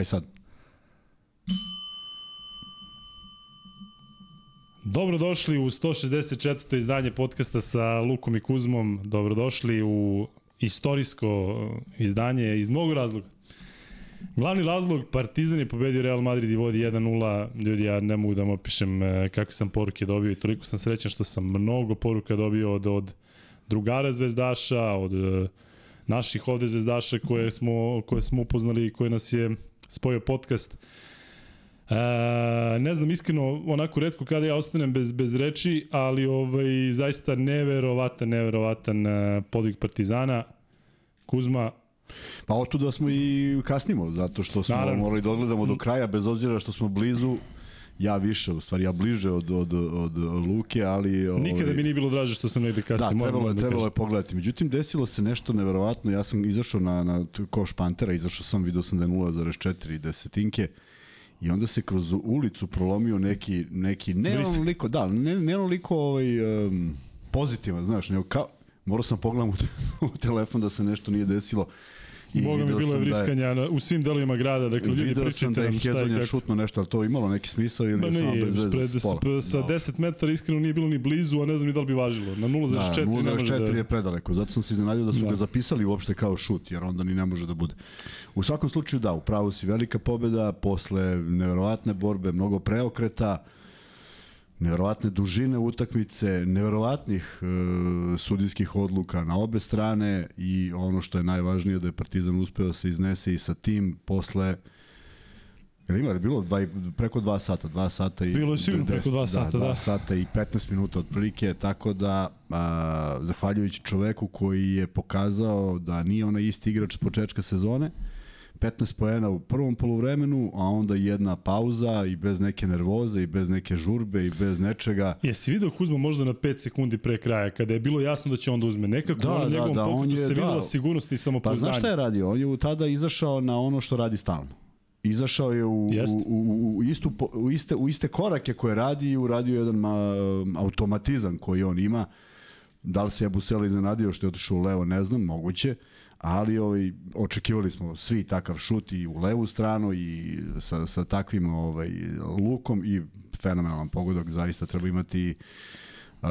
Kaj sad? Dobrodošli u 164. izdanje podcasta sa Lukom i Kuzmom. Dobrodošli u istorijsko izdanje iz mnogo razloga. Glavni razlog, Partizan je pobedio Real Madrid i vodi 1-0. Ljudi, ja ne mogu da vam opišem e, kakve sam poruke dobio i toliko sam srećan što sam mnogo poruka dobio od, od drugara zvezdaša, od e, naših ovde zvezdaša koje smo, koje smo upoznali i koje nas je spojio podcast. E, ne znam iskreno, onako redko kada ja ostanem bez, bez reči, ali ovaj, zaista neverovatan, neverovatan e, podvig Partizana. Kuzma, Pa otuda smo i kasnimo, zato što smo Naravno. morali da odgledamo do kraja, bez obzira što smo blizu, ja više, u stvari ja bliže od, od, od Luke, ali... Ovaj, Nikada mi nije bilo draže što sam negde kasnije. Da, trebalo je, da trebalo je pogledati. Međutim, desilo se nešto neverovatno. Ja sam izašao na, na koš Pantera, izašao sam, vidio sam da je 0,4 desetinke. I onda se kroz ulicu prolomio neki, neki ne onoliko, da, ne, ne onoliko ovaj, um, pozitivan, znaš, nego kao, morao sam pogledam u, u telefon da se nešto nije desilo. I Boga mi bilo je vriskanja da je, u svim delovima grada, dakle ljudi pričajte nam šta je kako. šutno nešto, ali to imalo neki smisao ili je samo bez veze spola? Sa no. 10 metara iskreno nije bilo ni blizu, a ne znam ni da li bi važilo. Na 0,4 da, 0,4 da... je predaleko, zato sam se iznenadio da su da. ga zapisali uopšte kao šut, jer onda ni ne može da bude. U svakom slučaju da, upravo si velika pobeda, posle neverovatne borbe, mnogo preokreta, neverovatne dužine utakmice, neverovatnih e, sudijskih odluka na obe strane i ono što je najvažnije da je Partizan uspeo da se iznese i sa tim posle Jel ima, je bilo dva, preko dva sata, dva sata i... Bilo je sigurno preko dva sata, da. Dva da. sata i 15 minuta otprilike, tako da, a, zahvaljujući čoveku koji je pokazao da nije onaj isti igrač s početka sezone, 15 poena u prvom poluvremenu, a onda jedna pauza i bez neke nervoze i bez neke žurbe i bez nečega. Jesi video Kuzma možda na 5 sekundi pre kraja, kada je bilo jasno da će onda uzme nekako, da, ono da, njegovom da, on je, se videla da, sigurnost i samopouzdanje. Pa znaš šta je radio? On je tada izašao na ono što radi stalno. Izašao je u, u, u, u, istu, u, iste, u iste korake koje radi i uradio jedan ma, automatizam koji on ima. Da li se je Busela iznenadio što je otišao u levo, ne znam, moguće ali ovaj, očekivali smo svi takav šut i u levu stranu i sa, sa takvim ovaj, lukom i fenomenalan pogodak, zaista treba imati uh,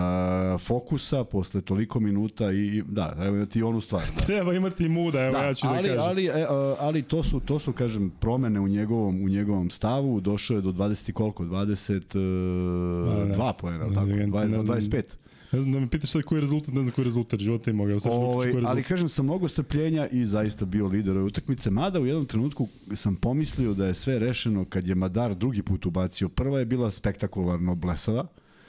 fokusa posle toliko minuta i da, treba imati onu stvar. Da. treba imati muda, evo da, ja ću da ali, da kažem. Ali, e, ali to su, to su, kažem, promene u njegovom, u njegovom stavu, došao je do 20 i koliko, 22 uh, poena, tako, 20, 25. Ne znam da me pitaš sad koji je rezultat, ne znam koji je rezultat života ima. Evo, sad ovaj, ali kažem, sa mnogo strpljenja i zaista bio lider ove utakmice, mada u jednom trenutku sam pomislio da je sve rešeno kad je Madar drugi put ubacio. Prva je bila spektakularno blesava,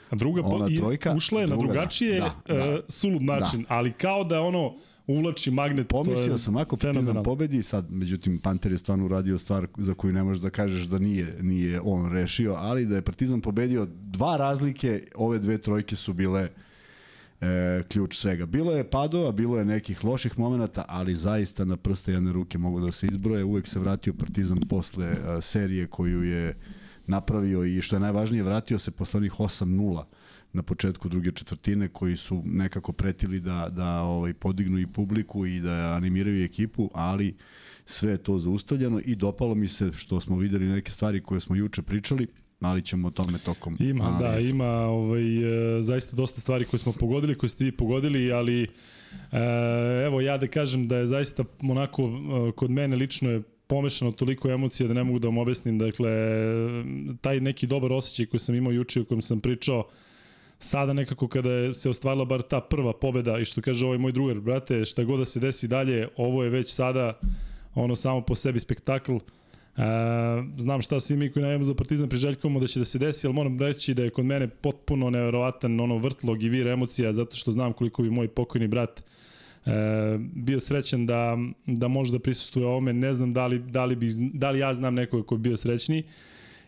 A druga ona trojka, ušla je druga, na da. drugačije da, da, uh, sulud način, da. ali kao da ono uvlači magnet. Pomislio sam, ako Partizan pobedi, sad, međutim, Panter je stvarno uradio stvar za koju ne možeš da kažeš da nije, nije on rešio, ali da je Partizan pobedio dva razlike, ove dve trojke su bile e, ključ svega. Bilo je padova, bilo je nekih loših momenata, ali zaista na prste jedne ruke mogu da se izbroje. Uvek se vratio Partizan posle e, serije koju je napravio i što je najvažnije, vratio se posle onih 8-0 na početku druge četvrtine koji su nekako pretili da, da ovaj, podignu i publiku i da animiraju ekipu, ali sve je to zaustavljeno i dopalo mi se što smo videli neke stvari koje smo juče pričali, ali ćemo o tome tokom Ima, da, analiza. da, ima ovaj, e, zaista dosta stvari koje smo pogodili, koje ste vi pogodili, ali e, evo ja da kažem da je zaista onako e, kod mene lično je pomešano toliko emocija da ne mogu da vam objasnim. Dakle, taj neki dobar osjećaj koji sam imao juče o kojem sam pričao, sada nekako kada je se ostvarila bar ta prva pobeda i što kaže ovaj moj drugar, brate, šta god da se desi dalje, ovo je već sada ono samo po sebi spektakl. E, znam šta svi mi koji najavimo za Partizan priželjkujemo da će da se desi, ali moram reći da je kod mene potpuno neverovatan ono vrtlog i vir emocija zato što znam koliko bi moj pokojni brat e, bio srećan da, da može da prisustuje ovome. Ne znam da li, da li, bi, da li ja znam nekoga ko bi bio srećniji.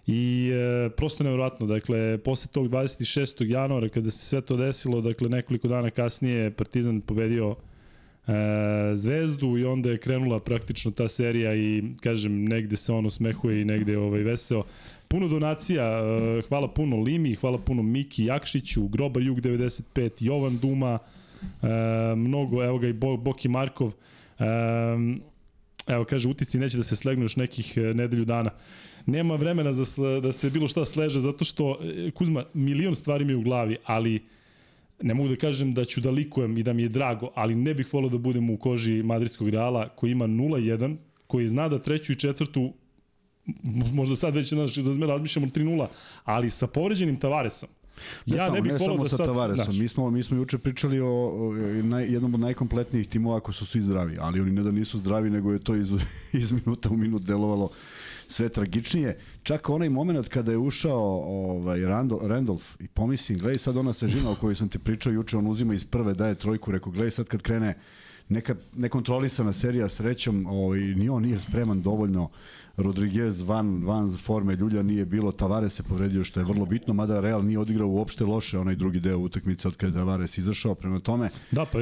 I e, prosto nevjerojatno, dakle, posle tog 26. januara kada se sve to desilo, dakle, nekoliko dana kasnije Partizan pobedio Zvezdu i onda je krenula praktično ta serija i kažem negde se on osmehuje i negde ovaj veseo. Puno donacija, e, hvala puno Limi, hvala puno Miki Jakšiću, Grobar Jug 95, Jovan Duma, e, mnogo, evo ga i Bo, Boki Markov. E, evo kaže, utisci neće da se slegnu još nekih e, nedelju dana. Nema vremena za da se bilo šta sleže, zato što, e, Kuzma, milion stvari mi je u glavi, ali ne mogu da kažem da ću da likujem i da mi je drago, ali ne bih volio da budem u koži Madridskog Reala koji ima 0-1, koji zna da treću i četvrtu možda sad već znaš, da razmišljamo 3-0, ali sa povređenim Tavaresom, Ne ja samo, ne bih ne samo da sa Tavaresom. Mi smo, mi smo juče pričali o, o naj, jednom od najkompletnijih timova ako su svi zdravi, ali oni ne da nisu zdravi, nego je to iz, iz minuta u minut delovalo sve tragičnije. Čak onaj moment kada je ušao ovaj, Randolph, Randolph i pomislim, gledaj sad ona svežina o kojoj sam ti pričao juče, on uzima iz prve, daje trojku, rekao, gledaj sad kad krene neka nekontrolisana serija srećom, ovaj, ni on nije spreman dovoljno Rodriguez van, van forme Ljulja nije bilo, Tavares se povredio što je vrlo bitno, mada Real nije odigrao uopšte loše onaj drugi deo utakmice od kada je Tavares izašao prema tome. Da, pa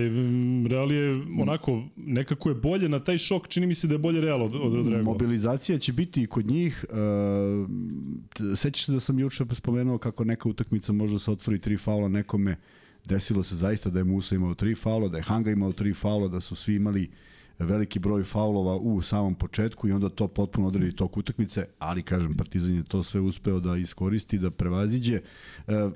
Real je onako, nekako je bolje na taj šok, čini mi se da je bolje Real od, od, od Mobilizacija će biti i kod njih. Uh, sećaš se da sam juče spomenuo kako neka utakmica može da se otvori tri faula nekome. Desilo se zaista da je Musa imao tri faula, da je Hanga imao tri faula, da su svi imali veliki broj faulova u samom početku i onda to potpuno odredi tok utakmice, ali kažem Partizan je to sve uspeo da iskoristi, da prevaziđe. E,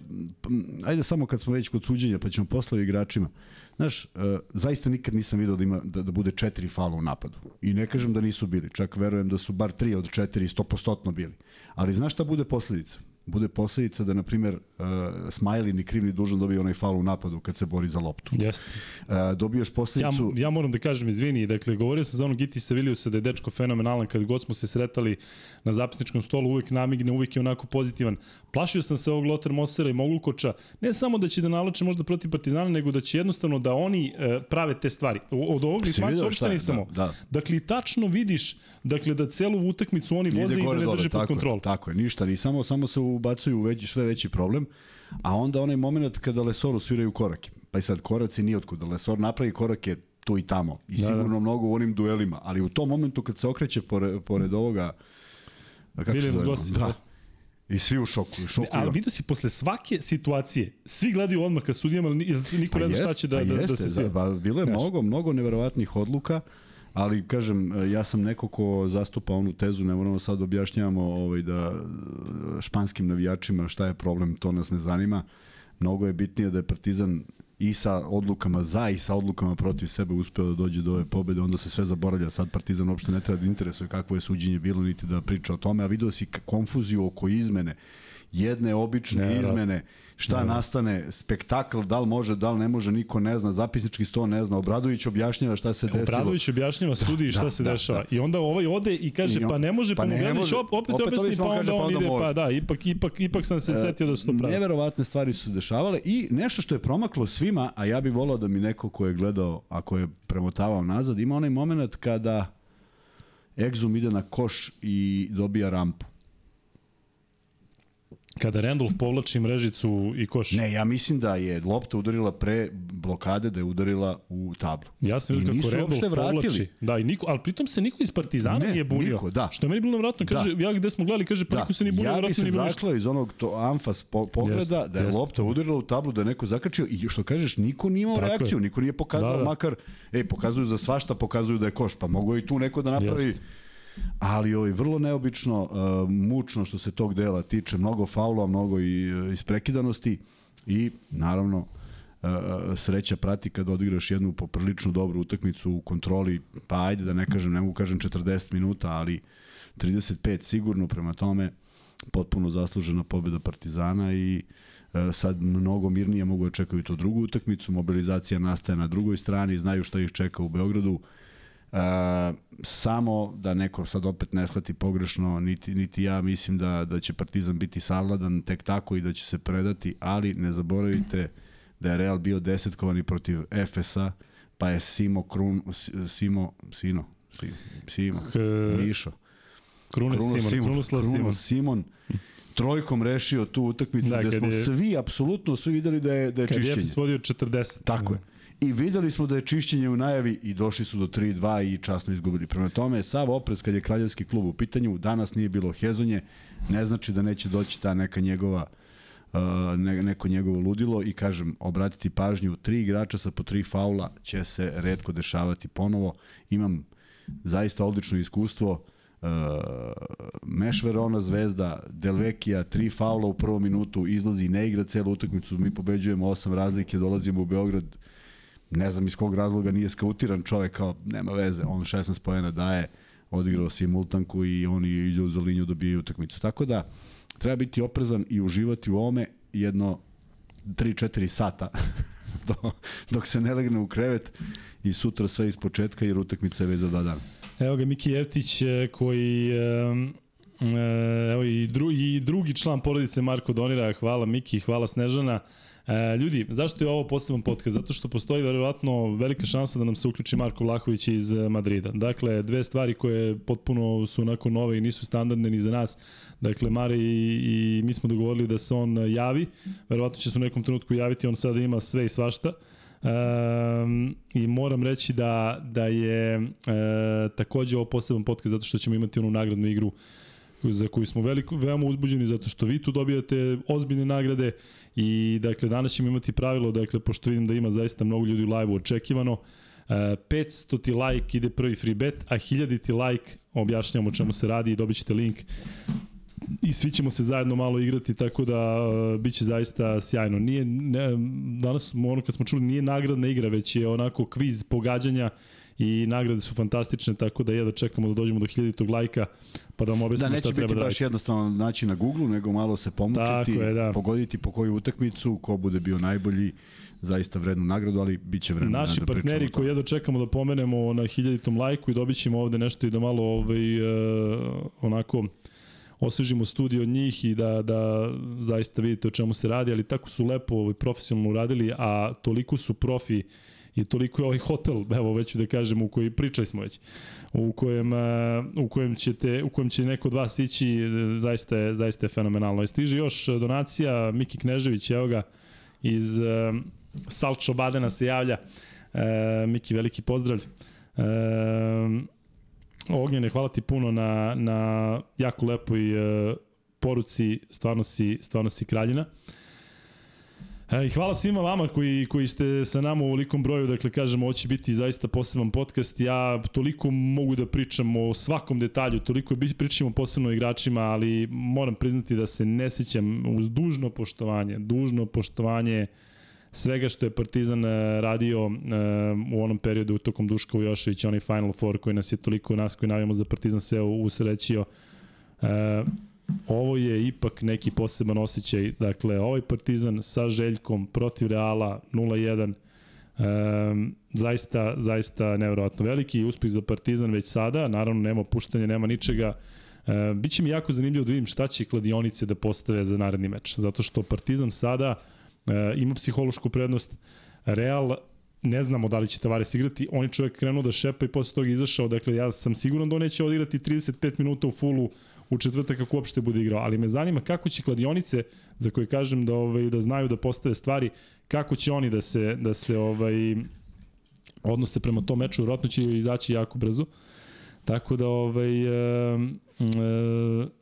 ajde samo kad smo već kod suđenja, pa ćemo posle igračima. Znaš, e, zaista nikad nisam video da ima da, da bude četiri faula u napadu. I ne kažem da nisu bili, čak verujem da su bar tri od četiri 100% bili. Ali znaš šta bude posledica? Bude posledica da, na primjer, uh, Smiley ni kriv ni dužan dobije onaj faul u napadu kad se bori za loptu. Jeste. Uh, dobiješ posledicu... Ja, ja moram da kažem, izvini, dakle, govorio sam za onog Giti Seviliusa da je dečko fenomenalan, kad god smo se sretali na zapisničkom stolu, uvek namigne, uvek je onako pozitivan. Plašio sam se ovog Lothar Mosera i Mogulkoča, ne samo da će da naloče možda protiv Partizana, nego da će jednostavno da oni uh, prave te stvari. Od ovog Litvanca uopšte nisam. Da, da. Dakle, tačno vidiš dakle, da celu utakmicu oni voze i da ne drže pod kontrolu. Tako je, ništa, ni samo, samo se ubacuju u veći, sve veći problem, a onda onaj moment kada Lesoru sviraju korake. Pa i sad koraci nije otkud, Lesor napravi korake tu i tamo i da, da. sigurno da. mnogo u onim duelima, ali u tom momentu kad se okreće pored, pored ovoga kako se zove? Da. da. I svi u šoku, u šoku. Ali vidio si posle svake situacije, svi gledaju odmah ka sudijama, ali niko pa ne zna šta će da, pa da, jeste, da se sve. Pa bilo je mnogo, mnogo neverovatnih odluka. Uh, ali kažem, ja sam neko ko zastupa onu tezu, ne moramo sad objašnjavamo ovaj, da španskim navijačima šta je problem, to nas ne zanima. Mnogo je bitnije da je Partizan i sa odlukama za i sa odlukama protiv sebe uspeo da dođe do ove pobede, onda se sve zaboravlja. Sad Partizan uopšte ne treba da interesuje kakvo je suđenje bilo, niti da priča o tome, a vidio si konfuziju oko izmene jedne obične ne, izmene, šta ne. nastane, spektakl, da li može, da li ne može, niko ne zna, zapisnički sto ne zna, Obradović objašnjava šta se desilo. Obradović objašnjava da, sudi šta da, se da, dešava. Da. I onda ovaj ode i kaže, on, pa ne može, pa, pa ne može, opet, opet objasni, pa onda kaže, pa on ide, pa da, ipak, ipak, ipak sam se e, setio da su to pravi. Neverovatne stvari su dešavale i nešto što je promaklo svima, a ja bih volao da mi neko ko je gledao, ako je premotavao nazad, ima onaj moment kada Exum ide na koš i dobija rampu Kada Randolph povlači mrežicu i koš. Ne, ja mislim da je lopta udarila pre blokade, da je udarila u tablu. Ja sam vidio kako Randolph povlači. Da, i niko, ali pritom se niko iz Partizana ne, nije bunio. Niko, da. Što je meni bilo nevratno, kaže, da. ja gde smo gledali, kaže, pa da. niko se nije bunio, ja bi se zaklao iz onog to amfas po, pogleda, jest, da je jest. lopta udarila u tablu, da je neko zakačio i što kažeš, niko nije imao Tako reakciju, je. niko nije pokazao, da, da. makar, ej, pokazuju za svašta, pokazuju da je koš, pa mogu i tu neko da napravi jest ali ovaj, vrlo neobično, uh, mučno što se tog dela tiče, mnogo faula, mnogo i uh, isprekidanosti i naravno uh, sreća prati kad odigraš jednu poprilično dobru utakmicu u kontroli, pa ajde da ne kažem, ne mogu kažem 40 minuta, ali 35 sigurno prema tome potpuno zaslužena pobjeda Partizana i uh, sad mnogo mirnije mogu da čekaju to drugu utakmicu, mobilizacija nastaje na drugoj strani, znaju šta ih čeka u Beogradu, uh, Uh, samo da neko sad opet ne shvati pogrešno, niti, niti ja mislim da, da će Partizan biti savladan tek tako i da će se predati, ali ne zaboravite da je Real bio desetkovani protiv Efesa, pa je Simo Krun, Simo, Sino, Simo, K... Mišo. Krune Kruno Simon, Simon, Krunoslav Simon. Simon trojkom rešio tu utakmicu da, gde smo je, svi, apsolutno svi videli da je, da je čišćenje. Kad je Efes vodio 40. Tako je i videli smo da je čišćenje u najavi i došli su do 3-2 i časno izgubili. Prema tome, sav oprez kad je kraljevski klub u pitanju, danas nije bilo hezonje, ne znači da neće doći ta neka njegova uh, ne, neko njegovo ludilo i kažem, obratiti pažnju, tri igrača sa po tri faula će se redko dešavati ponovo. Imam zaista odlično iskustvo. Uh, Meš Verona zvezda, Delvekija, tri faula u prvom minutu, izlazi, ne igra celu utakmicu, mi pobeđujemo osam razlike, dolazimo u Beograd, ne znam iz kog razloga nije skautiran čovek, kao nema veze, on 16 pojena daje, odigrao simultanku i oni idu za liniju dobijaju utakmicu. Tako da, treba biti oprezan i uživati u ome jedno 3-4 sata do, dok se ne legne u krevet i sutra sve iz početka jer utakmica je već za dva dana. Evo ga Miki Jevtić e, koji e, evo i, dru, i drugi član porodice Marko Donira, hvala Miki, hvala Snežana. E, ljudi, zašto je ovo poseban podcast? Zato što postoji verovatno velika šansa da nam se uključi Marko Vlahović iz e, Madrida. Dakle, dve stvari koje potpuno su onako nove i nisu standardne ni za nas. Dakle, Mare i, i mi smo dogovorili da se on javi. Verovatno će se u nekom trenutku javiti, on sada ima sve i svašta. Um, I moram reći da, da je e, takođe ovo poseban podcast zato što ćemo imati onu nagradnu igru za koju smo veliko, veoma uzbuđeni zato što vi tu dobijate ozbiljne nagrade i dakle danas ćemo imati pravilo, dakle pošto vidim da ima zaista mnogo ljudi u live-u očekivano, uh, e, 500 ti like ide prvi free bet, a 1000 ti like objašnjamo o čemu se radi i dobit ćete link i svi ćemo se zajedno malo igrati, tako da uh, bit će zaista sjajno. Nije, ne, danas, ono kad smo čuli, nije nagradna igra, već je onako kviz pogađanja i nagrade su fantastične, tako da jedva čekamo da dođemo do 1000 lajka, pa da vam objasnimo da, šta treba da radite. Da, neće biti baš jednostavno naći na Google, nego malo se pomučiti, je, da. pogoditi po koju utakmicu, ko bude bio najbolji, zaista vrednu nagradu, ali bit će vremena Naši da partneri koji jedno čekamo da pomenemo na hiljaditom lajku i dobit ćemo ovde nešto i da malo ovaj, uh, onako osvežimo studio od njih i da, da zaista vidite o čemu se radi, ali tako su lepo ovaj, profesionalno uradili, a toliko su profi i toliko je ovaj hotel, evo već da kažem, u koji pričali smo već, u kojem, u kojem, ćete, u kojem će neko od vas ići, zaista je, zaista je fenomenalno. I stiže još donacija, Miki Knežević, evo ga, iz uh, Salčo Badena se javlja. Uh, Miki, veliki pozdrav. Uh, Ognjene, hvala ti puno na, na jako lepoj poruci, stvarno si, stvarno si kraljina. E, I hvala svima vama koji, koji ste sa nama u velikom broju, dakle kažem, ovo će biti zaista poseban podcast. Ja toliko mogu da pričam o svakom detalju, toliko pričamo posebno o igračima, ali moram priznati da se ne sećam uz dužno poštovanje, dužno poštovanje svega što je Partizan e, radio u onom periodu tokom Duška Ujoševića, onaj Final Four koji nas je toliko nas koji navijamo za Partizan sve usrećio. E, ovo je ipak neki poseban osjećaj. Dakle, ovaj Partizan sa Željkom protiv Reala 0-1 Um, zaista, zaista nevjerojatno veliki uspeh za Partizan već sada, naravno nema puštanja, nema ničega. Um, Biće mi jako zanimljivo da vidim šta će kladionice da postave za naredni meč, zato što Partizan sada uh, ima psihološku prednost. Real ne znamo da li će Tavares igrati, on je čovjek krenuo da šepa i posle toga izašao, dakle ja sam siguran da on neće odigrati 35 minuta u fullu u četvrtak kako uopšte bude igrao, ali me zanima kako će kladionice za koje kažem da ovaj da znaju da postave stvari, kako će oni da se da se ovaj odnose prema tom meču, verovatno će izaći jako brzo. Tako da ovaj e, e,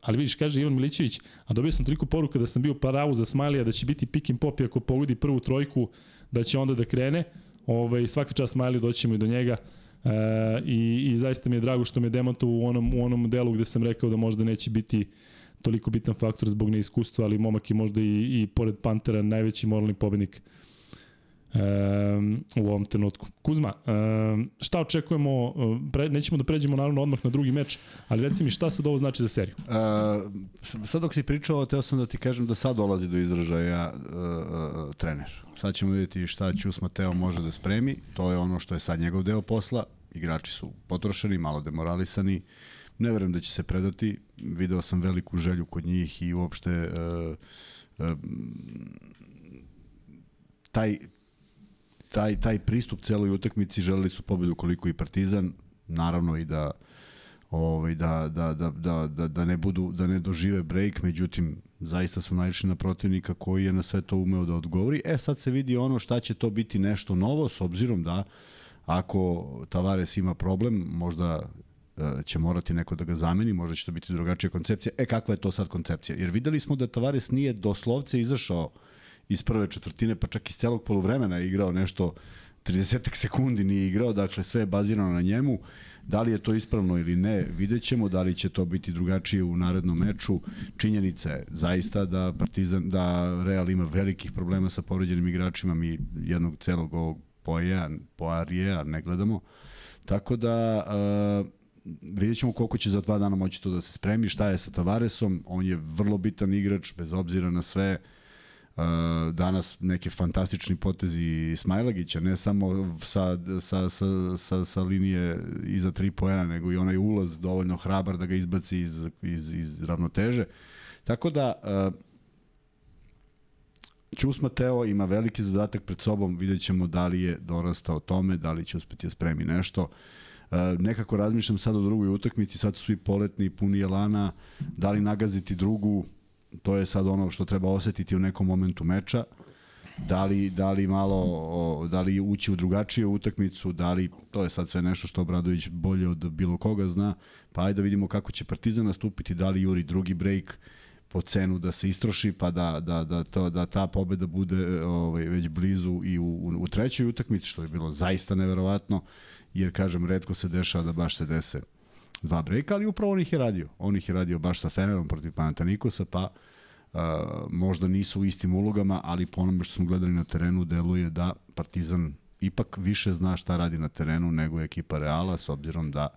ali vidiš kaže Ivan Milićević, a dobio sam toliko poruka da sam bio paravu za Smajlija da će biti pick and pop ako pogodi prvu trojku da će onda da krene. Ovaj svaka čast Smajli doćemo i do njega. E, i, i zaista mi je drago što me demanto u onom, u onom delu gde sam rekao da možda neće biti toliko bitan faktor zbog neiskustva, ali momak je možda i, i pored Pantera najveći moralni pobednik um, u ovom trenutku. Kuzma, um, šta očekujemo, pre, nećemo da pređemo naravno odmah na drugi meč, ali reci mi šta sad ovo znači za seriju? Uh, sad dok si pričao, teo sam da ti kažem da sad dolazi do izražaja uh, trener. Sad ćemo vidjeti šta Ćus Mateo može da spremi, to je ono što je sad njegov deo posla, igrači su potrošeni, malo demoralisani, ne verujem da će se predati, video sam veliku želju kod njih i uopšte uh, uh, taj, taj, taj pristup celoj utakmici želeli su pobedu koliko i Partizan, naravno i da ovaj da, da, da, da, da, da ne budu da ne dožive break, međutim zaista su naišli na protivnika koji je na sve to umeo da odgovori. E sad se vidi ono šta će to biti nešto novo s obzirom da ako Tavares ima problem, možda e, će morati neko da ga zameni, možda će to biti drugačija koncepcija. E, kakva je to sad koncepcija? Jer videli smo da Tavares nije doslovce izašao iz prve četvrtine, pa čak iz celog poluvremena igrao nešto 30 sekundi nije igrao, dakle sve je bazirano na njemu. Da li je to ispravno ili ne, vidjet ćemo, da li će to biti drugačije u narednom meču. Činjenica je zaista da Partizan, da Real ima velikih problema sa povređenim igračima, mi jednog celog ovog Poja, Poarija ne gledamo. Tako da uh, vidjet ćemo koliko će za dva dana moći to da se spremi, šta je sa Tavaresom, on je vrlo bitan igrač, bez obzira na sve, Uh, danas neke fantastični potezi Smajlagića, ne samo sa, sa, sa, sa, sa linije iza tri poena, nego i onaj ulaz dovoljno hrabar da ga izbaci iz, iz, iz ravnoteže. Tako da, uh, Ćus Mateo ima veliki zadatak pred sobom, vidjet ćemo da li je dorastao tome, da li će uspeti da spremi nešto. Uh, nekako razmišljam sad o drugoj utakmici, sad su svi poletni, puni jelana, da li nagaziti drugu, to je sad ono što treba osetiti u nekom momentu meča. Da li, da li malo, da li ući u drugačiju utakmicu, da li, to je sad sve nešto što Obradović bolje od bilo koga zna, pa ajde da vidimo kako će Partizan nastupiti, da li juri drugi break po cenu da se istroši, pa da, da, da, to, da ta pobeda bude ovaj, već blizu i u, u, u trećoj utakmici, što je bilo zaista neverovatno, jer kažem, redko se dešava da baš se dese dva brejka, ali upravo on ih je radio. On ih je radio baš sa Fenerom protiv Panatanikosa, pa uh, možda nisu u istim ulogama, ali po onome što smo gledali na terenu, deluje da Partizan ipak više zna šta radi na terenu nego ekipa Reala, s obzirom da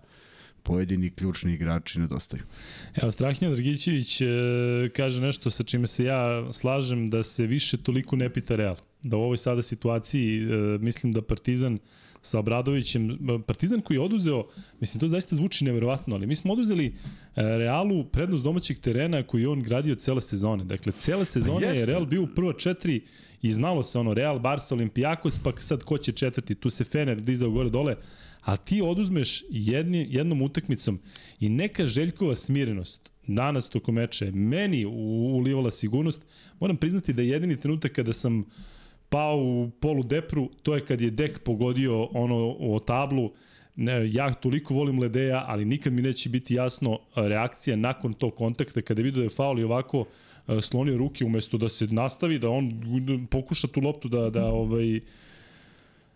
pojedini ključni igrači nedostaju. Evo, Strahinja Drgićević e, kaže nešto sa čime se ja slažem da se više toliko ne pita Real. Da u ovoj sada situaciji e, mislim da Partizan sa Obradovićem, Partizan koji je oduzeo, mislim to zaista zvuči neverovatno, ali mi smo oduzeli e, Realu prednost domaćeg terena koji je on gradio cele sezone. Dakle, cele sezone je Real bio u prva četiri i znalo se ono Real, Barca, Olimpijakos, pa sad ko će četvrti, tu se Fener dizao gore dole, a ti oduzmeš jedni, jednom utakmicom i neka Željkova smirenost danas tokom meča meni ulivala sigurnost. Moram priznati da je jedini trenutak kada sam pao u polu depru, to je kad je dek pogodio ono o tablu, ne, ja toliko volim Ledeja, ali nikad mi neće biti jasno reakcija nakon tog kontakta kada je vidio da je faul i ovako e, slonio ruke umesto da se nastavi, da on pokuša tu loptu da, da ovaj,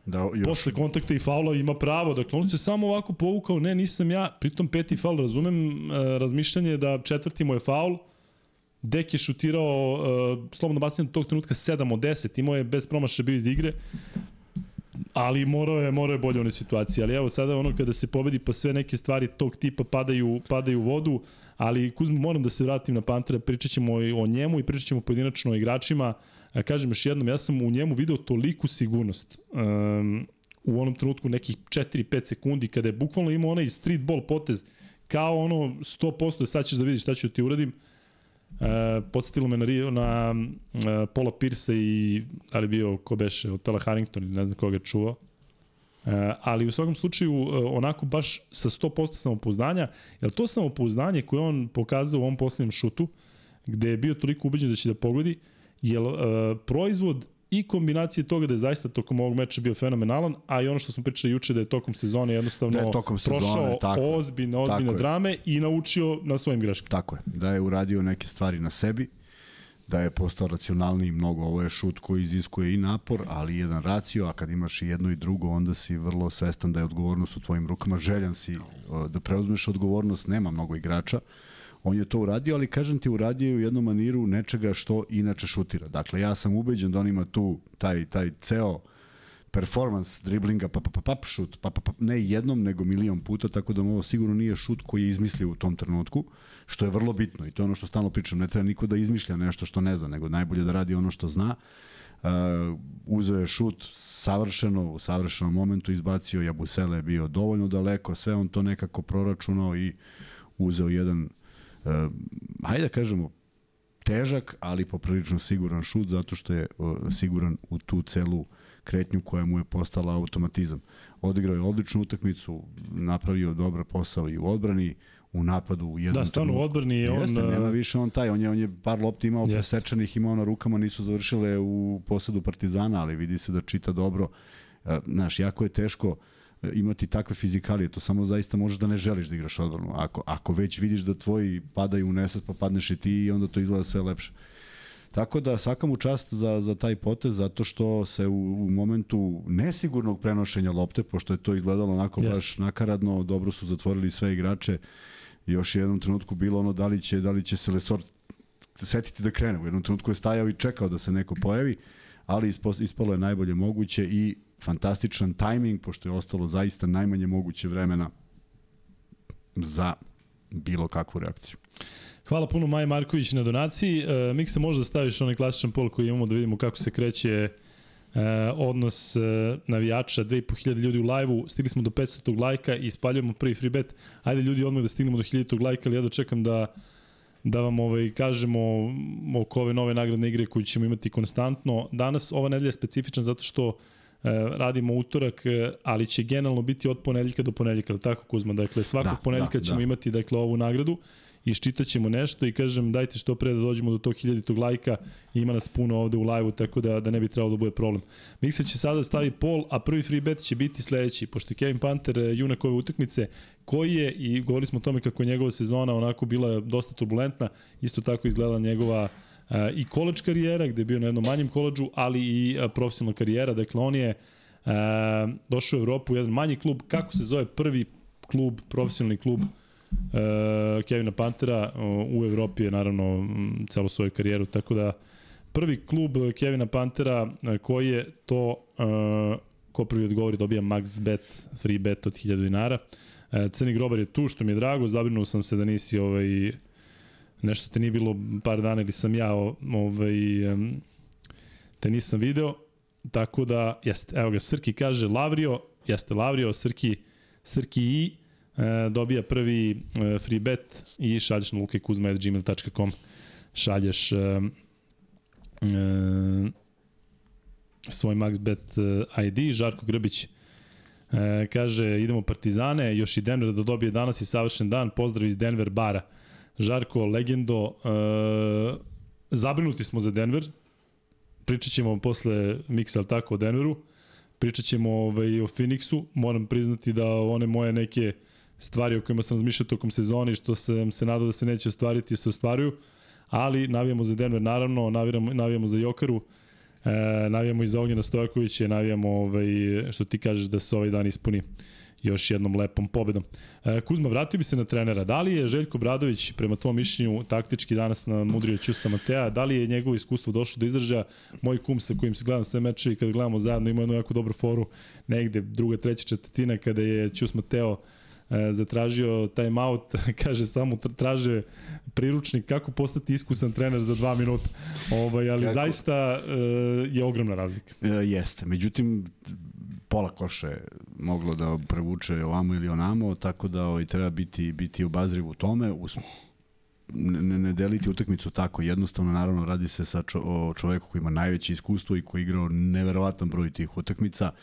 Da, još... Posle kontakta i faula ima pravo, dakle on se samo ovako povukao, ne nisam ja, pritom peti faul, razumem e, razmišljanje da četvrti mu je faul, Dek je šutirao uh, slobodno bacanje tog trenutka 7 od 10, imao je bez promaša bio iz igre, ali morao je, morao je bolje u onoj situaciji. Ali evo sada ono kada se pobedi pa sve neke stvari tog tipa padaju, padaju u vodu, ali Kuzmo moram da se vratim na Pantera, pričat ćemo o njemu i pričat ćemo pojedinačno o igračima. A kažem još jednom, ja sam u njemu video toliku sigurnost um, u onom trenutku nekih 4-5 sekundi kada je bukvalno imao onaj street ball potez kao ono 100% da sad ćeš da vidiš šta ću ti uradim. E, podsjetilo me na, na uh, Paula Pierce i da li bio ko beše od Tela Harrington ili ne znam koga čuo. E, ali u svakom slučaju uh, onako baš sa 100% samopouzdanja, jer to samopouzdanje koje on pokazao u ovom poslednjem šutu, gde je bio toliko ubeđen da će da pogodi, je uh, proizvod i kombinacije toga da je zaista tokom ovog meča bio fenomenalan, a i ono što smo pričali juče da je tokom sezone jednostavno da je tokom sezone, prošao tako, ozbiljne, ozbiljne tako drame je. i naučio na svojim greškama. Tako je, da je uradio neke stvari na sebi, da je postao racionalniji mnogo. Ovo je šut koji iziskuje i napor, ali jedan racio, a kad imaš i jedno i drugo, onda si vrlo svestan da je odgovornost u tvojim rukama. Željan si da preuzmeš odgovornost, nema mnogo igrača. Uh, on je to uradio, ali kažem ti uradio u jednom maniru nečega što inače šutira. Dakle, ja sam ubeđen da on ima tu taj, taj ceo performance driblinga, pa pa pa pa šut, pa pa pa ne jednom, nego milion puta, tako da ovo sigurno nije šut koji je izmislio u tom trenutku, što je vrlo bitno i to je ono što stalno pričam, ne treba niko da izmišlja nešto što ne zna, nego najbolje da radi ono što zna. Uh, uzeo je šut savršeno, u savršenom momentu izbacio, Jabusele je bio dovoljno daleko, sve on to nekako proračunao i uzeo jedan hajde da kažemo, težak, ali poprilično siguran šut, zato što je uh, siguran u tu celu kretnju koja mu je postala automatizam. Odigrao je odličnu utakmicu, napravio dobar posao i u odbrani, u napadu u jednom Da, stvarno u odbrani je on... Jeste, nema više on taj, on je, on je par lopti imao presečanih, imao na rukama, nisu završile u posadu Partizana, ali vidi se da čita dobro. Uh, znaš, jako je teško uh, imati takve fizikalije, to samo zaista možeš da ne želiš da igraš odbranu. Ako, ako već vidiš da tvoji padaju u nesvest, pa padneš i ti i onda to izgleda sve lepše. Tako da svaka mu čast za, za taj potez, zato što se u, u momentu nesigurnog prenošenja lopte, pošto je to izgledalo onako yes. baš nakaradno, dobro su zatvorili sve igrače, još jednom trenutku bilo ono da li će, da li će se Lesor setiti da krene. U jednom trenutku je stajao i čekao da se neko pojavi, ali ispalo je najbolje moguće i fantastičan tajming, pošto je ostalo zaista najmanje moguće vremena za bilo kakvu reakciju. Hvala puno Maja Marković na donaciji. E, Miksa, možda staviš onaj klasičan pol koji imamo da vidimo kako se kreće e, odnos e, navijača, 2500 ljudi u live-u, stigli smo do 500 lajka i spaljujemo prvi free bet. Ajde ljudi odmah da stignemo do 1000 lajka, ali ja da čekam da da vam ovaj, kažemo oko ove nove nagradne igre koje ćemo imati konstantno. Danas ova nedelja je specifična zato što radimo utorak, e, ali će generalno biti od ponedeljka do ponedeljka, tako Kuzma? Dakle, svakog da, ponedeljka da, ćemo da. imati dakle, ovu nagradu iščitat ćemo nešto i kažem dajte što pre da dođemo do tog hiljaditog lajka, ima nas puno ovde u live-u, tako da, da ne bi trebalo da bude problem. Miksa će sada stavi pol, a prvi free bet će biti sledeći, pošto Kevin Panter eh, junak ove utakmice, koji je, i govorili smo o tome kako je njegova sezona onako bila dosta turbulentna, isto tako izgledala njegova uh, i koleđ karijera, gde je bio na jednom manjem koleđu, ali i uh, profesionalna karijera, dakle on je uh, došao u Evropu u jedan manji klub, kako se zove prvi klub, profesionalni klub Kevina Pantera u Evropi je naravno celu svoju karijeru, tako da prvi klub Kevina Pantera e, koji je to ko prvi odgovori dobija max bet, free bet od 1000 dinara. Crni grobar je tu, što mi je drago, zabrinuo sam se da nisi ovaj, nešto te nije bilo par dana ili sam ja ovaj, te nisam video, tako da, jeste, evo ga, Srki kaže Lavrio, jeste Lavrio, Srki, Srki i e, dobija prvi e, free bet i šalješ na lukekuzma.gmail.com šalješ e, e, svoj MaxBet e, ID, Žarko Grbić e, kaže idemo Partizane, još i Denver da dobije danas i savršen dan, pozdrav iz Denver bara. Žarko, legendo, e, zabrinuti smo za Denver, pričat ćemo posle miksa, tako, o Denveru, pričat ćemo ovaj, o Phoenixu, moram priznati da one moje neke uh, stvari o kojima sam razmišljao tokom sezone i što sam se nadao da se neće ostvariti se ostvaruju, ali navijamo za Denver naravno, navijamo, navijamo za Jokaru, e, navijamo i za Ognjena Stojakovića, navijamo ovaj, što ti kažeš da se ovaj dan ispuni još jednom lepom pobedom. E, Kuzma, vratio bi se na trenera. Da li je Željko Bradović, prema tom mišljenju, taktički danas na mudrio Ćusa Matea, da li je njegovo iskustvo došlo do izražaja? Moj kum sa kojim se gledam sve meče i kada gledamo zajedno ima jednu jako dobru foru negde druga, treća četvrtina kada je Ćus Mateo E, zatražio time out, kaže samo traže priručnik kako postati iskusan trener za dva minuta. Ovaj, ali kako? zaista e, je ogromna razlika. E, jeste, međutim pola koše moglo da prevuče ovamo ili onamo, tako da ovaj, treba biti, biti obazriv u tome. Us, ne, ne deliti utakmicu tako jednostavno, naravno radi se sa čo, o čoveku koji ima najveće iskustvo i koji igrao neverovatan broj tih utakmica. Uh,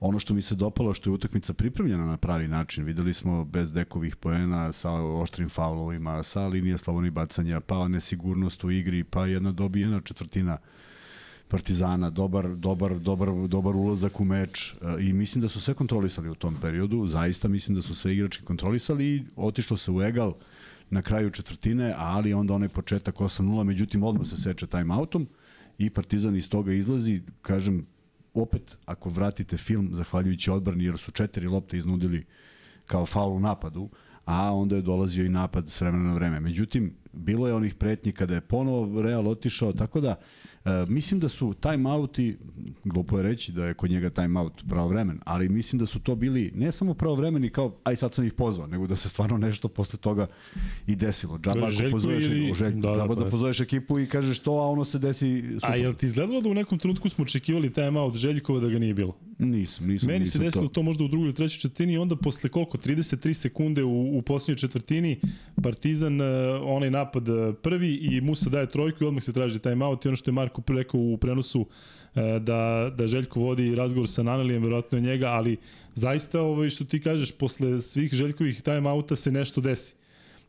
Ono što mi se dopalo što je utakmica pripremljena na pravi način. Videli smo bez dekovih poena sa oštrim faulovima, sa linije slobodnih bacanja, pa nesigurnost u igri, pa jedna dobijena četvrtina Partizana, dobar, dobar, dobar, dobar ulazak u meč e, i mislim da su sve kontrolisali u tom periodu, zaista mislim da su sve igrački kontrolisali i otišlo se u egal na kraju četvrtine, ali onda onaj početak 8-0, međutim odmah se seče timeoutom i Partizan iz toga izlazi, kažem, opet, ako vratite film, zahvaljujući odbrani, jer su četiri lopte iznudili kao faul u napadu, a onda je dolazio i napad s vremena na vreme. Međutim, bilo je onih pretnji kada je ponovo Real otišao, tako da mislim da su timeouti, glupo je reći da je kod njega timeout pravovremen, ali mislim da su to bili ne samo pravovremeni kao aj sad sam ih pozvao, nego da se stvarno nešto posle toga i desilo. Džaba ako pozoveš, ili... željku, da, da, da, da pozoveš ekipu i kažeš to, a ono se desi super. A jel ti izgledalo da u nekom trenutku smo očekivali timeout Željkova da ga nije bilo? Nisam, nisam. Meni nisam se desilo to. to možda u drugoj ili trećoj četvrtini i onda posle koliko, 33 sekunde u, u posljednjoj četvrtini Partizan, uh, onaj napad uh, prvi i Musa daje trojku i odmah se traži timeout i ono što je Marko rekao u prenosu uh, da, da Željko vodi razgovor sa Nanelijem, verovatno je njega, ali zaista ovaj, što ti kažeš, posle svih Željkovih timeouta se nešto desi.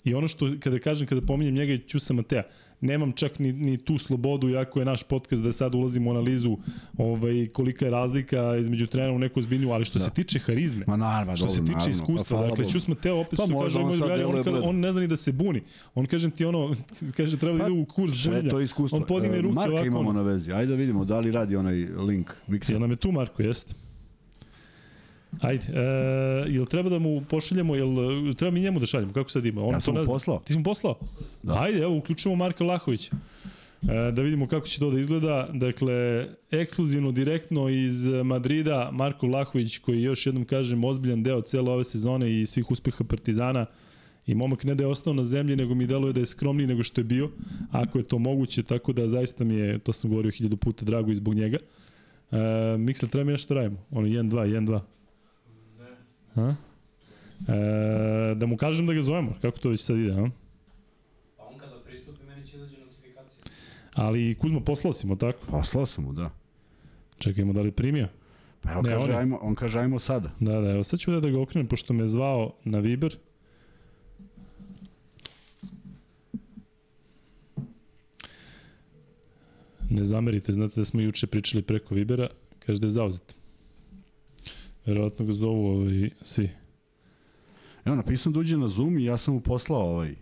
I ono što, kada kažem, kada pominjem njega i Ćusa Matea, nemam čak ni, ni tu slobodu, iako je naš podcast da sad ulazimo u analizu ovaj, kolika je razlika između trenera u neku zbiljnju, ali što da. se tiče harizme, Ma naravno, što se tiče naravno, iskustva, pa, dakle, Ćus Mateo opet pa, što kaže, on, on, on, on ne zna ni da se buni. On kaže ti ono, kaže treba da ide u kurs bunjenja. to iskustvo. On podigne ruke Marka ovako. imamo na vezi. Ajde da vidimo da li radi onaj link. Miksa. Jel nam je tu Marko, jeste? Ajde, e, jel treba da mu pošaljemo, jel treba mi njemu da šaljemo, kako sad ima? On ja sam to mu poslao. Ti si mu poslao? Da. Ajde, evo, uključimo Marka Lahovića. E, da vidimo kako će to da izgleda. Dakle, ekskluzivno, direktno iz Madrida, Marko Vlahović, koji još jednom kažem, ozbiljan deo cele ove sezone i svih uspeha Partizana, i momak ne da je ostao na zemlji, nego mi deluje da je skromniji nego što je bio, ako je to moguće, tako da zaista mi je, to sam govorio hiljadu puta, drago i zbog njega. E, Miksel, treba mi nešto da radimo? Ono 1-2, 1-2. Ha? E, da mu kažem da ga zovemo, kako to već sad ide, a? Pa on kada pristupi, meni će izađe notifikacija. Ali Kuzma poslao si mu, tako? Poslao sam mu, da. Čekajmo da li primio. Pa evo Ne, kaže, on ajmo, on kaže ajmo sada. Da, da, evo sad ću da, da ga okrenem, pošto me zvao na Viber. Ne zamerite, znate da smo juče pričali preko Vibera, kaže da je zauzet. Verovatno ga zovu ovaj, svi. Evo, napisam da uđe na Zoom i ja sam mu poslao ovaj...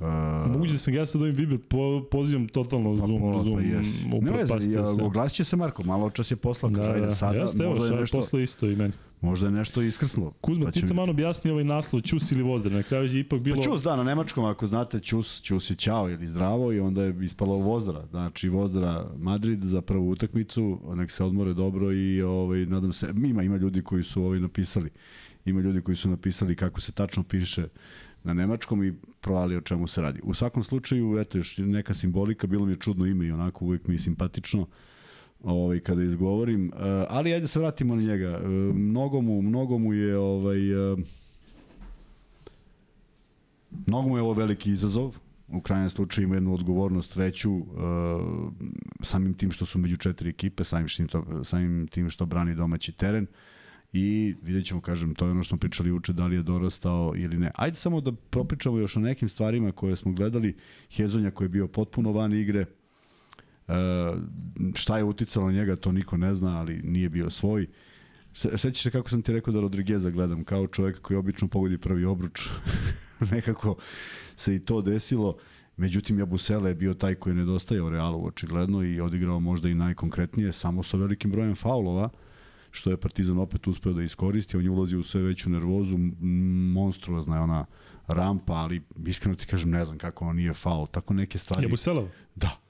Uh, Moguće da sam ja sad ovim Viber po, pozivam totalno pa, Zoom, po- Zoom, pa jes. Ne upropastio ja, oglasit će se Marko, malo čas je poslao, kaže, Da, ajde da, sada, jeste, evo, možda, je sad nešto, posle isto i meni. Možda je nešto iskrslo. Kuzma, pa ti tamo objasni ovaj naslov Ćus ili Vozdar, na kraju je ipak bilo... Pa čus, da, na nemačkom, ako znate, čus, čus je ćao ili zdravo i onda je ispalo Vozdra. Znači, Vozdra Madrid za prvu utakmicu, nek se odmore dobro i ovaj, nadam se, ima, ima ljudi koji su ovaj napisali, ima ljudi koji su napisali kako se tačno piše na nemačkom i provali o čemu se radi. U svakom slučaju, eto još neka simbolika, bilo mi je čudno ime i onako uvek mi je simpatično ovaj, kada izgovorim, uh, ali ajde se vratimo na njega. Uh, mnogo, mu, mnogo mu je ovaj, uh, Mnogo mu je ovo veliki izazov, u krajnjem slučaju ima jednu odgovornost veću uh, samim tim što su među četiri ekipe, samim, tim, to, samim tim što brani domaći teren i vidjet ćemo, kažem, to je ono što smo pričali uče, da li je dorastao ili ne. Ajde samo da propričamo još o nekim stvarima koje smo gledali. Hezonja koji je bio potpuno van igre, šta je uticalo na njega, to niko ne zna, ali nije bio svoj. Se, sećaš se kako sam ti rekao da Rodrigueza gledam, kao čovjek koji obično pogodi prvi obruč. Nekako se i to desilo. Međutim, Jabusele je bio taj koji je nedostajao Realu očigledno i odigrao možda i najkonkretnije, samo sa velikim brojem faulova, što je Partizan opet uspeo da iskoristi. On je ulazio u sve veću nervozu, monstruozna je ona rampa, ali iskreno ti kažem, ne znam kako on nije faul. Tako neke stvari... Jabuselov? Da.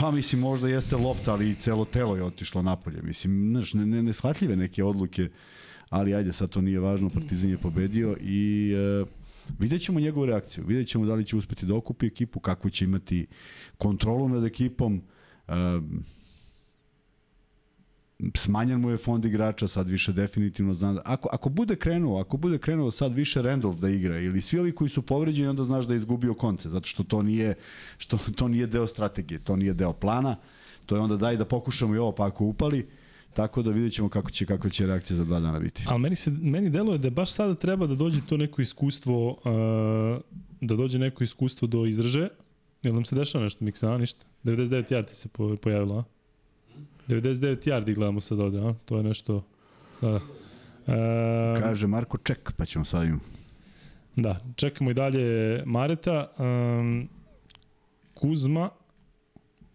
Pa mislim, možda jeste lopta, ali i celo telo je otišlo napolje. Mislim, znaš, ne, ne, neshvatljive neke odluke, ali ajde, sad to nije važno, Partizan je pobedio i e, vidjet ćemo njegovu reakciju. Vidjet ćemo da li će uspeti da okupi ekipu, kako će imati kontrolu nad ekipom. E, smanjen mu je fond igrača, sad više definitivno zna da, ako, ako bude krenuo, ako bude krenuo sad više Randolph da igra ili svi ovi koji su povređeni, onda znaš da je izgubio konce, zato što to nije, što to nije deo strategije, to nije deo plana, to je onda daj da pokušamo i ovo pa ako upali, tako da vidjet ćemo kako će, kako će reakcija za dva dana biti. Ali meni, se, meni deluje da baš sada treba da dođe to neko iskustvo, uh, da dođe neko iskustvo do izražaja. Jel nam se dešava nešto, Miksa, a ništa? 99 yardi se po, pojavilo, a? 99 yardi gledamo sad ovde, a? To je nešto... Da, da. Uh, Kaže Marko ček, pa ćemo sad im. Da, čekamo i dalje Mareta. Um, Kuzma,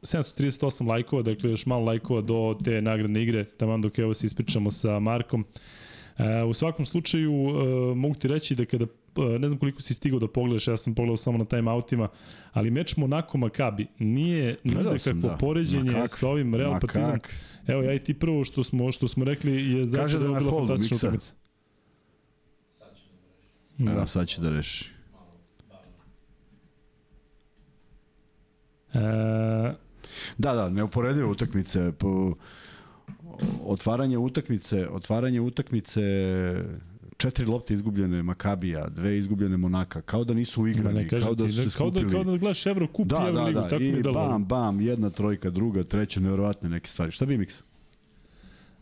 738 lajkova, dakle još malo lajkova do te nagradne igre, tamo dok evo se ispričamo sa Markom. E, u svakom slučaju e, mogu ti reći da kada e, ne znam koliko si stigao da pogledaš, ja sam pogledao samo na timeoutima, ali meč Monako Makabi nije ni za sam, kakvo da. poređenje Ma kak, sa ovim Real Partizan. Evo ja i ti prvo što smo što smo rekli je Kaže da da je bila holdu, fantastična utakmica. Da. Da. da, sad će da reši. E, Da, da, neuporedive utakmice. Po, otvaranje utakmice, otvaranje utakmice četiri lopte izgubljene Makabija, dve izgubljene Monaka, kao da nisu uigrani, kao da su se ne, kao da, skupili. kao da gledaš Evrokup da, i da, Euroligu, da, tako mi i delovalo. bam, bam, jedna trojka, druga, treća, nevjerovatne neke stvari. Šta bi Miks?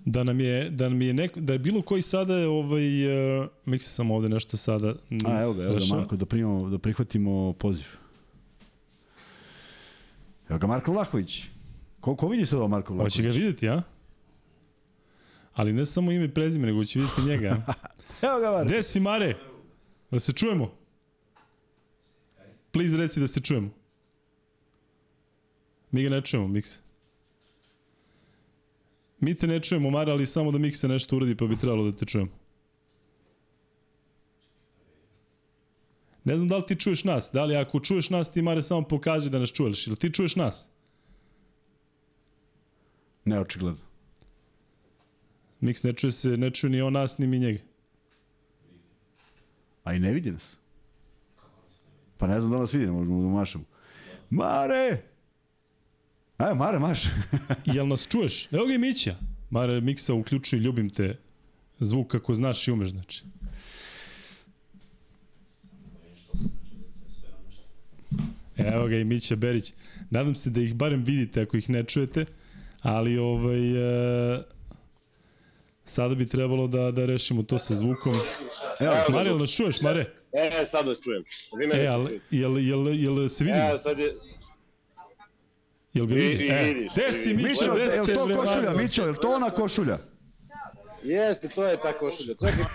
Da nam je, da nam je neko, da je bilo koji sada je ovaj, uh, miksa sam ovde nešto sada. A, evo ga, evo dešava. Marko, da, primamo, da prihvatimo poziv. Evo ga Marko Vlahović. Ko, ko vidi sad ovo Marko Vlahović? Hoće ga videti, a? Ali ne samo ime i prezime, nego će videti njega. Evo ga Marko. Gde si, Mare? Da se čujemo? Please reci da se čujemo. Mi ga ne čujemo, Mikse. Mi te ne čujemo, Mare, ali samo da Mikse nešto uradi, pa bi trebalo da te čujemo. Ne znam da li ti čuješ nas, da li ako čuješ nas, ti Mare samo pokaži da nas čuješ. Ili ti čuješ nas? Ne, očigledno. Miks ne čuje se, ne čuje ni on nas, ni mi njega. A i ne vidi nas. Pa ne znam da nas vidi, ne možemo da mašemo. Mare! Ajde, Mare, maš. Jel nas čuješ? Evo ga i Mića. Mare, Miksa, uključi, ljubim te. Zvuk kako znaš i umeš, znači. Evo ga i Mića Berić. Nadam se da ih barem vidite ako ih ne čujete, ali ovaj... E, sada bi trebalo da, da rešimo to sa zvukom. Evo, Mare, jel nas čuješ, Mare? E, sad vas čujem. Vi mene E, e, ali, jel, jel, jel se vidimo? E, sad je... Jel ga vi- vidi? vi E, vidiš, gde si. Mića, Mićo, gde je ste? li to košulja? Mićo, je li to ona košulja? Jeste, to je ta košulja. Čekaj,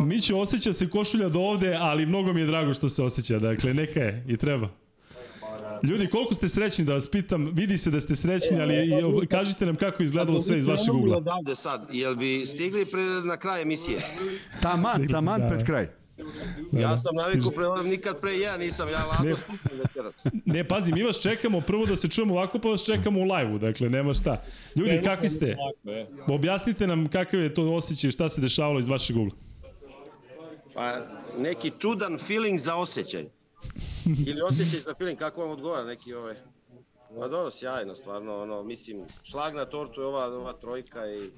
Mićo, osjeća se košulja do ovde, ali mnogo mi je drago što se osjeća. Dakle, neka je i treba. Ljudi, koliko ste srećni da vas pitam, vidi se da ste srećni, ali i, kažite nam kako je izgledalo sve iz vašeg ugla. Odavde sad, jel bi stigli pre, na kraj emisije? Taman, taman Da. pred kraj. Ja sam naviku pre, nikad pre ja nisam, ja ladno skupim večeras. Ne, pazi, mi vas čekamo prvo da se čujemo ovako, pa vas čekamo u live-u, dakle, nema šta. Ljudi, kakvi ste? Objasnite nam kakav je to osjećaj, šta se dešavalo iz vašeg ugla. Pa neki čudan feeling za osjećaj. Ili osjećaj za feeling, kako vam odgovara neki ovaj... Pa dobro, sjajno, stvarno, ono, mislim, šlag na tortu je ova, ova trojka i...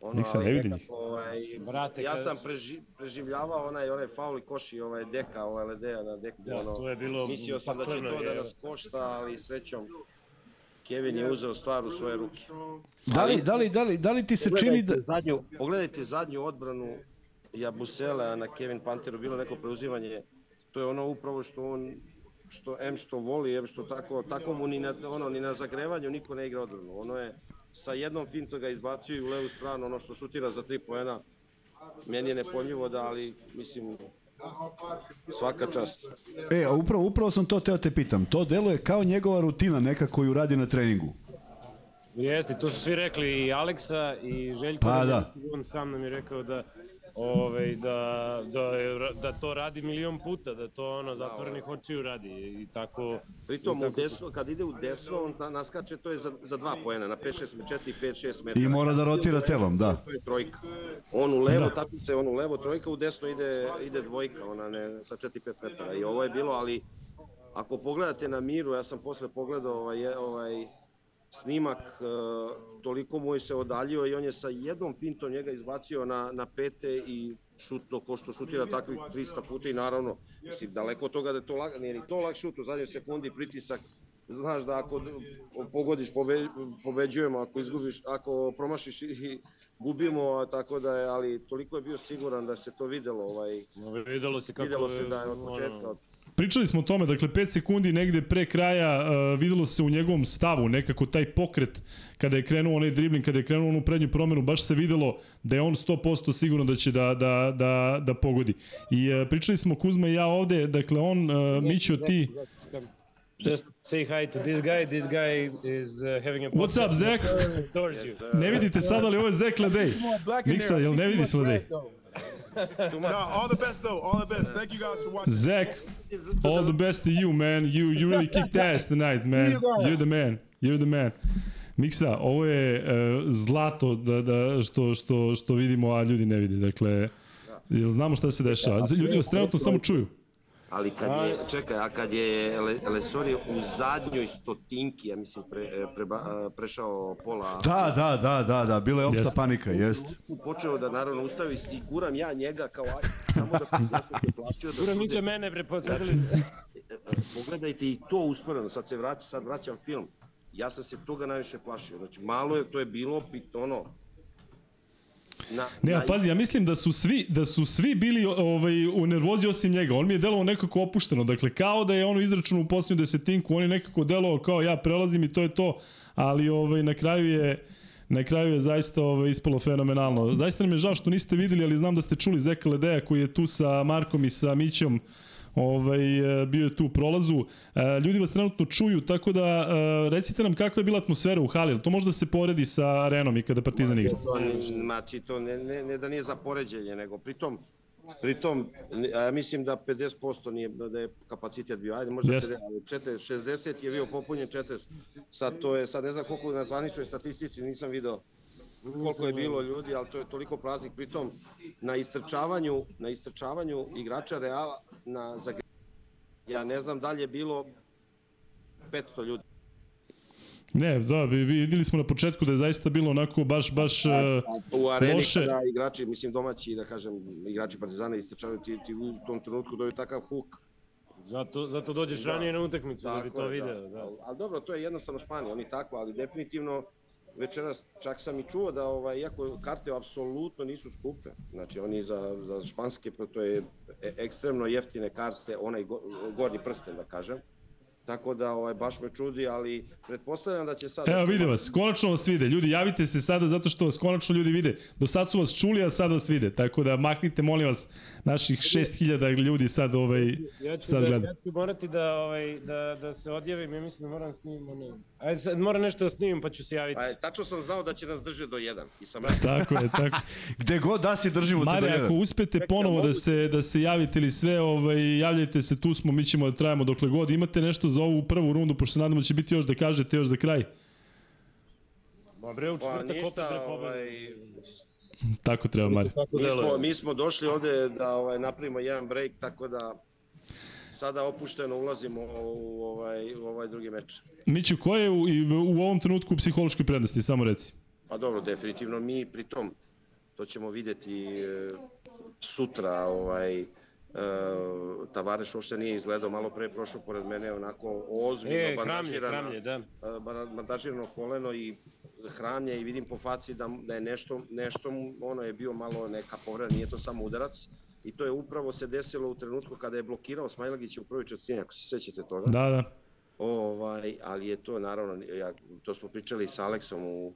Ono, Nik se ne ali vidi nekako, Ovaj, Brate, ja kad- sam preži, preživljavao onaj, onaj faul i koši, ovaj deka, ovaj ledea na deku, Da, ono, to je bilo mislio sam da će to da je. nas košta, ali srećom, Kevin je uzeo stvar u svoje ruke. Da li, da li, da li, da li ti se čini da... Zadnju, pogledajte zadnju odbranu Jabusela na Kevin Panteru, bilo neko preuzimanje, to je ono upravo što on što M što voli, M što tako, tako mu ni na, ono, ni na zagrevanju niko ne igra odbranu. Ono je sa jednom fintom ga izbacio i u levu stranu, ono što šutira za tri poena. Meni je nepojmljivo da, ali mislim, svaka čast. E, a upravo, upravo sam to teo te pitam. To deluje kao njegova rutina neka koju radi na treningu. Jeste, to su svi rekli i Aleksa i Željko. Pa, je- da. On sam nam je rekao da ovaj, da, da, je- da to radi milion puta, da to ono zatvorenih očiju radi i tako... Pritom i u tako su- desno, kad ide u desno, on na- naskače, to je za, za dva poena, na 5-6, 4, 5, 6 metara. I mora da rotira telom, da. To je trojka. On u levo, da. takmice, on u levo trojka, u desno ide, ide dvojka, ona ne, sa 4-5 metara. I ovo je bilo, ali ako pogledate na miru, ja sam posle pogledao ovaj, ovaj snimak, e, toliko mu je se odaljio i on je sa jednom fintom njega izbacio na, na pete i šutno ko što šutira takvih 300 puta i naravno, mislim, daleko od toga da je to lag, nije ni to lag šut, u zadnjoj sekundi pritisak, znaš da ako pogodiš pobe, pobeđujemo, ako izgubiš, ako promašiš i gubimo, a tako da je, ali toliko je bio siguran da se to videlo, ovaj, Videlo se kako... videlo se da je od početka, od Pričali smo o tome, dakle 5 sekundi negde pre kraja uh, videlo se u njegovom stavu nekako taj pokret kada je krenuo onaj dribling, kada je krenuo onu prednju promenu, baš se videlo da je on 100% sigurno da će da, da, da, da pogodi. I uh, pričali smo Kuzma i ja ovde, dakle on, uh, Mićo, ti, Just say hi to this guy. This guy is uh, having a What's up, Zach? towards you. ne vidite sad, ali ovo je Zek Ledej. Miksa, jel ne vidi se Ledej? No, all the best though. All the best. Thank you guys for watching. Zach, all the best to you, man. You you really kicked ass tonight, man. You're the man. You're the man. Miksa, ovo je uh, zlato da, da, što, što, što vidimo, a ljudi ne vide. Dakle, jel znamo šta se dešava? Ljudi vas trenutno samo čuju. Ali kad je, čekaj, a kad je Le, Lesor je u zadnjoj stotinki, ja mislim, pre, preba, prešao pola, Da, da, da, da, da, bila je opšta Jeste. panika, jest. počeo da naravno ustavi i guram ja njega kao aj, samo da se plaćao da Gura sude. Mića mene preposadili. Pogledajte i to usporeno, sad se vraća, sad vraćam film. Ja sam se toga najviše plašio. Znači, malo je, to je bilo pit, ono, Na, Ne, a na- pazi, ja mislim da su svi da su svi bili ovaj u nervozi osim njega. On mi je delovao nekako opušteno. Dakle kao da je ono izračunao u posljednju desetinku, on je nekako delovao kao ja prelazim i to je to. Ali ovaj na kraju je na kraju je zaista ovaj, ispalo fenomenalno. Zaista nam je žao što niste videli, ali znam da ste čuli Zeka Ledeja koji je tu sa Markom i sa Mićom ovaj, e, bio je tu u prolazu. E, Ljudi vas trenutno čuju, tako da e, recite nam kakva je bila atmosfera u hali. To možda se poredi sa arenom i kada Partizan igra. Znači, to ne, ne, ne da nije za poređenje, nego pritom, pritom, ja mislim da 50% nije, da je kapacitet bio, ajde možda Jeste. 50, ali 40, 60 je bio popunjen 40. Sad to je, sad ne znam koliko na zvaničnoj statistici nisam video koliko je bilo ljudi, ali to je toliko praznik. Pritom, na istrčavanju, na istrčavanju igrača Reala na za ja ne znam da li je bilo 500 ljudi. Ne, da, vi- videli smo na početku da je zaista bilo onako baš, baš... e, u areni Loše. kada igrači, mislim domaći, da kažem, igrači Partizana istrčavaju ti, ti u tom trenutku dobiju takav huk. Zato, zato dođeš Da. ranije na utakmicu da bi to je, video. Da. Ali, ali dobro, to je jednostavno Španija, oni tako, ali definitivno večeras čak sam i čuo da ovaj iako karte apsolutno nisu skupe. Znači oni za za španske to je e- ekstremno jeftine karte, onaj go, gornji prsten da kažem. Tako da ovaj baš me čudi, ali pretpostavljam da će sad da Evo se- vide vas, konačno vas vide. Ljudi, javite se sada zato što vas konačno ljudi vide. Do sad su vas čuli, a sad vas vide. Tako da maknite, molim vas, naših 6000 ljudi sad ovaj, Ja ću, sad da, gleda. ja ću morati da, ovaj, da, da se odjavim, ja mislim da moram snimim ono... Ajde, sad moram nešto da snimim pa ću se javiti. Pa, je, tačno sam znao da će nas drže do jedan. I sam rekao, Tako je, tako. Gde god da si držimo te do jedan. ako uspete ponovo da se, da se javite ili sve, ovaj, javljajte se, tu smo, mi ćemo da trajamo dokle god. Imate nešto za ovu prvu rundu, pošto se nadamo da će biti još da kažete još za kraj. Ma bre, u pa četvrtak opet ništa, da ovaj, Tako treba. Tako Mi smo, mi smo došli ovde da ovaj, napravimo jedan break, tako da sada opušteno ulazimo u ovaj, u ovaj drugi meč. Miću, ko je u, u ovom trenutku u psihološkoj prednosti, samo reci. Pa dobro, definitivno mi pritom, to ćemo videti e, sutra, ovaj, Tavareš uopšte nije izgledao, malo pre je prošao pored mene, onako ozbiljno E, bandažirano, hramlje, da. e, ba- bandažirano koleno i hramlje i vidim po faci da, da je nešto, nešto ono je bio malo neka povreda, nije to samo udarac. I to je upravo se desilo u trenutku kada je blokirao Smajlagića u prvoj četvrtini, ako se sećate toga. Da, da. Ovaj, ali je to naravno, ja, to smo pričali sa Aleksom u,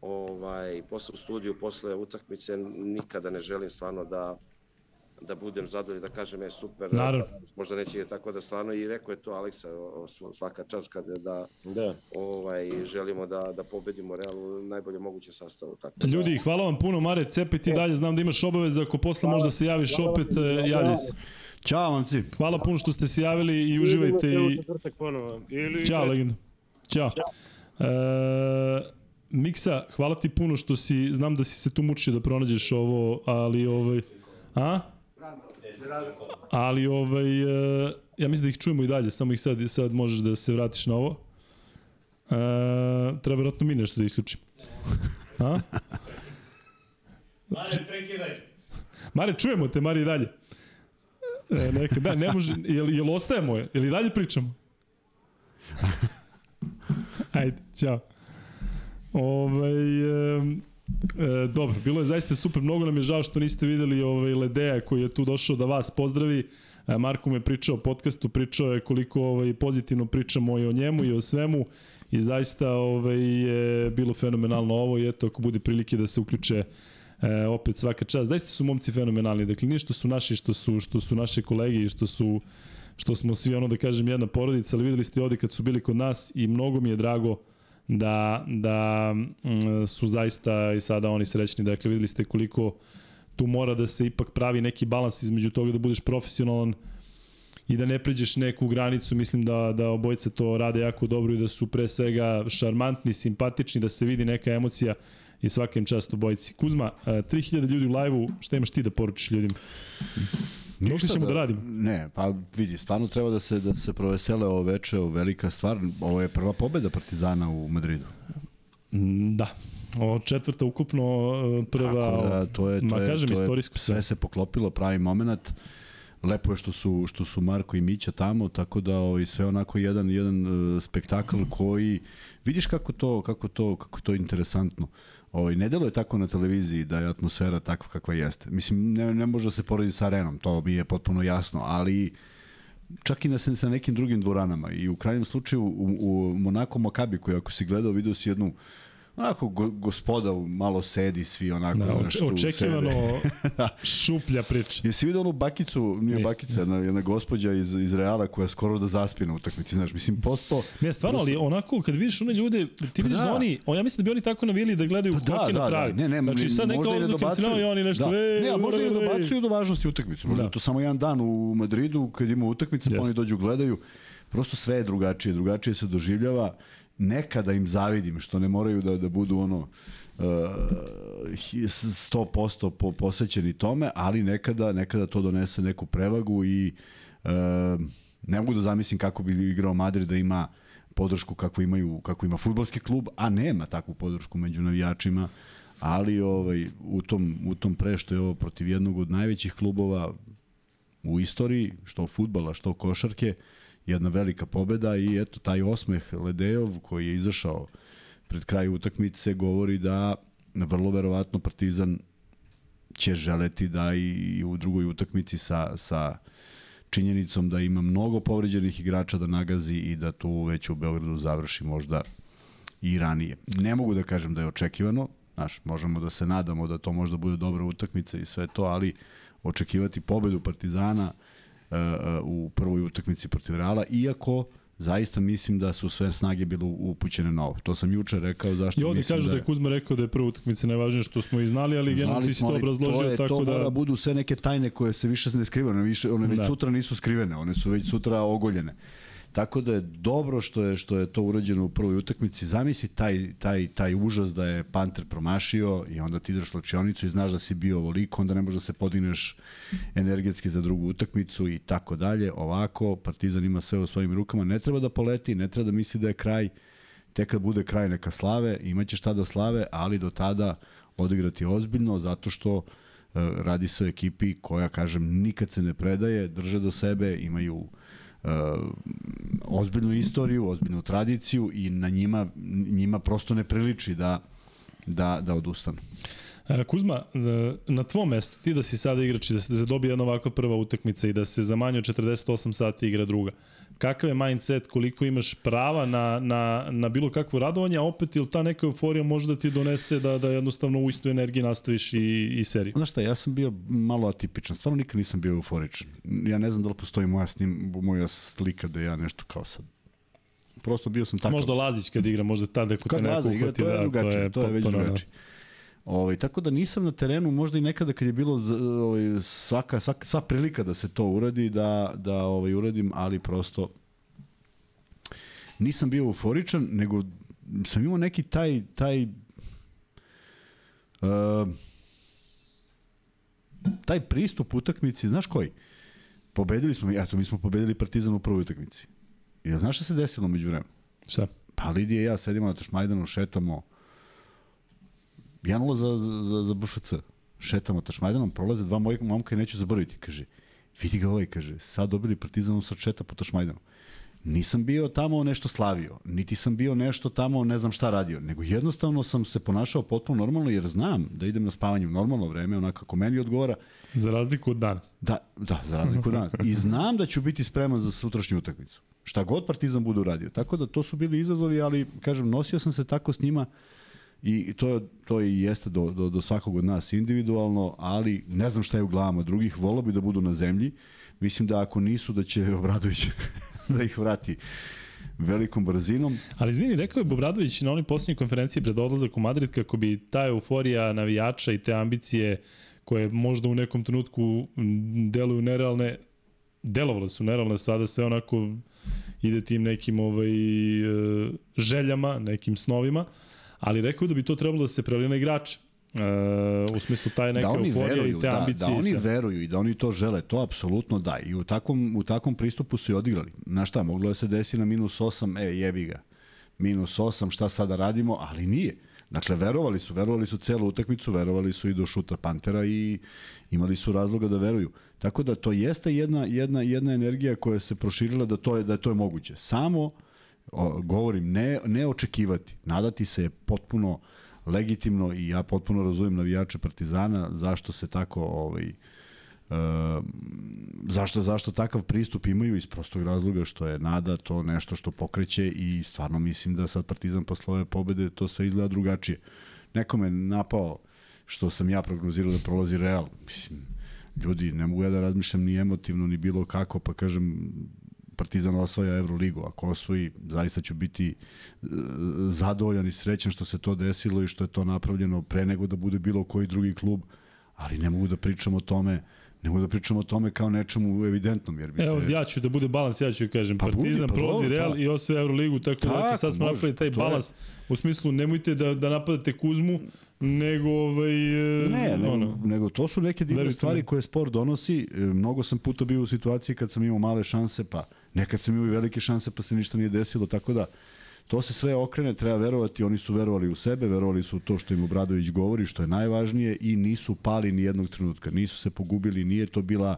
ovaj, posle u studiju, posle utakmice, nikada ne želim stvarno da da budem zadovoljan, da kažem je super, Naravno. možda neće je tako da stvarno i rekao je to Aleksa svaka čast kada da Da. ovaj želimo da da pobedimo Real u najbolje mogućem sastavu tako. da- Ljudi, hvala vam puno, Mare, cepaj ti dalje, znam da imaš obaveze, ako posle možda se javiš opet, e, javljaj se. Ćao mamci. Hvala puno što ste se javili i uživajte i... Ili, Ćao, legenda. Ćao. E, Miksa, hvala ti puno što si, znam da si se tu mučio da pronađeš ovo, ali ovaj... A? Ali ovaj, e, ja mislim da ih čujemo i dalje, samo ih sad, sad možeš da se vratiš na ovo. E, treba vjerojatno mi nešto da isključim. A? Mare, prekidaj. Mare, čujemo te, Mare, i dalje. E, neka, da, ne može, jel, jel ostajemo je? Jel i dalje pričamo? Ajde, čao. Ovaj, e, e, dobro, bilo je zaista super, mnogo nam je žao što niste videli ovaj Ledeja koji je tu došao da vas pozdravi. E, Marko me pričao o podcastu, pričao je koliko ovaj, pozitivno pričamo i o njemu i o svemu i zaista ovaj, je bilo fenomenalno ovo i eto, ako bude prilike da se uključe e, opet svaka čast. Zaista su momci fenomenalni, dakle nije što su naši, što su, što su naše kolege i što su što smo svi ono da kažem jedna porodica, ali videli ste ovde kad su bili kod nas i mnogo mi je drago da, da mm, su zaista i sada oni srećni. Dakle, videli ste koliko tu mora da se ipak pravi neki balans između toga da budeš profesionalan i da ne pređeš neku granicu. Mislim da, da obojice to rade jako dobro i da su pre svega šarmantni, simpatični, da se vidi neka emocija i svaka im čast obojici. Kuzma, e, 3000 ljudi u live-u, šta imaš ti da poručiš ljudima? Ništa ćemo da, da radimo. Ne, pa vidi, stvarno treba da se da se provesele ovo veče, ovo velika stvar. Ovo je prva pobeda Partizana u Madridu. Mm, Da. O, četvrta ukupno e, prva, Tako da, to je, to ma je, kažem, to je, istorijsko sve. sve se poklopilo, pravi moment. lepo je što su, što su Marko i Mića tamo, tako da ovaj, sve onako jedan, jedan uh, spektakl koji, vidiš kako to, kako to, kako to interesantno. Ovaj, ne deluje tako na televiziji da je atmosfera takva kakva jeste. Mislim, ne, ne može da se poredi sa arenom, to mi je potpuno jasno, ali čak i na, sa nekim drugim dvoranama. I u krajnjem slučaju u, u Monako Makabi, koji ako si gledao, vidio si jednu onako go, gospoda malo sedi svi onako Da, tu očekivano šuplja priča. Jesi vidio onu bakicu, nije Nis, bakica, nis. jedna, jedna gospođa iz, iz Reala koja skoro da zaspi na utakmici, znaš, mislim, posto... Ne, stvarno, ali onako kad vidiš one ljude, ti vidiš da. da. oni, o, ja mislim da bi oni tako navili da gledaju Pa da, na da, da, pravi. ne, ne, znači sad neka možda i ne odluka dobacuju. i oni nešto, da. ej, ne, a možda i dobacuju do važnosti utakmice. Možda Da. to samo jedan dan u Madridu kad ima utakmice, pa oni dođu gledaju. Prosto sve je drugačije, drugačije se doživljava. Nekada im zavidim što ne moraju da, da budu ono uh, 100% po, posvećeni tome, ali nekada, nekada to donese neku prevagu i uh, ne mogu da zamislim kako bi igrao Madrid da ima podršku kako imaju kako ima fudbalski klub, a nema takvu podršku među navijačima, ali ovaj u tom u tom pre što je ovo protiv jednog od najvećih klubova u istoriji, što fudbala, što košarke, jedna velika pobeda i eto taj osmeh Ledejov koji je izašao pred kraj utakmice govori da vrlo verovatno Partizan će želeti da i u drugoj utakmici sa, sa činjenicom da ima mnogo povređenih igrača da nagazi i da tu već u Beogradu završi možda i ranije. Ne mogu da kažem da je očekivano, znaš, možemo da se nadamo da to možda bude dobra utakmica i sve to, ali očekivati pobedu Partizana uh, u prvoj utakmici protiv Reala, iako zaista mislim da su sve snage bile upućene na ovo. To sam juče rekao zašto I ovdje mislim kažu da da je Kuzma rekao da je prva utakmica najvažnije što smo i znali, ali generalno ti si to obrazložio to je, tako to da... mora budu sve neke tajne koje se više ne skrivaju, one, više, one već Da. sutra nisu skrivene, one su već sutra ogoljene. Tako da je dobro što je što je to urađeno u prvoj utakmici. Zamisli taj, taj, taj užas da je Panter promašio i onda ti ideš u slačionicu i znaš da si bio ovoliko, onda ne možeš da se podigneš energetski za drugu utakmicu i tako dalje. Ovako, Partizan ima sve u svojim rukama. Ne treba da poleti, ne treba da misli da je kraj. Tek kad bude kraj neka slave, imaće šta da slave, ali do tada odigrati ozbiljno, zato što e, radi se o ekipi koja, kažem, nikad se ne predaje, drže do sebe, imaju ozbiljnu istoriju, ozbiljnu tradiciju i na njima, njima prosto ne priliči da, da, da odustanu. E, Kuzma, e, na tvom mestu, ti da si sada igrač i da se, da dobije jedna ovakva prva utakmica i da se za manje od 48 sati igra druga, kakav je mindset, koliko imaš prava na, na, na bilo kakvo radovanje, a opet ili ta neka euforija može da ti donese da, da jednostavno u istu energiji nastaviš i, i seriju? Znaš šta, ja sam bio malo atipičan, stvarno nikad nisam bio euforičan. Ja ne znam da li postoji moja, snim, moja slika da ja nešto kao sad. Prosto bio sam tako. Možda Lazić kad igra, možda tada ako te Kad neko Laza igra, uhvati, to je da, drugačije, to je, to je već potpuno- drugačije. Ovaj, tako da nisam na terenu, možda i nekada kad je bilo ovaj, svaka, svaka, sva prilika da se to uradi, da, da ovaj, uradim, ali prosto nisam bio euforičan, nego sam imao neki taj, taj uh, taj pristup utakmici, znaš koji? Pobedili smo, eto, mi smo pobedili Partizan u prvoj utakmici. I znaš šta se desilo među vremenu? Šta? Pa Lidija i ja sedimo na Tašmajdanu, šetamo 1-0 za, za, za BFC. Šetamo Tašmajdanom, prolaze dva moja momka i neću zaboraviti. Kaže, vidi ga ovaj, kaže, sad dobili Partizanu sa šeta po Tašmajdanu. Nisam bio tamo nešto slavio, niti sam bio nešto tamo ne znam šta radio, nego jednostavno sam se ponašao potpuno normalno jer znam da idem na spavanje u normalno vreme, onako kako meni odgovara, Za razliku od danas. Da, da, za razliku od danas. I znam da ću biti spreman za sutrašnju utakmicu. Šta god Partizan bude uradio. Tako da to su bili izazovi, ali kažem, nosio sam se tako s njima i to, to i jeste do, do, do svakog od nas individualno, ali ne znam šta je u glavama drugih, volao bi da budu na zemlji. Mislim da ako nisu, da će Obradović da ih vrati velikom brzinom. Ali izvini, rekao je Bobradović na onoj posljednjoj konferenciji pred odlazak u Madrid kako bi ta euforija navijača i te ambicije koje možda u nekom trenutku deluju nerealne, delovale su nerealne, sada sve onako ide tim nekim ovaj, e, željama, nekim snovima, ali rekao da bi to trebalo da se prelije na igrače. E, u smislu taj neka da oni euforija veruju, i te da, ambicije. da i oni sve. veruju i da oni to žele, to apsolutno da. I u takvom, u takvom pristupu su i odigrali. Znaš šta, moglo da se desi na minus 8, e, jebi ga. Minus 8, šta sada radimo, ali nije. Dakle, verovali su, verovali su celu utakmicu, verovali su i do šuta Pantera i imali su razloga da veruju. Tako da to jeste jedna, jedna, jedna energija koja se proširila da to je, da to je moguće. Samo, o, govorim, ne, ne očekivati. Nadati se je potpuno legitimno i ja potpuno razumem navijače Partizana zašto se tako ovaj, Uh, zašto, zašto takav pristup imaju iz prostog razloga što je nada to nešto što pokreće i stvarno mislim da sad Partizan posle ove pobede to sve izgleda drugačije. Nekome napao što sam ja prognozirao da prolazi Real. Mislim, ljudi, ne mogu ja da razmišljam ni emotivno, ni bilo kako, pa kažem, Partizan osvaja Euroligu. Ako osvoji, zaista ću biti e, zadovoljan i srećan što se to desilo i što je to napravljeno pre nego da bude bilo koji drugi klub, ali ne mogu da pričam o tome ne mogu da pričamo o tome kao nečemu evidentnom, jer bi Evo, se... ja ću da bude balans, ja ću kažem, Pa Partizan budi, pa prolazi dobro, Real pa. i osvoje Euroligu, tako, da Tako, eto, sad smo može, napravili taj to je- balans u smislu nemojte da, da napadate Kuzmu, nego ovaj, e, Ne, nego, ono, nego to su neke divne stvari koje sport donosi. E, Mnogo sam puta bio u situaciji kad sam imao male šanse, pa nekad sam imao velike šanse, pa se ništa nije desilo, tako da to se sve okrene, treba verovati, oni su verovali u sebe, verovali su u to što im Obradović govori, što je najvažnije i nisu pali ni jednog trenutka, nisu se pogubili, nije to bila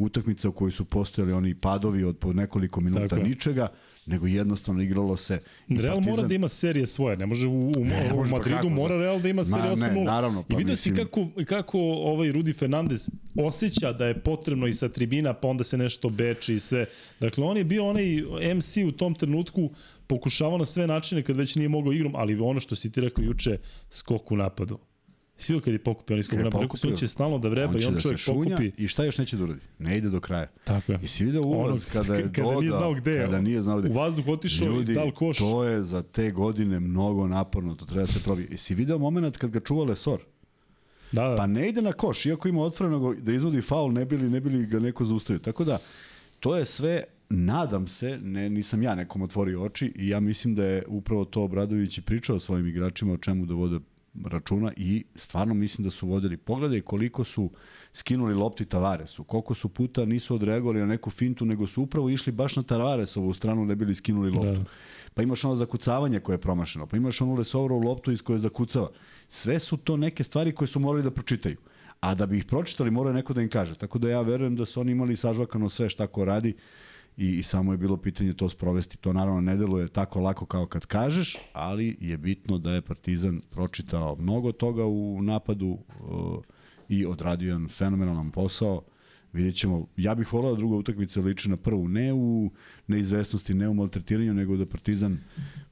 utakmica u kojoj su postojali oni padovi od po nekoliko minuta Tako ničega, nego jednostavno igralo se. i Real mora Partizan- da ima serije svoje, ne može u, u, Ne, u može, pa Madridu kako, mora Real da ima seriju Ma, ne, 8-0. naravno, I pa vidio si mislim- kako, kako ovaj Rudi Fernandez osjeća da je potrebno i sa tribina, pa onda se nešto beči i sve. Dakle, on je bio onaj MC u tom trenutku, pokušavao na sve načine kad već nije mogao igrom, ali ono što si ti rekao juče, skok u napadu. Svi kad je pokupio napadu, rekao sam, on će stalno da vreba i on da čovjek šunja pokupi. I šta još neće da uradi? Ne ide do kraja. Tako je. I si video ulaz Ono, kada je kada dodao, nije znao gde je. kada nije znao gde. U vazduh otišao Ljudi, i dal koš. to je za te godine mnogo naporno, to treba da se probi. I si video moment kad ga čuva Lesor? Da, da. Pa ne ide na koš, iako ima otvorenog da izvodi faul, ne bili, ne bili ga neko zaustavio. Tako da, to je sve, nadam se, ne, nisam ja nekom otvorio oči i ja mislim da je upravo to Obradović i pričao svojim igračima o čemu da vode računa i stvarno mislim da su vodili. Pogledaj koliko su skinuli lopti Tavaresu, koliko su puta nisu odreagovali na neku fintu, nego su upravo išli baš na Tavaresovu stranu, ne bili skinuli loptu. Da. Pa imaš ono zakucavanje koje je promašeno, pa imaš onu Lesovrovu loptu iz koje zakucava. Sve su to neke stvari koje su morali da pročitaju. A da bi ih pročitali, mora neko da im kaže. Tako da ja verujem da su oni imali sažvakano sve šta ko radi i, i samo je bilo pitanje to sprovesti. To naravno ne deluje tako lako kao kad kažeš, ali je bitno da je Partizan pročitao mnogo toga u napadu uh, i odradio jedan fenomenalan posao. Vidjet ćemo, ja bih volao da druga utakmica liči na prvu, ne u neizvesnosti, ne u maltretiranju, nego da Partizan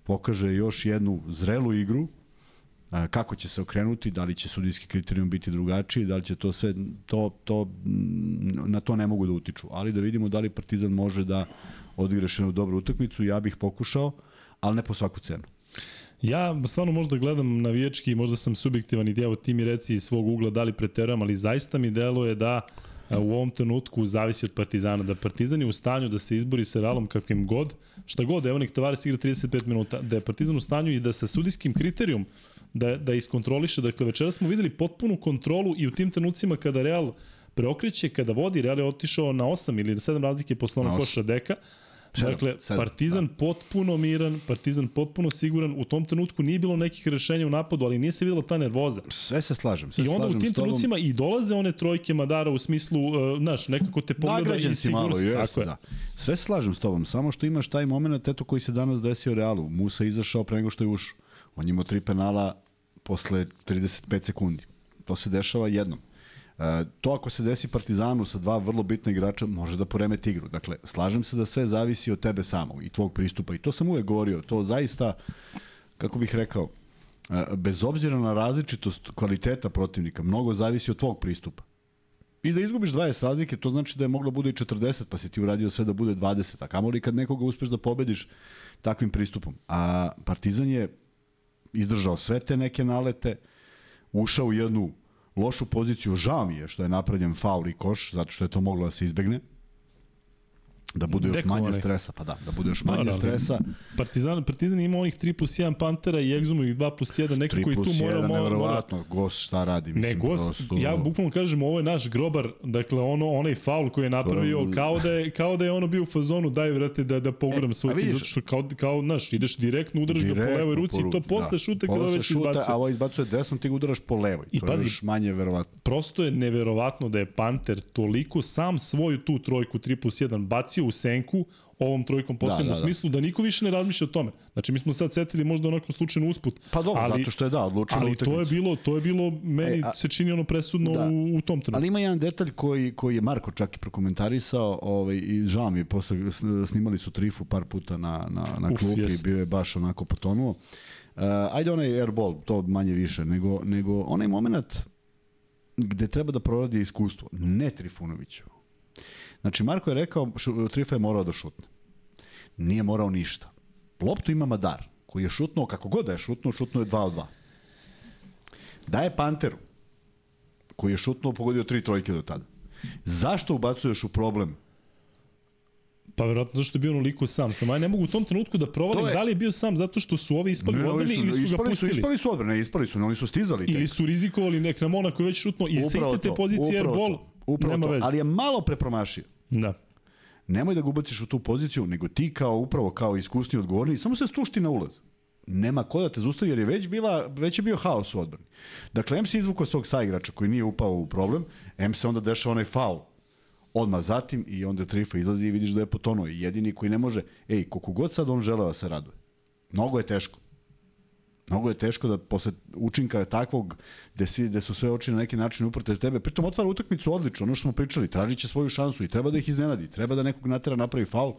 pokaže još jednu zrelu igru, kako će se okrenuti, da li će sudijski kriterijum biti drugačiji, da li će to sve, to, to, na to ne mogu da utiču, ali da vidimo da li Partizan može da odigra još jednu dobru utakmicu, ja bih pokušao, ali ne po svaku cenu. Ja stvarno možda gledam navijački, možda sam subjektivan i evo ti mi reci iz svog ugla da li preterujem, ali zaista mi deluje da a, u ovom trenutku zavisi od Partizana, da Partizan je u stanju da se izbori sa Realom kakvim god, šta god, evo nek Tavares igra 35 minuta, da je Partizan u stanju i da sa sudijskim kriterijum da, da iskontroliše, dakle večera smo videli potpunu kontrolu i u tim trenucima kada Real preokreće, kada vodi, Real je otišao na 8 ili na 7 razlike posle onog koša deka, Dakle, sedam, Partizan potpuno miran, Partizan potpuno siguran, u tom trenutku nije bilo nekih rešenja u napadu, ali nije se videla ta nervoza. Sve se slažem, sve I onda u slažem tim s tobom. trenucima i dolaze one trojke Madara u smislu, uh, znaš, nekako te pogleda Nagrađen i si malo, sigurno jesu, Tako je. da. Sve se slažem s tobom, samo što imaš taj moment eto koji se danas desio Realu. Musa izašao pre nego što je ušao. On je imao tri penala posle 35 sekundi. To se dešava jednom. E, to ako se desi Partizanu sa dva vrlo bitna igrača, može da poremeti igru. Dakle, slažem se da sve zavisi od tebe samog i tvog pristupa. I to sam uvek govorio. To zaista, kako bih rekao, e, bez obzira na različitost kvaliteta protivnika, mnogo zavisi od tvog pristupa. I da izgubiš 20 razlike, to znači da je moglo bude i 40, pa si ti uradio sve da bude 20. A kamoli kad nekoga uspeš da pobediš takvim pristupom. A Partizan je izdržao sve te neke nalete, ušao u jednu lošu poziciju, žao mi je što je napravljen faul i koš, zato što je to moglo da se izbegne. Da bude još Deko manje onaj. stresa, pa da, da bude još manje Naravno. stresa. Partizan, Partizan ima onih 3 plus 1 Pantera i Egzumu ih 2 plus 1, neki 3 koji tu plus mora, 1, mora, mora, nevjerovatno. Gos šta radi, Ne, mislim, Gos, prosto... ja bukvalno kažem, ovo je naš grobar, dakle ono, onaj faul koji je napravio, Dobro. kao da je, kao da je ono bio u fazonu, daj vrate da, da poguram E, svoj tim, zato što kao, kao, znaš, ideš direktno, udaraš ga po Direktno levoj ruci to ruci, posle da. šuta kada već šuta, izbacuje. A ovo izbacuje desno, ti ga udaraš po levoj. I to pazi- je još manje verovatno. Prosto je neverovatno da je Panter toliko sam svoju tu trojku 3 plus 1 bacio u senku ovom trojkom posljednom da, u da. smislu da niko više ne razmišlja o tome. Znači mi smo sad setili možda onako slučajno usput. Pa dobro, ali, zato što je da, odlučeno Ali to je utakmicu. bilo, to je bilo meni E, a- se čini ono presudno Da. u, u tom trenutku. Ali ima jedan detalj koji, koji je Marko čak i prokomentarisao ovaj, i žao mi je, posle sn- snimali su trifu par puta na, na, na Uf, klupi jest. bio je baš onako potonuo. Uh, ajde onaj airball, to manje više, nego, nego onaj moment gde treba da proradi iskustvo, ne Trifunovićevo. Znači, Marko je rekao, Trifa je morao da šutne. Nije morao ništa. Loptu ima Madar, koji je šutnuo, kako god da je šutnuo, šutnuo je 2 od 2. Daje Panteru, koji je šutnuo, pogodio tri trojke do tada. Zašto ubacuješ u problem? Pa verovatno zato što je bio onoliko sam. Samo ja ne mogu u tom trenutku da provalim je- da li je bio sam zato što su ovi ispali Ne, odbrani ili su ga ispali pustili. ispali su odbrane, ispali su, ne, oni su stizali tek. Ili su rizikovali nek Ramona koji je već šutno i sa iste te pozicije airball, upravo nema to. veze. Ali je malo prepromašio. Da. Nemoj da ga ubaciš u tu poziciju, nego ti kao upravo kao iskusni odgovorni, samo se stušti na ulaz. Nema ko da te zustavi jer je već, bila, već je bio haos u odbrani. Dakle, M se izvukao svog saigrača koji nije upao u problem, M se onda dešava onaj faul odmah zatim i onda Trifa izlazi i vidiš da je potonuo. Jedini koji ne može, ej, koliko god sad on želeo da se raduje. Mnogo je teško. Mnogo je teško da posle učinka takvog gde, svi, gde su sve oči na neki način uprte tebe, pritom otvara utakmicu odlično, ono što smo pričali, tražit će svoju šansu i treba da ih iznenadi, treba da nekog natera napravi faul.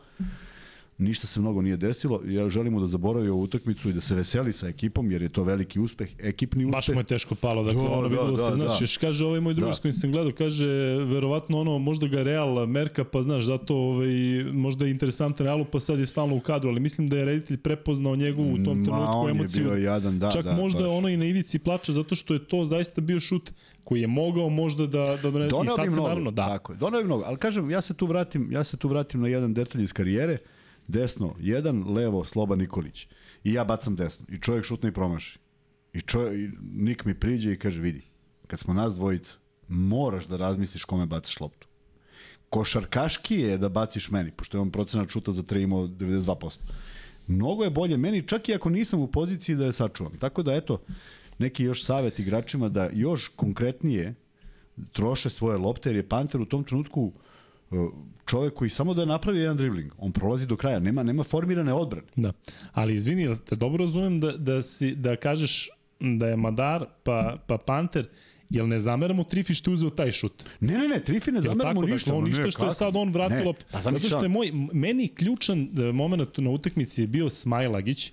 Ništa se mnogo nije desilo, ja želim mu da zaboravi ovu utakmicu i da se veseli sa ekipom, jer je to veliki uspeh, ekipni uspeh. Baš mu je teško palo, dakle Da, ono da, videlo da, se, znaš, da. još kaže ovaj moj drugi Da. s kojim sam gledao, kaže, verovatno ono, možda ga Real merka, pa znaš, zato ovaj, možda je interesantan Realu, pa sad je stalno u kadru, ali mislim da je reditelj prepoznao njegovu u tom Ma, trenutku on je emociju. bio jadan, da, Čak da, možda baš. ono i na ivici plača, zato što je to zaista bio šut koji je mogao možda da, da donese. I sad se mnogo, naravno, da. Tako je, doneo bi mnogo, ali kažem, ja se tu vratim, ja se tu vratim na jedan detalj iz karijere, desno jedan, levo Sloba Nikolić. I ja bacam desno. I čovjek šutne i promaši. I, čovjek, i Nik mi priđe i kaže, vidi, kad smo nas dvojica, moraš da razmisliš kome baciš loptu. Košarkaški je da baciš meni, pošto je on procenat šuta za 3 imao 92%. Mnogo je bolje meni, čak i ako nisam u poziciji da je sačuvam. Tako da, eto, neki još savjet igračima da još konkretnije troše svoje lopte, jer je Panter u tom trenutku uh, čovek koji samo da napravi jedan dribling, on prolazi do kraja, nema nema formirane odbrane. Da. Ali izvini, jel te dobro razumem da, da, si, da kažeš da je Madar pa, pa Panter, jel ne zameramo Trifi što je uzeo taj šut? Ne, ne, ne, Trifi ne zameramo tako? ništa. Dakle, on ma ne, ništa što je sad on vratio loptu. Pa Zato što je moj, meni ključan e, moment na utakmici je bio Smajlagić,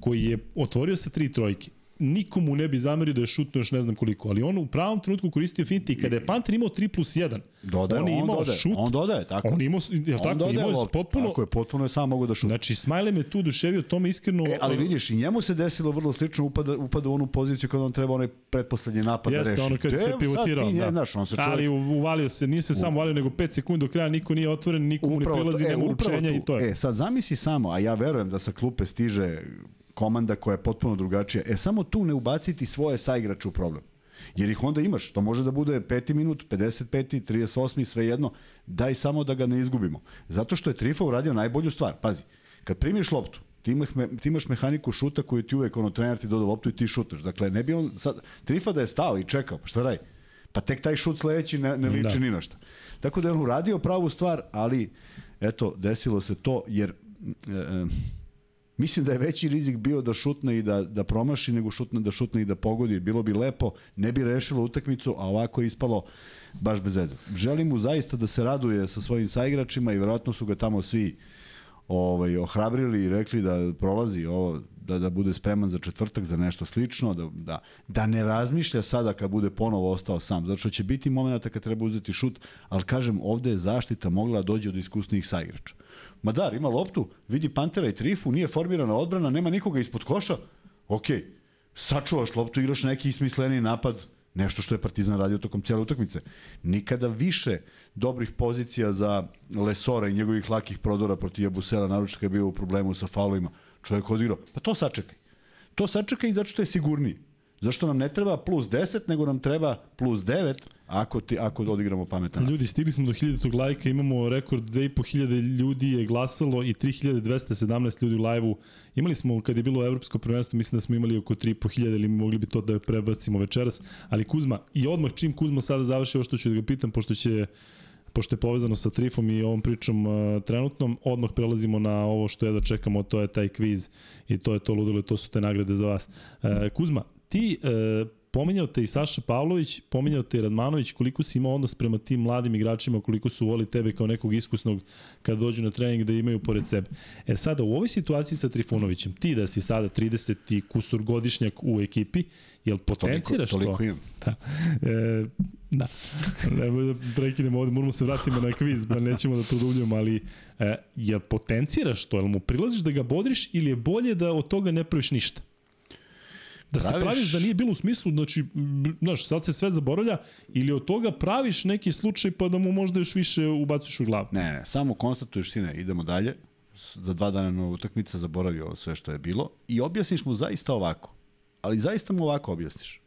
koji je otvorio sa tri trojke. Nikomu ne bi zamerio da je šutno još ne znam koliko, ali on u pravom trenutku koristio finti i kada je Panter imao 3 plus 1, Dodaje, on je imao dodaje, šut, on dodaje, tako. on imao, je on tako, dodaje imao je potpuno, Tako je, potpuno je sam mogu da šutne. Znači, Smajle me tu duševio, to me iskreno... E, ali vidiš, i njemu se desilo vrlo slično, upada, upada u onu poziciju kada on treba onaj pretposlednji napad Jeste, da reši. ono kad se sad pivotirao, ti nje, da. Znaš, on se čovjek... Ali uvalio se, nije se sam uvalio, nego 5 sekundi do kraja, niko nije otvoren, niko mu ne prilazi, to- nema uručenja i to je. E, sad zamisli samo, a ja verujem da sa klupe stiže komanda koja je potpuno drugačija. E, samo tu ne ubaciti svoje saigrače u problem. Jer ih onda imaš. To može da bude peti minut, 55. 38. svejedno. Daj samo da ga ne izgubimo. Zato što je Trifa uradio najbolju stvar. Pazi, kad primiš loptu, ti imaš, me, ti imaš mehaniku šuta koju ti uvek ono trener ti doda loptu i ti šutaš. Dakle, ne bi on sad, Trifa da je stao i čekao, pa šta radi? Pa tek taj šut sledeći ne, ne liči Da. ni na šta. Tako da je on uradio pravu stvar, ali eto, desilo se to, jer e, e, mislim da je veći rizik bio da šutne i da, da promaši nego šutne, da šutne i da pogodi. Bilo bi lepo, ne bi rešilo utakmicu, a ovako je ispalo baš bez veze. Želim mu zaista da se raduje sa svojim saigračima i verovatno su ga tamo svi ovaj, ohrabrili i rekli da prolazi ovo, da, da bude spreman za četvrtak, za nešto slično, da, da, da ne razmišlja sada kad bude ponovo ostao sam, zato što će biti momenta kad treba uzeti šut, ali kažem, ovde je zaštita mogla da dođe od iskusnijih saigrača. Madar ima loptu, vidi Pantera i Trifu, nije formirana odbrana, nema nikoga ispod koša, okej, sačuvaš loptu, igraš neki smisleniji napad, Nešto što je Partizan radio tokom cijele utakmice. Nikada više dobrih pozicija za Lesora i njegovih lakih prodora protiv Jabusela, naročito kad je bio u problemu sa faulovima. Čovjek odigrao. Pa to sačekaj. To sačekaj zato što je sigurniji. Zašto nam ne treba plus 10, nego nam treba plus 9 ako, ti, ako odigramo pametan. Ljudi, stigli smo do 1000 lajka, imamo rekord 2500 ljudi je glasalo i 3217 ljudi u live-u. Imali smo, kad je bilo evropsko prvenstvo, mislim da smo imali oko 3500 ili mogli bi to da prebacimo večeras. Ali Kuzma, i odmah čim Kuzma sada završi ovo što ću da ga pitam, pošto će pošto je povezano sa Trifom i ovom pričom uh, trenutnom, odmah prelazimo na ovo što je da čekamo, to je taj kviz i to je to ludilo, to su te nagrade za vas. Uh, Kuzma, ti uh, pominjao te i Saša Pavlović, pominjao te i Radmanović, koliko si imao odnos prema tim mladim igračima, koliko su voli tebe kao nekog iskusnog kada dođu na trening da imaju pored sebe. E sada, u ovoj situaciji sa Trifunovićem, ti da si sada 30 i kusur godišnjak u ekipi, jel potenciraš toliko, toliko to? imam. Da. E, da. Nemo da prekinemo ovde, moramo se vratimo na kviz, pa nećemo da produbljamo, ali e, jel potenciraš to? Jel mu prilaziš da ga bodriš ili je bolje da od toga ne praviš ništa? Da praviš... se praviš da nije bilo u smislu, znači, znaš, sad se sve zaboravlja, ili od toga praviš neki slučaj pa da mu možda još više ubaciš u glavu? Ne, ne, samo konstatuješ, sine, idemo dalje, za dva dana nova utakmica, zaboravio ovo sve što je bilo i objasniš mu zaista ovako. Ali zaista mu ovako objasniš.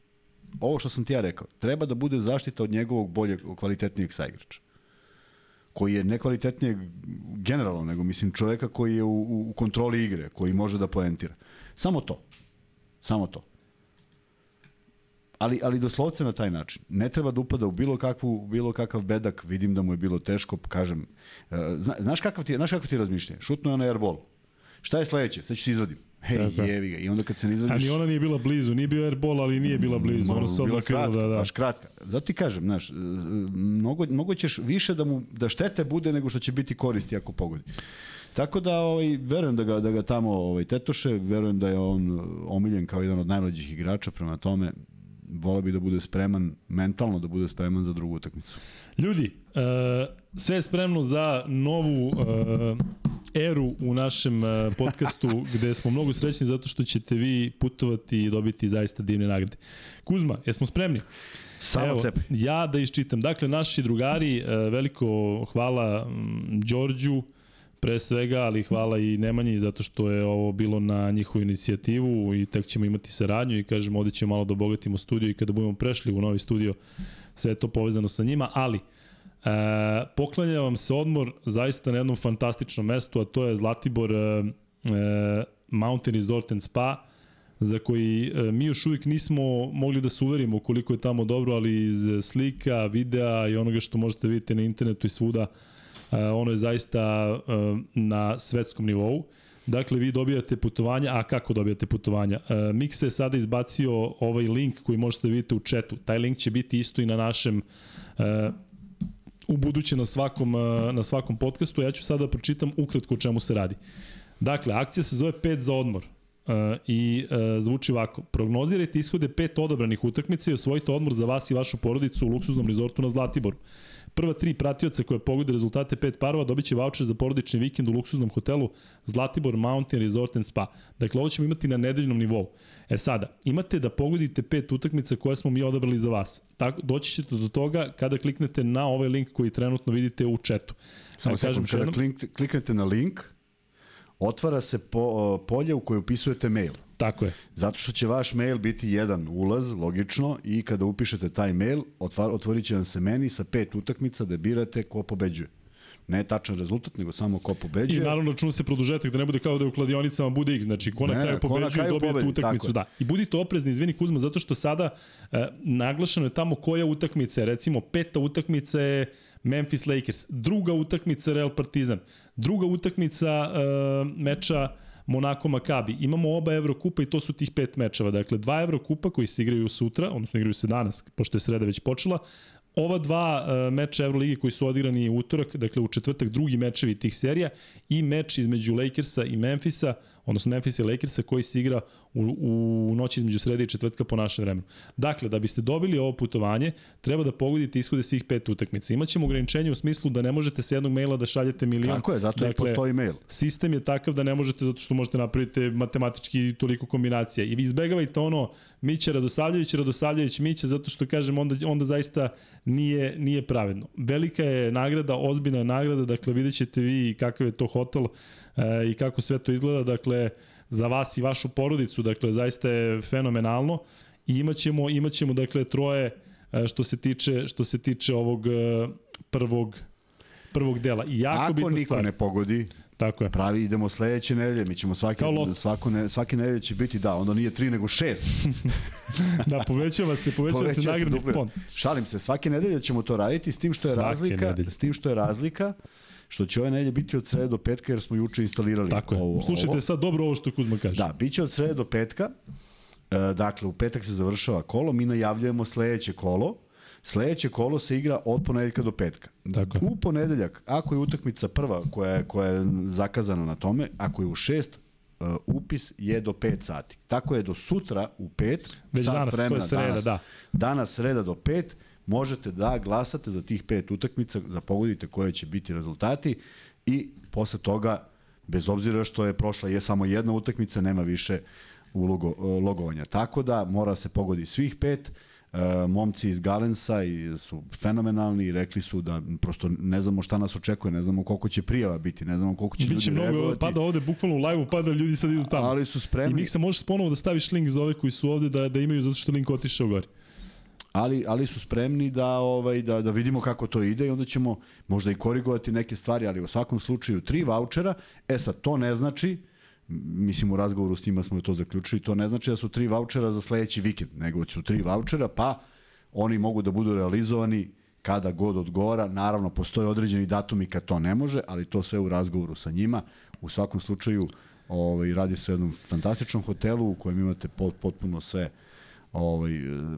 Ovo što sam ti ja rekao, treba da bude zaštita od njegovog boljeg, kvalitetnijeg saigrača koji je nekvalitetnijeg generalno, nego mislim čoveka koji je u, u kontroli igre, koji može da poentira. Samo to. Samo to ali, ali doslovce na taj način. Ne treba da upada u bilo, kakvu, bilo kakav bedak, vidim da mu je bilo teško, kažem. Uh, zna, znaš, kakav ti, znaš kakav ti razmišljanje? Šutno je na airball. Šta je sledeće? Sad ću se izvadim. Hej, Tako. jevi ga. I onda kad se ne izvadiš... Ali ona nije bila blizu, nije bio airball, ali nije bila blizu. Ono se bila kratka, da, da. baš kratka. Zato ti kažem, znaš, e, mnogo, mnogo ćeš više da mu, da štete bude nego što će biti koristi ako pogodi. Tako da ovaj verujem da ga da ga tamo ovaj tetoše, verujem da je on omiljen kao jedan od najmlađih igrača, prema tome voleo bi da bude spreman, mentalno da bude spreman za drugu utakmicu. Ljudi, uh, sve je spremno za novu uh, eru u našem uh, podcastu gde smo mnogo srećni zato što ćete vi putovati i dobiti zaista divne nagrade. Kuzma, jesmo spremni? Samo Evo, cepi. Ja da iščitam. Dakle, naši drugari, veliko hvala Đorđu, pre svega, ali hvala i Nemanji zato što je ovo bilo na njihovu inicijativu i tek ćemo imati saradnju i kažemo ovde ćemo malo da obogatimo studio i kada budemo prešli u novi studio sve je to povezano sa njima, ali e, poklanja vam se odmor zaista na jednom fantastičnom mestu, a to je Zlatibor e, e, Mountain Resort and Spa za koji e, mi još uvijek nismo mogli da se uverimo koliko je tamo dobro, ali iz slika, videa i onoga što možete vidjeti na internetu i svuda, ono je zaista na svetskom nivou. Dakle, vi dobijate putovanja, a kako dobijate putovanja? Mixa je sada izbacio ovaj link koji možete da vidite u četu. Taj link će biti isto i na našem u buduće na svakom, na svakom podcastu. Ja ću sada da pročitam ukratko o čemu se radi. Dakle, akcija se zove 5 za odmor. I zvuči ovako. Prognozirajte ishode pet odabranih utakmica i osvojite odmor za vas i vašu porodicu u luksuznom rezortu na Zlatiboru. Prva tri pratioca koje pogode rezultate pet parova dobit će voucher za porodični vikend u luksuznom hotelu Zlatibor Mountain Resort and Spa. Dakle, ovo ćemo imati na nedeljnom nivou. E sada, imate da pogodite pet utakmica koje smo mi odabrali za vas. Tako, doći ćete do toga kada kliknete na ovaj link koji trenutno vidite u četu. Samo kažem, kada kliknete na link, otvara se po, polje u koje upisujete mail. Tako je. Zato što će vaš mail biti jedan ulaz, logično, i kada upišete taj mail, otvar, otvorit će vam se meni sa pet utakmica da birate ko pobeđuje. Ne tačan rezultat, nego samo ko pobeđuje. I naravno računa se produžetak da ne bude kao da u kladionicama bude x, znači ko na ne, kraju pobeđuje dobije tu utakmicu. Da. I budite oprezni, izvini Kuzma, zato što sada e, naglašeno je tamo koja utakmica je. Recimo, peta utakmica je Memphis Lakers, druga utakmica Real Partizan, druga utakmica e, meča Monako Makabi. Imamo oba Evrokupa i to su tih pet mečeva. Dakle, dva Evrokupa koji se igraju sutra, odnosno igraju se danas, pošto je sreda već počela. Ova dva uh, meča Evrolige koji su odigrani u utorak, dakle u četvrtak drugi mečevi tih serija i meč između Lakersa i Memfisa odnosno Memphis i Lakersa koji se igra u, u noći između srede i četvrtka po našem vremenu. Dakle, da biste dobili ovo putovanje, treba da pogodite ishode svih pet utakmica. Imaćemo ograničenje u smislu da ne možete sa jednog maila da šaljete milion. Tako je, zato dakle, i postoji mail. Sistem je takav da ne možete zato što možete napraviti matematički toliko kombinacija. I vi izbegavajte ono Mića Radosavljević, Radosavljević Mića, zato što kažem onda, onda zaista nije, nije pravedno. Velika je nagrada, ozbiljna je nagrada, dakle vidjet ćete vi kakav je to hotel e, i kako sve to izgleda, dakle za vas i vašu porodicu, dakle zaista je fenomenalno i imaćemo, imaćemo dakle troje e, što se tiče što se tiče ovog e, prvog prvog dela. I jako Ako bitna niko stvar. ne pogodi, Tako je. pravi idemo sledeće nedelje, mi ćemo svaki, svako ne, svake nedelje će biti, da, onda nije tri nego šest. da, povećava se, povećava, povećava se nagradni fond. Šalim se, svake nedelje ćemo to raditi s tim što je svake razlika, nedelje. s tim što je razlika što će ove nedelje biti od srede do petka jer smo juče instalirali Tako je. ovo. Slušajte ovo. sad dobro ovo što Kuzma kaže. Da, bit će od srede do petka. E, dakle, u petak se završava kolo, mi najavljujemo sledeće kolo. Sledeće kolo se igra od ponedeljka do petka. Tako. U ponedeljak, ako je utakmica prva koja je, koja je zakazana na tome, ako je u šest, uh, upis je do 5 sati. Tako je do sutra u 5, Već sat danas, vremena, to je sreda, danas, da. Danas sreda do 5, možete da glasate za tih pet utakmica, da pogodite koje će biti rezultati i posle toga, bez obzira što je prošla je samo jedna utakmica, nema više ulogo, logovanja. Tako da mora se pogodi svih pet, E, momci iz Galensa i su fenomenalni i rekli su da prosto ne znamo šta nas očekuje, ne znamo koliko će prijava biti, ne znamo koliko će Biće ljudi mnogo, reagovati. Pada ovde, bukvalno u live-u pada, ljudi sad idu tamo. Ali su spremni. I Miksa možeš ponovo da staviš link za ove koji su ovde da, da imaju zato što link otišao gori. Ali ali su spremni da ovaj da da vidimo kako to ide i onda ćemo možda i korigovati neke stvari, ali u svakom slučaju tri vaučera. E sad to ne znači mislim u razgovoru s njima smo to zaključili, to ne znači da su tri vaučera za sledeći vikend, nego su tri vaučera, pa oni mogu da budu realizovani kada god odgovara. Naravno, postoje određeni datumi kad to ne može, ali to sve u razgovoru sa njima. U svakom slučaju, ovaj, radi se o jednom fantastičnom hotelu u kojem imate pot, potpuno sve ovaj,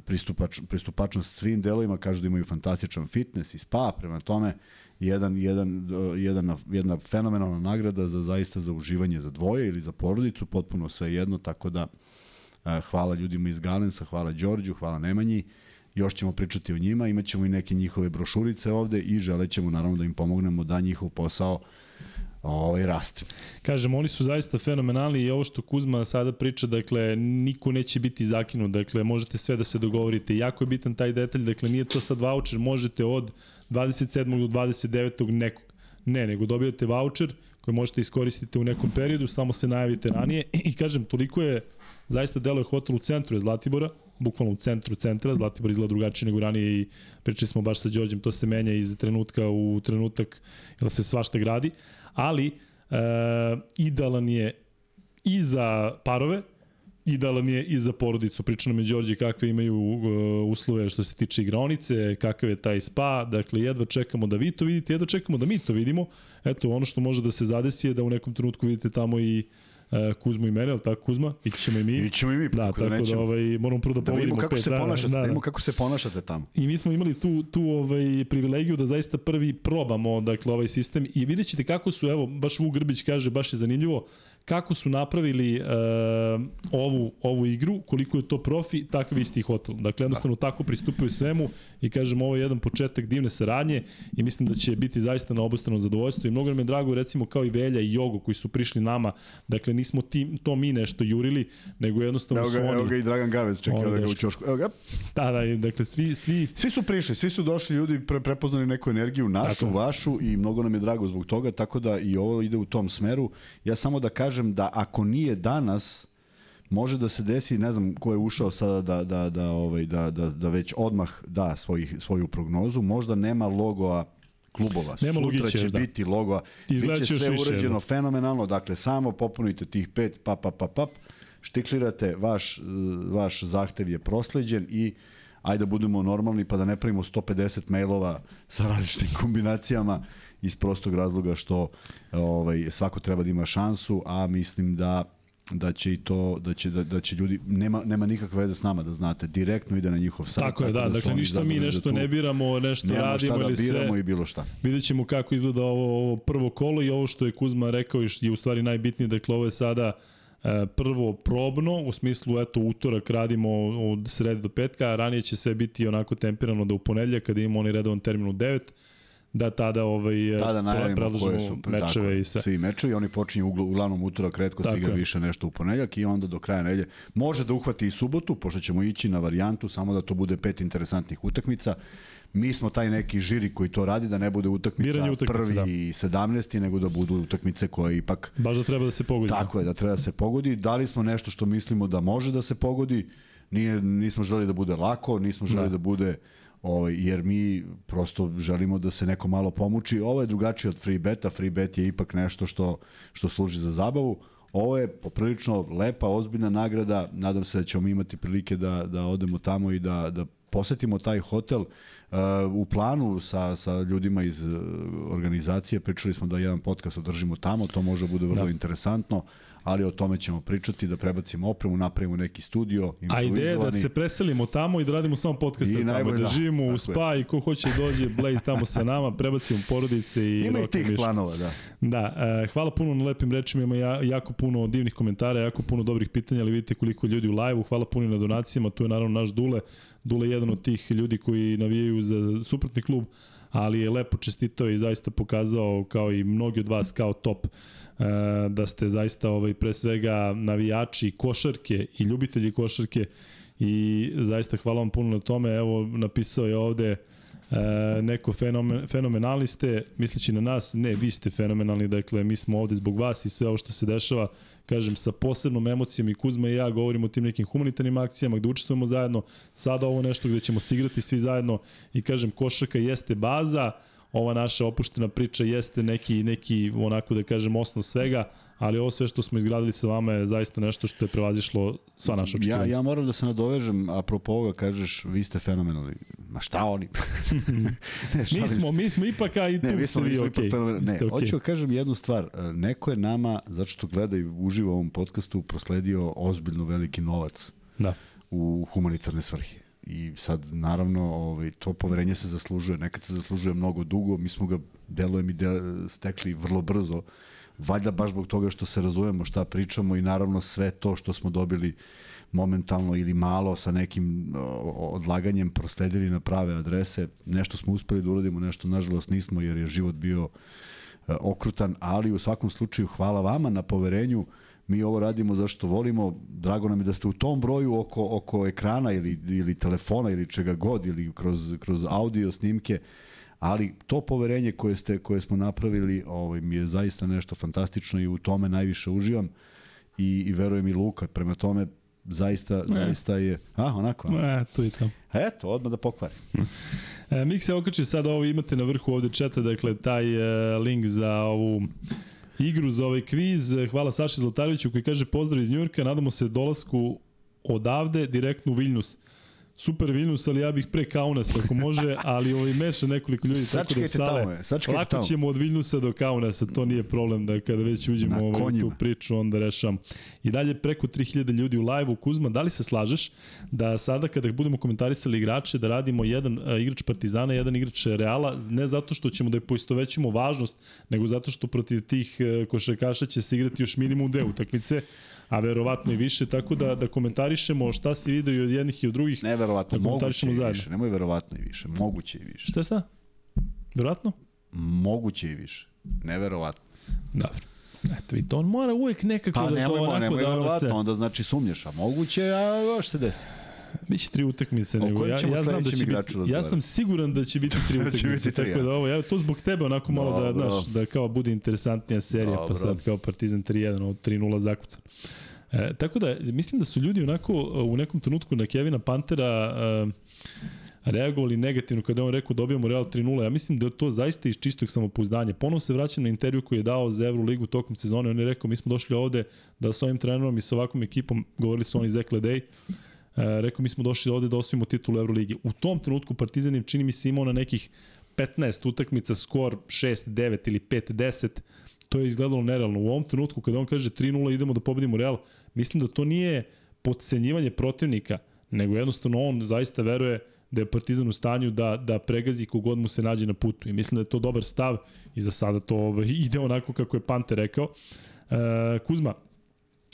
pristupač, pristupačnost svim delovima, kažu da imaju fantastičan fitness i spa, prema tome jedan, jedan, jedan, jedna fenomenalna nagrada za zaista za uživanje za dvoje ili za porodicu, potpuno sve jedno, tako da hvala ljudima iz Galensa, hvala Đorđu, hvala Nemanji, još ćemo pričati o njima, imaćemo i neke njihove brošurice ovde i želećemo naravno da im pomognemo da njihov posao ovaj raste. Kažem, oni su zaista fenomenalni i ovo što Kuzma sada priča, dakle, niko neće biti zakinut, dakle, možete sve da se dogovorite. Jako je bitan taj detalj, dakle, nije to sad voucher, možete od 27. do 29. nekog. Ne, nego dobijate voucher koji možete iskoristiti u nekom periodu, samo se najavite ranije i kažem, toliko je, zaista deluje hotel u centru je Zlatibora, bukvalno u centru centra, Zlatibor izgleda drugačije nego ranije i pričali smo baš sa Đorđem, to se menja iz trenutka u trenutak, jer se svašta gradi, ali e, idealan je i za parove, idealan je i za porodicu. Pričano me Đorđe kakve imaju uh, uslove što se tiče igraonice, kakav je taj spa, dakle jedva čekamo da vi to vidite, jedva čekamo da mi to vidimo. Eto, ono što može da se zadesi je da u nekom trenutku vidite tamo i Kuzmu i mene, ali tako Kuzma? I ćemo i mi. I ćemo i mi, da, tako da, da ovaj, moramo prvo da, da vidimo kako pet, se ponašate, da, da, da, vidimo kako se ponašate tamo. I mi smo imali tu, tu ovaj, privilegiju da zaista prvi probamo dakle, ovaj sistem i vidjet ćete kako su, evo, baš Vuk Grbić kaže, baš je zanimljivo, kako su napravili uh, ovu, ovu igru, koliko je to profi, takav isti hotel. Dakle, jednostavno tako pristupaju svemu i kažem, ovo je jedan početak divne saradnje i mislim da će biti zaista na obostrano zadovoljstvo i mnogo nam je drago, recimo, kao i Velja i Jogo koji su prišli nama, dakle, nismo ti, to mi nešto jurili, nego jednostavno evo ga, su oni... Evo ga i Dragan Gavez čekao da ga u čošku. Evo ga. Da, da, dakle, svi... Svi, svi su prišli, svi su došli ljudi, pre, prepoznali neku energiju, našu, tako. vašu i mnogo nam je drago zbog toga, tako da i ovo ide u tom smeru. Ja samo da kažem kažem da ako nije danas, može da se desi, ne znam ko je ušao sada da, da, da, ovaj, da, da, da već odmah da svojih, svoju prognozu, možda nema logoa klubova. Nema Sutra logiće, će da. biti logoa. Biće sve više, urađeno da. fenomenalno, dakle samo popunite tih pet, pap, pap, pap, pap, štiklirate, vaš, vaš zahtev je prosleđen i ajde da budemo normalni pa da ne pravimo 150 mailova sa različitim kombinacijama iz prostog razloga što ovaj svako treba da ima šansu, a mislim da da će i to da će da, da će ljudi nema nema nikakve veze s nama da znate direktno ide na njihov sajt Tako je, da, su dakle ništa mi izabrali da nešto tu ne biramo, nešto radimo da ili sve. biramo i bilo šta. Vidjet ćemo kako izgleda ovo, ovo prvo kolo i ovo što je Kuzma rekao i što je u stvari najbitnije, dakle ovo je sada e, prvo probno, u smislu eto utorak radimo od srede do petka, a ranije će sve biti onako temperano da u ponedljak kada imamo onaj redovan termin u 9, da tada ovaj Tada najavimo predložimo koje su mečeve tako, i sve. Svi mečevi, oni počinju ugl- uglavnom utorak, redko se igra više nešto u ponedeljak i onda do kraja nedelje može da uhvati i subotu, pošto ćemo ići na varijantu samo da to bude pet interesantnih utakmica. Mi smo taj neki žiri koji to radi, da ne bude utakmica, prvi da. i 17. nego da budu utakmice koje ipak Baš da treba da se pogodi. Tako je, da treba da se pogodi. Dali smo nešto što mislimo da može da se pogodi. Nije, nismo želi da bude lako, nismo želi da, Da. da bude ovaj, jer mi prosto želimo da se neko malo pomuči. Ovo je drugačije od free beta. Free bet je ipak nešto što, što služi za zabavu. Ovo je poprilično lepa, ozbiljna nagrada. Nadam se da ćemo imati prilike da, da odemo tamo i da, da posetimo taj hotel. Uh, u planu sa, sa ljudima iz uh, organizacije pričali smo da jedan podcast održimo tamo, to može da bude vrlo Da. interesantno, ali o tome ćemo pričati, da prebacimo opremu, napravimo neki studio, A ideja da se preselimo tamo i da radimo samo podcaste I tamo, najbolje, da da, živimo u tako je. spa i ko hoće dođe, Blade tamo sa nama, prebacimo porodice i Ima i tih planova, da. Da, e, hvala puno na lepim rečima, ima ja, jako puno divnih komentara, jako puno dobrih pitanja, ali vidite koliko ljudi u live-u, hvala puno na donacijama, tu je naravno naš Dule, Dule je jedan od tih ljudi koji navijaju za suprotni klub, ali je lepo čestitao i zaista pokazao kao i mnogi od vas kao top e, da ste zaista ovaj pre svega navijači košarke i ljubitelji košarke i zaista hvala vam puno na tome. Evo napisao je ovde e, neko fenomen, fenomenalni ste, misleći na nas, ne, vi ste fenomenalni, dakle mi smo ovde zbog vas i sve ovo što se dešava, kažem, sa posebnom emocijom i Kuzma i ja govorimo o tim nekim humanitarnim akcijama gde učestvujemo zajedno, sada ovo nešto gde ćemo se igrati svi zajedno i kažem, košarka jeste baza, ova naša opuštena priča jeste neki, neki onako da kažem, osnov svega, ali ovo sve što smo izgradili sa vama je zaista nešto što je prevazišlo sva naša Ja, očekivanja. ja moram da se nadovežem, apropo ovoga kažeš, vi ste fenomenalni. Ma šta oni? ne, Mi smo, mi smo ipak, a i tu Ne, mi ste smo, mi vi okej. Vi Ne, ste okej. hoću da kažem jednu stvar. E, Neko je nama, zato što gleda i uživa u ovom podcastu, prosledio ozbiljno veliki novac Da. u humanitarne svrhe. I sad, naravno, ovaj, to poverenje se zaslužuje. Nekad se zaslužuje mnogo dugo, mi smo ga, deluje mi, de, stekli vrlo brzo. Valjda baš zbog toga što se razumemo šta pričamo i naravno sve to što smo dobili momentalno ili malo sa nekim odlaganjem prosledili na prave adrese. Nešto smo uspeli da uradimo, nešto nažalost nismo jer je život bio e, okrutan, ali u svakom slučaju hvala vama na poverenju. Mi ovo radimo zašto volimo. Drago nam je da ste u tom broju oko, oko ekrana ili, ili telefona ili čega god ili kroz, kroz audio snimke ali to poverenje koje ste koje smo napravili ovaj mi je zaista nešto fantastično i u tome najviše uživam i, i verujem i Luka prema tome zaista zaista je a onako? E, tu i tamo. eto odmah da pokvari E, Mik se okači sad ovo imate na vrhu ovde četa, dakle taj e, link za ovu igru, za ovaj kviz. Hvala Saši Zlatareviću koji kaže pozdrav iz Njurka, nadamo se dolasku odavde direktno u Viljnus. Super Viljnus, ali ja bih pre Kaunasa ako može, ali ovaj meša nekoliko ljudi tako da Sačekajte sale. tamo, je, sačekajte Lako tamo. ćemo od Viljnusa do Kaunasa, to nije problem da kada već uđemo u ovaj, tu priču, onda rešam. I dalje preko 3000 ljudi u live-u. Kuzma, da li se slažeš da sada kada budemo komentarisali igrače, da radimo jedan uh, igrač Partizana, jedan igrač Reala, ne zato što ćemo da je poistovećimo važnost, nego zato što protiv tih uh, košarkaša će se igrati još minimum dve utakmice, a verovatno i više, tako da, da komentarišemo šta si vidio i od jednih i od drugih. neverovatno Da moguće i više nemoj verovatno i više moguće i više Šta šta? Verovatno? moguće i više neverovatno Dobro. Eto, i to on mora uvek nekako pa da to nemoj, onako nemoj da ono se... verovatno onda znači sumnjaš a moguće a još se desi Biće tri utakmice, nego ja, ja znam da će biti, ja razgovarati? sam siguran da će biti tri Da utakmice, biti tri, tako da ovo, ja, to zbog tebe onako malo da, Dobro. znaš, da kao bude interesantnija serija, Dobro. pa sad kao Partizan 3-1, ovo 3-0 zakucan. E, tako da, mislim da su ljudi onako u nekom trenutku na Kevina Pantera e, reagovali negativno kada je on rekao dobijamo Real 3-0. Ja mislim da je to zaista iz čistog samopouzdanja. Ponovo se vraćam na intervju koji je dao za Euroligu tokom sezone. On je rekao mi smo došli ovde da sa ovim trenerom i sa ovakvom ekipom, govorili su oni Zek Ledej, E, rekao mi smo došli ovde da osvojimo titulu Euroligi. U tom trenutku Partizan je čini mi se imao na nekih 15 utakmica skor 6-9 ili 5-10. to je izgledalo nerealno. U ovom trenutku kada on kaže 3-0 idemo da pobedimo Real, mislim da to nije podcenjivanje protivnika, nego jednostavno on zaista veruje da je Partizan u stanju da, da pregazi kogod mu se nađe na putu. I mislim da je to dobar stav i za sada to ovaj, ide onako kako je Pante rekao. E, Kuzma,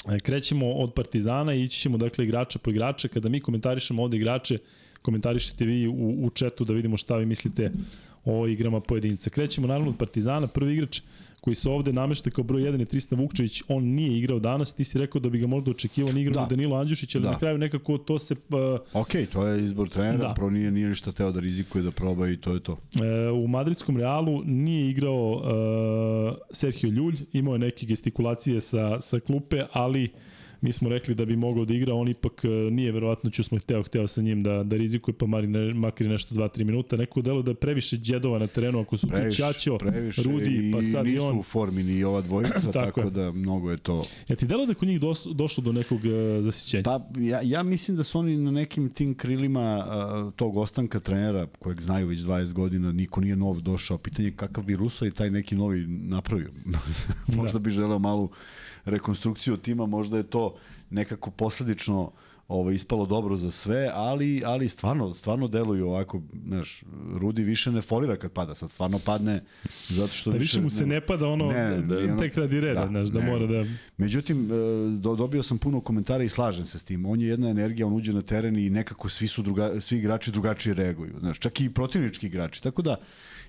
e, krećemo od Partizana i ići ćemo dakle igrača po igrača. Kada mi komentarišemo ovde igrače, komentarišete vi u, u četu da vidimo šta vi mislite o igrama pojedinca. Krećemo naravno od Partizana, prvi igrač koji se ovde namešta kao broj 1 je Tristan Vukčević, on nije igrao danas, ti si rekao da bi ga možda očekivao, ni igrao da. Danilo Andjušić, ali da. na kraju nekako to se... Uh, ok, to je izbor trenera, da. pro nije, nije ništa teo da rizikuje, da proba i to je to. E, u madridskom Realu nije igrao uh, Sergio Ljulj, imao je neke gestikulacije sa, sa klupe, ali uh, mi smo rekli da bi mogao da igra, on ipak e, nije verovatno ću smo hteo, hteo sa njim da, da rizikuje, pa mari ne, makar nešto 2-3 minuta. Neko delo da je previše džedova na terenu, ako su previše, tu Čačo, Rudi, pa sad i on. nisu u formi ni ova dvojica, tako, tako da mnogo je to... Ja ti delo da kod njih dos, došlo do nekog uh, zasićenja? Pa ja, ja mislim da su oni na nekim tim krilima uh, tog ostanka trenera, kojeg znaju već 20 godina, niko nije nov došao. Pitanje kakav bi Rusa i taj neki novi napravio. Možda da. bi želeo malu rekonstrukciju tima, možda je to nekako posledično ovo ispalo dobro za sve, ali ali stvarno stvarno deluju ovako, znaš, Rudi više ne folira kad pada, sad stvarno padne zato što da više, više mu se ne, pada ono ne, ne, da, tek radi reda, da, znaš, da ne. mora da Međutim e, do, dobio sam puno komentara i slažem se s tim. On je jedna energija, on uđe na teren i nekako svi su druga, svi igrači drugačije reaguju, znaš, čak i protivnički igrači. Tako da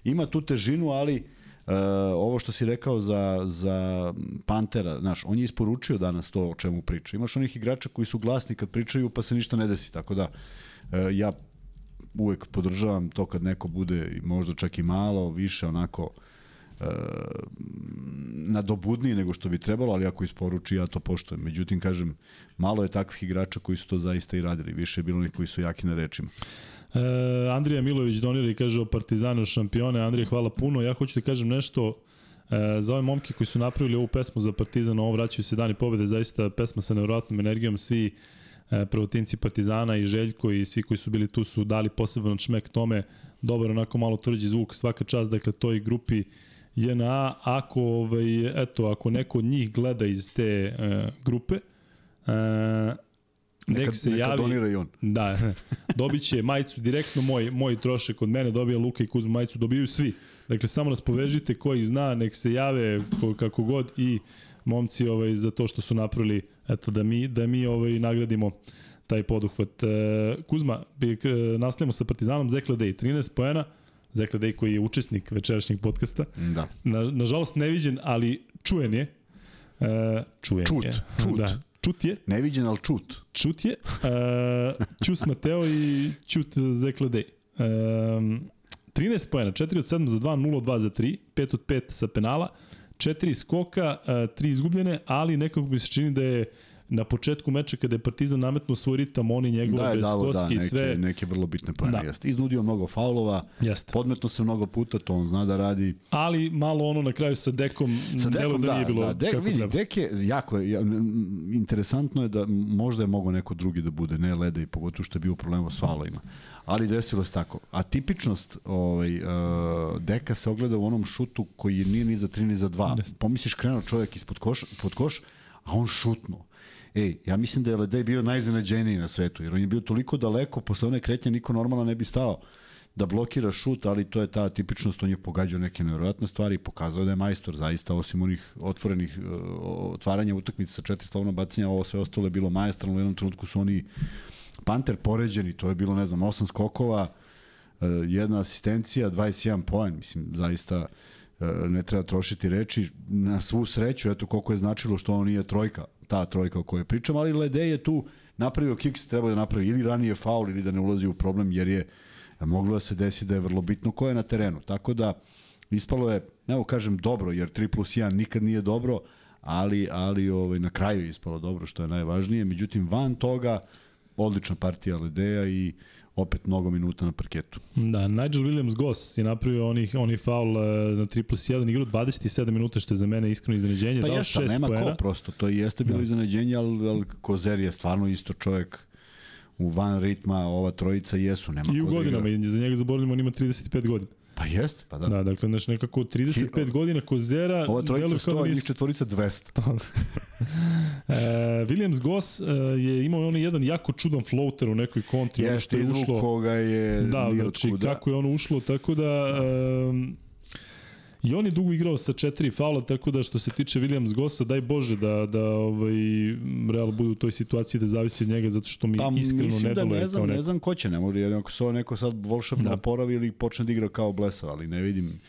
ima tu težinu, ali Uh, ovo što si rekao za, za Pantera, znaš, on je isporučio danas to o čemu priča. Imaš onih igrača koji su glasni kad pričaju pa se ništa ne desi, tako da uh, ja uvek podržavam to kad neko bude možda čak i malo više onako uh, nadobudniji nego što bi trebalo, ali ako isporuči ja to poštujem. Međutim, kažem, malo je takvih igrača koji su to zaista i radili. Više je bilo onih koji su jaki na rečima. E, Andrija Milović donira i kaže o Partizanu šampione. Andrija, hvala puno. Ja hoću da kažem nešto e, za ove momke koji su napravili ovu pesmu za Partizan, ovo vraćaju se dani pobede, zaista pesma sa nevjerojatnom energijom, svi e, prvotinci Partizana i Željko i svi koji su bili tu su dali poseban šmek tome, dobar onako malo tvrđi zvuk, svaka čast, dakle toj grupi JNA, ako, ovaj, eto, ako neko od njih gleda iz te e, grupe, e, Neka, se neka javi, donira i on. Da, dobit će majicu direktno, moj, moj trošak od mene, dobija Luka i Kuzma majicu, dobiju svi. Dakle, samo nas povežite, ko ih zna, nek se jave ko, kako god i momci ovaj, za to što su napravili, eto, da mi, da mi ovaj, nagradimo taj poduhvat. E, Kuzma, e, nastavljamo sa Partizanom, Zekla Day, 13 poena, Zekla Day koji je učesnik večerašnjeg podcasta. Da. Na, nažalost neviđen, ali čujen je. E, čujen čut, je. Čut, da, Čut je. Neviđen, ali čut. Čut je. Uh, Čus Mateo i Čut Zekledej. Um, 13 pojena, 4 od 7 za 2, 0 od 2 za 3, 5 od 5 sa penala, 4 skoka, 3 izgubljene, ali nekako bi se čini da je na početku meča kada je Partizan nametnuo svoj ritam, oni njegove da, bez da, koski da, i sve. Neke, neke vrlo bitne pojene, da. jeste. Iznudio mnogo faulova, jeste. podmetno se mnogo puta, to on zna da radi. Ali malo ono na kraju sa Dekom, sa Dekom da, da nije bilo da, Dek, kako vidi, treba. Dek je jako, ja, interesantno je da možda je mogo neko drugi da bude, ne Leda i pogotovo što je bio problema s faulovima. Ali desilo se tako. A tipičnost ovaj, uh, Deka se ogleda u onom šutu koji nije ni za 3 ni za 2. Pomisliš krenuo čovjek ispod koš, pod koš, a on šutnuo. Ej, ja mislim da je Ledej bio najzanađeniji na svetu, jer on je bio toliko daleko, posle one kretnje niko normalno ne bi stao da blokira šut, ali to je ta tipičnost, on je pogađao neke nevjerojatne stvari i pokazao da je majstor, zaista, osim onih otvorenih uh, otvaranja utakmice sa četiri slovna bacanja, ovo sve ostalo je bilo majestralno, u jednom trenutku su oni Panter poređeni, to je bilo, ne znam, osam skokova, uh, jedna asistencija, 21 poen, mislim, zaista ne treba trošiti reči, na svu sreću, eto koliko je značilo što on nije trojka, ta trojka o kojoj pričam, ali Lede je tu napravio kiks, treba da napravi ili ranije faul ili da ne ulazi u problem, jer je moglo da se desi da je vrlo bitno ko je na terenu. Tako da ispalo je, evo kažem, dobro, jer 3 plus 1 nikad nije dobro, ali, ali ovaj, na kraju je ispalo dobro, što je najvažnije. Međutim, van toga, odlična partija Ledeja i opet mnogo minuta na parketu. Da, Nigel Williams Goss je napravio onih, oni faul uh, na 3 plus 1 igru 27 minuta, što je za mene iskreno iznenađenje. Pa dao jeste, nema poena. ko prosto, to jeste bilo da. iznenađenje, ali, ali Kozer je stvarno isto čovjek u van ritma, ova trojica jesu, nema I u godinama, i za njega zaboravljamo, on ima 35 godina. Pa jeste, pa da. Da, dakle, znaš, nekako 35 godina Kozera... Ova trojica deluje kao da 100, nisu- njih četvorica 200. E, Williams Goss e, je imao onaj jedan jako čudan floater u nekoj kontri. ono što Jeste je izvuk ušlo- koga je Da, znači kako je ono ušlo, tako da... Um, I on je dugo igrao sa četiri faula, tako da što se tiče Williams Gossa, daj Bože da, da ovaj, Real bude u toj situaciji da zavisi od njega, zato što mi Pa iskreno ne da ne znam, ne znam ko će, ne može, jer ako se ovo neko sad volšebno Da. oporavi ili počne da igra kao blesav, ali ne vidim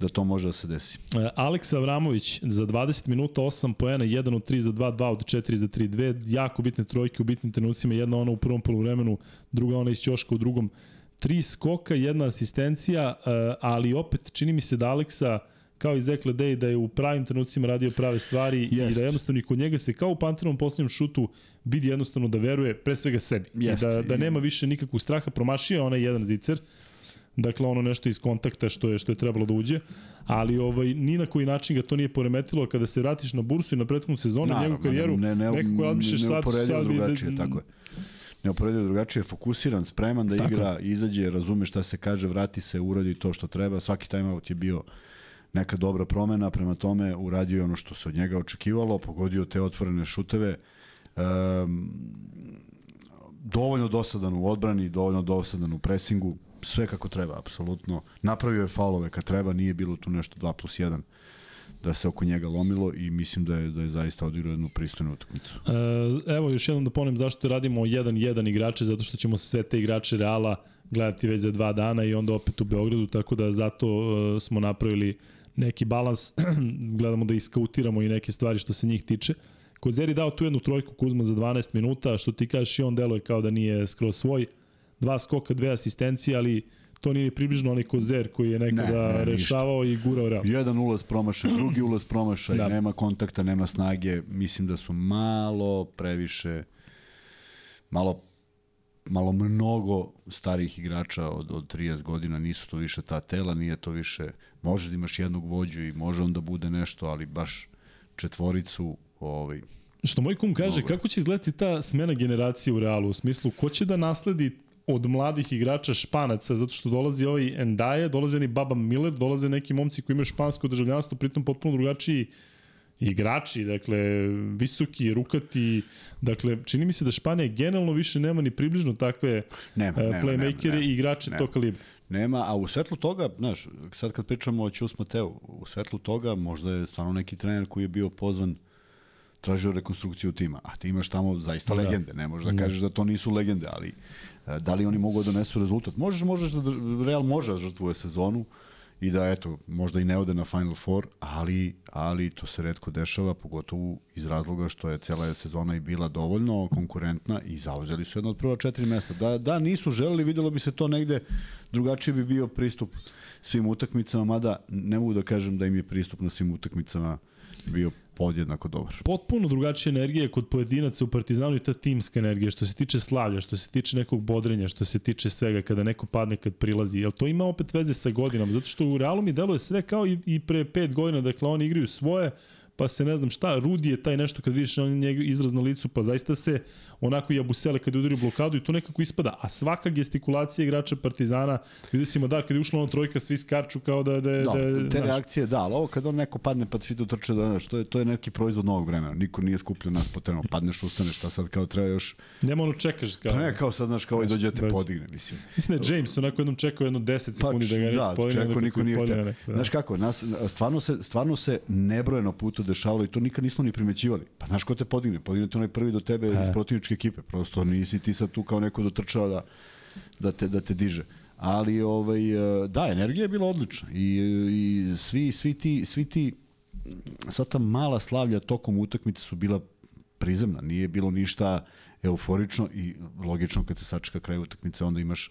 da to može da se desi. E, Aleks Avramović za 20 minuta 8 poena, 1 od 3 za 2, 2 od 4 za 3, dve jako bitne trojke u bitnim trenucima, jedna ona u prvom poluvremenu, druga ona iz Ćoška u drugom. Tri skoka, jedna asistencija, e, ali opet čini mi se da Aleksa kao i Zekle Day da je u pravim trenucima radio prave stvari i Jest. da jednostavno i kod njega se kao u Panterovom posljednjem šutu vidi jednostavno da veruje pre svega sebi. Jest. I da, da nema više nikakvog straha, promašio je onaj jedan zicer, dakle ono nešto iz kontakta što je što je trebalo da uđe, ali ovaj ni na koji način ga to nije poremetilo kada se vratiš na bursu i na prethodnu sezonu, njegovu karijeru, ne, ne, nekako razmišljaš sad, sad da- drugačije, tako je. Neuporedivo drugačije, fokusiran, spreman da Tako igra, izađe, razume šta se kaže, vrati se, uradi to što treba. Svaki timeout je bio neka dobra promena, prema tome uradio je ono što se od njega očekivalo, pogodio te otvorene šuteve. Um, dovoljno dosadan u odbrani, dovoljno dosadan u presingu, sve kako treba, apsolutno. Napravio je faulove kad treba, nije bilo tu nešto 2 plus 1 da se oko njega lomilo i mislim da je, da je zaista odigrao jednu pristojnu utakmicu. E, evo još jednom da ponovim zašto radimo 1-1 igrače, zato što ćemo sve te igrače Reala gledati već za dva dana i onda opet u Beogradu, tako da zato e, smo napravili neki balans, gledamo da iskautiramo i neke stvari što se njih tiče. Kozeri dao tu jednu trojku Kuzma za 12 minuta, što ti kažeš i on deluje kao da nije skroz svoj. Dva skoka, dve asistencije, ali to nije ni približno onaj Kozer koji je nekada Ne, ne, ništa. rešavao i gurao Real. Jedan ulaz promašaj, drugi ulaz promašaj, Da. nema kontakta, nema snage. Mislim da su malo previše, malo malo mnogo starih igrača od, od 30 godina, nisu to više ta tela, nije to više, može da imaš jednog vođu i može on da bude nešto, ali baš četvoricu, ovaj, Što moj kum kaže, Mnogo. kako će izgledati ta smena generacije u Realu, u smislu ko će da nasledi od mladih igrača španaca, zato što dolazi ovaj Endaje, dolazi oni Baba Miller, dolaze neki momci koji imaju špansko državljanstvo, pritom potpuno drugačiji igrači, dakle, visoki, rukati, dakle, čini mi se da Španija generalno više nema ni približno takve nema, e, nema, playmakere nema, i igrače nema. tog kalibra. Nema, a u svetlu toga, znaš, sad kad pričamo o Ćus Mateu, u svetlu toga možda je stvarno neki trener koji je bio pozvan tražio rekonstrukciju tima, a ti imaš tamo zaista Da. legende, ne možeš da Da. kažeš da to nisu legende, ali e, da li oni mogu da donesu rezultat? Možeš, možeš da Real može da žrtvuje sezonu i da eto, možda i ne ode na Final Four, ali, ali to se redko dešava, pogotovo iz razloga što je cela sezona i bila dovoljno konkurentna i zauzeli su jedno od prva četiri mesta. Da, da nisu želeli, videlo bi se to negde, drugačiji bi bio pristup svim utakmicama, mada ne mogu da kažem da im je pristup na svim utakmicama bio podjednako dobar. potpuno drugačija energija kod pojedinaca u Partizanu i ta timska energija, što se tiče slavlja, što se tiče nekog bodrenja, što se tiče svega, kada neko padne, kad prilazi. Jel to ima opet veze sa godinama? Zato što u Realu mi deluje sve kao i, i pre pet godina, dakle oni igraju svoje, pa se ne znam šta, Rudi je taj nešto kad vidiš on njegov izraz na licu, pa zaista se onako i Abusele kad je udario blokadu i to nekako ispada. A svaka gestikulacija igrača Partizana, vidio si da kad je ušla ona trojka, svi skarču kao da, da, Da, da, te znaš, reakcije, da, ali ovo kad on neko padne pa svi tu trče, da, znaš, to je, to je neki proizvod novog vremena. Niko nije skupljio nas po terenu. Padneš, ustaneš, šta sad kao treba još... nema ono čekaš. Kao, Pa ne, kao sad, znaš, kao i dođe da te podigne, mislim. Mislim da James onako jednom čekao jedno 10 sekundi da ga da, podigne. čekao, kad niko nije Da. Znaš kako, nas, stvarno, se, stvarno se nebrojeno puta dešavalo i to nikad nismo ni primećivali. Pa znaš ko te podigne? Podigne te onaj prvi do tebe E. iz protivničke ekipe. Prosto nisi ti sad tu kao neko dotrčao da, da, te, da te diže. Ali ovaj e, da energija je bila odlična i, i svi svi ti svi ti sva ta mala slavlja tokom utakmice su bila prizemna, nije bilo ništa euforično i logično kad se sačeka kraj utakmice onda imaš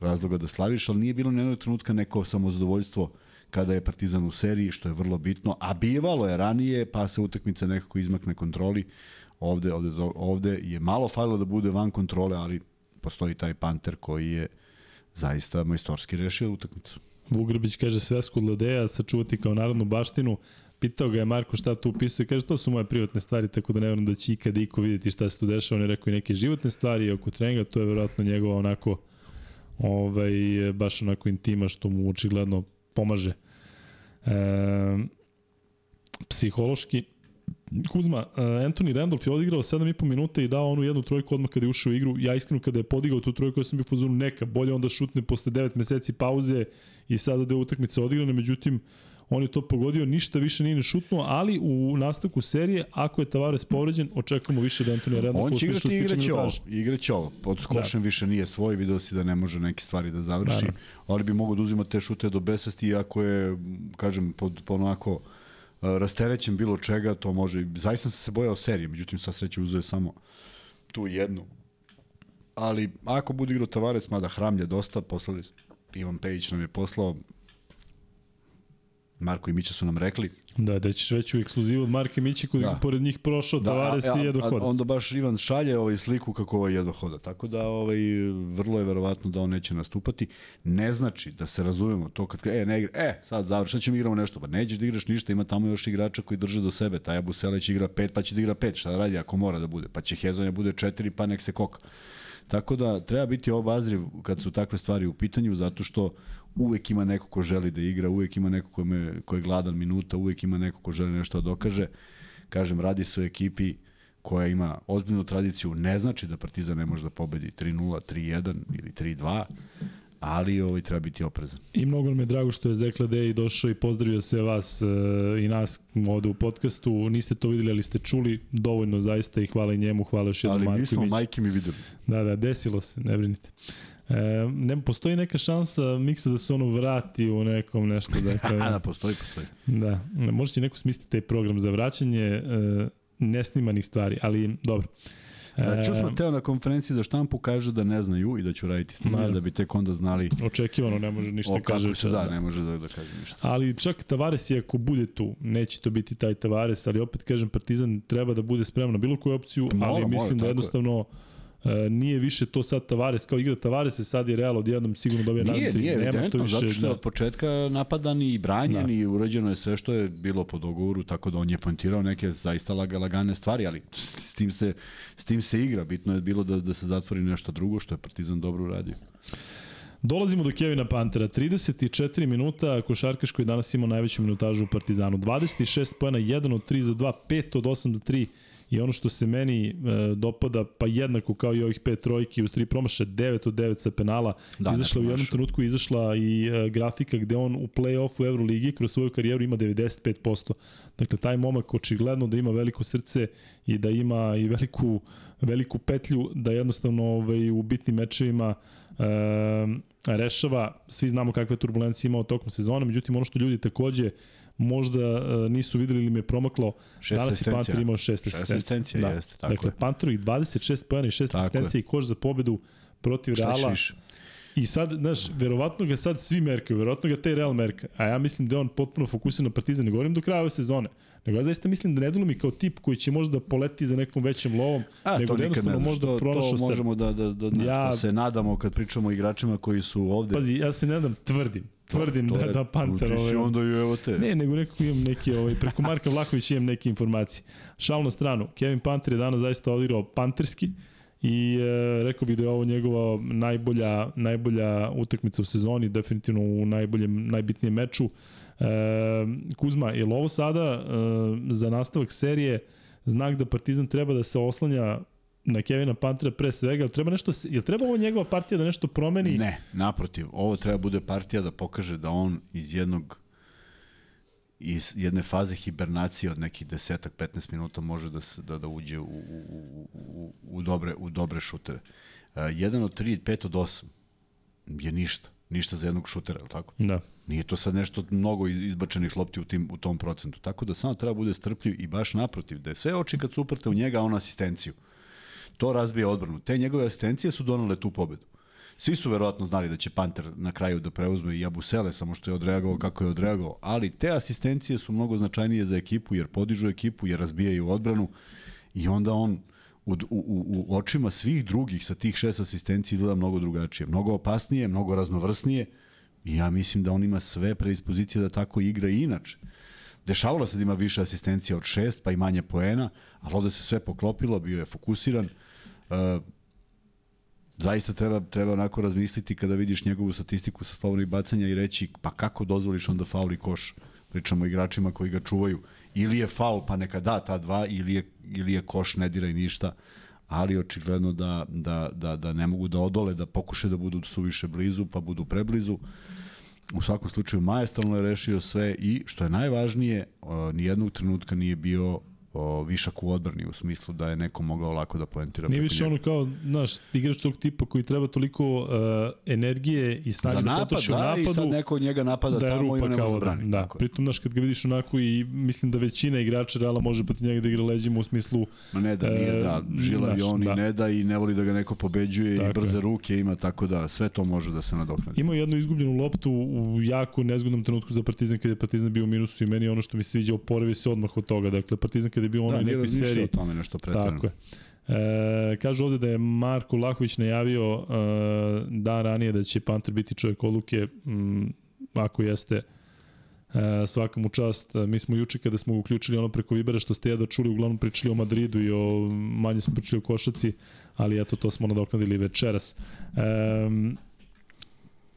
razloga da slaviš, ali nije bilo ni jednog trenutka neko samozadovoljstvo kada je Partizan u seriji, što je vrlo bitno, a bivalo je ranije, pa se utakmica nekako izmakne kontroli. Ovde, ovde, ovde je malo falilo da bude van kontrole, ali postoji taj panter koji je zaista majstorski rešio utakmicu. Vugrbić kaže svesku od Lodeja, sačuvati kao narodnu baštinu. Pitao ga je Marko šta tu upisuje, kaže to su moje privatne stvari, tako da ne verujem da će ikada iko vidjeti šta se tu dešava. On je rekao i neke životne stvari oko treninga, to je verovatno njegova onako ovaj, baš onako intima što mu očigledno pomaže. E, psihološki, Kuzma, uh, Anthony Randolph je odigrao 7,5 minuta i dao onu jednu trojku odmah kada je ušao u igru. Ja iskreno kada je podigao tu trojku, ja sam bio fuzonu neka, bolje onda šutne posle 9 meseci pauze i sada da je utakmica odigrana, međutim, on je to pogodio, ništa više nije ne šutnuo, ali u nastavku serije, ako je Tavares povređen, očekujemo više da Antonija Randolph On će igrati i igraće ovo. Igraće ovo. Pod skošem da. više nije svoj, video si da ne može neke stvari da završi, da, ali bi mogao da uzima te šute do besvesti, iako je, kažem, pod, pod onako rasterećen bilo čega, to može. Zaista sam se bojao serije, međutim sva sreća uzeo samo tu jednu. Ali ako bude igrao Tavares, mada hramlja dosta, poslali Ivan Pejić nam je poslao Marko i Mića su nam rekli. Da, da ćeš veću ekskluzivu od Marka i Mića koji da. pored njih prošao, da, Tavares i jedva hoda. Onda baš Ivan šalje ovaj sliku kako ovaj jedva hoda. Tako da ovaj, vrlo je verovatno da on neće nastupati. Ne znači da se razumemo to kad e, ne igra, e, sad završi, ćemo igramo nešto. Pa nećeš da igraš ništa, ima tamo još igrača koji drže do sebe. Taj Abu Seleć igra pet, pa će da igra pet. Šta da radi ako mora da bude? Pa će Hezonja bude četiri, pa nek se koka. Tako da treba biti obazriv kad su takve stvari u pitanju, zato što uvek ima neko ko želi da igra, uvek ima neko ko, me, ko je gladan minuta, uvek ima neko ko želi nešto da dokaže. Kažem, radi se o ekipi koja ima ozbiljnu tradiciju, ne znači da Partizan ne može da pobedi 3-0, 3-1 ili 3-2, ali ovaj treba biti oprezan. I mnogo nam je drago što je Zekla Dej došao i pozdravio sve vas e, i nas ovde u podcastu. Niste to videli, ali ste čuli dovoljno zaista i hvala i njemu, hvala još jednom Ali mi smo majke mi videli. Da, da, desilo se, ne brinite. E, ne, postoji neka šansa Miksa da se ono vrati u nekom nešto. Dakle, da, postoji, postoji. Da, možete neko smisliti taj program za vraćanje e, nesnimanih stvari, ali dobro. Da, Ču smo teo na konferenciji za štampu kaže da ne znaju i da ću raditi snimanje, da bi tek onda znali... Očekivano, ne može ništa kaže. Se, da, ne može da, da kaže ništa. Ali čak Tavares i ako bude tu, neće to biti taj Tavares, ali opet kažem, Partizan treba da bude spreman na bilo koju opciju, mora, ali mislim mora, da jednostavno... Je nije više to sad Tavares, kao igra Tavares se sad je Real odjednom sigurno dobija. Nije, nije, evidentno, zato što je da. od početka napadan i branjen da. i urađeno je sve što je bilo po dogovoru, tako da on je poentirao neke zaista lagane stvari, ali s tim se, s tim se igra. Bitno je bilo da, da se zatvori nešto drugo, što je Partizan dobro uradio. Dolazimo do Kevina Pantera, 34 minuta, košarkaš koji danas ima najveću minutažu u Partizanu, 26 pojena, 1 od 3 za 2, 5 od 8 za 3, I ono što se meni e, dopada, pa jednako kao i ovih pet trojki, u tri promaše 9 od 9 sa penala, da, izašla u jednom trenutku izašla i e, grafika gde on u play-offu Euroligi kroz svoju karijeru ima 95%. Dakle, taj momak očigledno da ima veliko srce i da ima i veliku, veliku petlju da jednostavno ovaj, u bitnim mečevima e, rešava. Svi znamo kakve turbulencije imao tokom sezona, međutim ono što ljudi takođe možda uh, nisu videli ili mi je promaklo. Šest Danas je Panter imao šest asistencija. Da. Jeste, tako dakle, Panter i 26 pojena i šest asistencija i koš za pobedu protiv Reala. Više. I sad, znaš, verovatno ga sad svi merkaju, verovatno ga taj Real merka, a ja mislim da je on potpuno fokusiran na Partizan, ne govorim do kraja ove sezone, nego ja zaista mislim da ne delo mi kao tip koji će možda poleti za nekom većem lovom, a, nego da jednostavno ne možda pronašao se. To možemo da, da, da, da, ja, se nadamo kad pričamo o igračima koji su ovde. Pazi, ja se nadam, tvrdim, tvrdim to, da, je, da Panter... Ovaj, onda i evo te. Ne, nego nekako imam neke, ovaj, preko Marka Vlahovića imam neke informacije. Šal na stranu, Kevin Panter je danas zaista odigrao panterski i e, rekao bih da je ovo njegova najbolja, najbolja utakmica u sezoni, definitivno u najboljem, najbitnijem meču. E, Kuzma, je li ovo sada e, za nastavak serije znak da Partizan treba da se oslanja na Kevina Pantera pre svega, treba nešto, je treba ovo njegova partija da nešto promeni? Ne, naprotiv, ovo treba bude partija da pokaže da on iz jednog iz jedne faze hibernacije od nekih desetak, 15 minuta može da, se, da, da uđe u, u, u, u, dobre, u dobre šuteve. Uh, jedan od 3, 5 od 8 je ništa. Ništa za jednog šutera, je li tako? Da. Nije to sad nešto mnogo izbačenih lopti u, tim, u tom procentu. Tako da samo treba bude strpljiv i baš naprotiv, da je sve oči kad su uprte u njega, on asistenciju. To razbija odbranu. Te njegove asistencije su donale tu pobedu. Svi su verovatno znali da će Panter na kraju da preuzme i Abusele, samo što je odreagovao kako je odreagovao, ali te asistencije su mnogo značajnije za ekipu, jer podižu ekipu, jer razbijaju odbranu i onda on u, u, u očima svih drugih sa tih šest asistencija izgleda mnogo drugačije, mnogo opasnije, mnogo raznovrsnije i ja mislim da on ima sve predispozicije da tako igra i inače. Dešavalo se da ima više asistencija od šest, pa i manje poena, ali ovde se sve poklopilo, bio je fokusiran. Uh, zaista treba, treba onako razmisliti kada vidiš njegovu statistiku sa slobodnih bacanja i reći pa kako dozvoliš onda faul i koš. Pričamo igračima koji ga čuvaju. Ili je faul pa neka da ta dva ili je, ili je koš ne diraj ništa ali očigledno da, da, da, da ne mogu da odole, da pokuše da budu suviše blizu, pa budu preblizu. U svakom slučaju majestralno je rešio sve i što je najvažnije, nijednog trenutka nije bio o, višak u odbrani u smislu da je neko mogao lako da poentira. Nije više ono kao, znaš, igrač tog tipa koji treba toliko uh, energije i snage da potroši da, u napadu. i sad neko njega napada da tamo i ne može da brani. Da, pritom, znaš, kad ga vidiš onako i mislim da većina igrača Reala može poti njega da igra leđima u smislu... Ma ne da, nije uh, da, žilavi znaš, on da. i ne da i ne voli da ga neko pobeđuje tako i brze je. ruke ima, tako da sve to može da se nadoknadi. Imao jednu izgubljenu loptu u jako nezgodnom trenutku za Partizan kada je Partizan bio u minusu i meni ono što mi se sviđa oporavio se odmah od toga. Dakle, Partizan kada je bio ono da, nekoj seriji. o tome nešto pretredno. Tako je. E, kažu ovde da je Marko Lahović najavio e, dan ranije da će Panter biti čovjek odluke, m, ako jeste e, svaka mu čast. Mi smo juče kada smo uključili ono preko Vibera što ste jedva čuli, uglavnom pričali o Madridu i o manje smo pričali o Košaci, ali eto to smo nadoknadili večeras. E,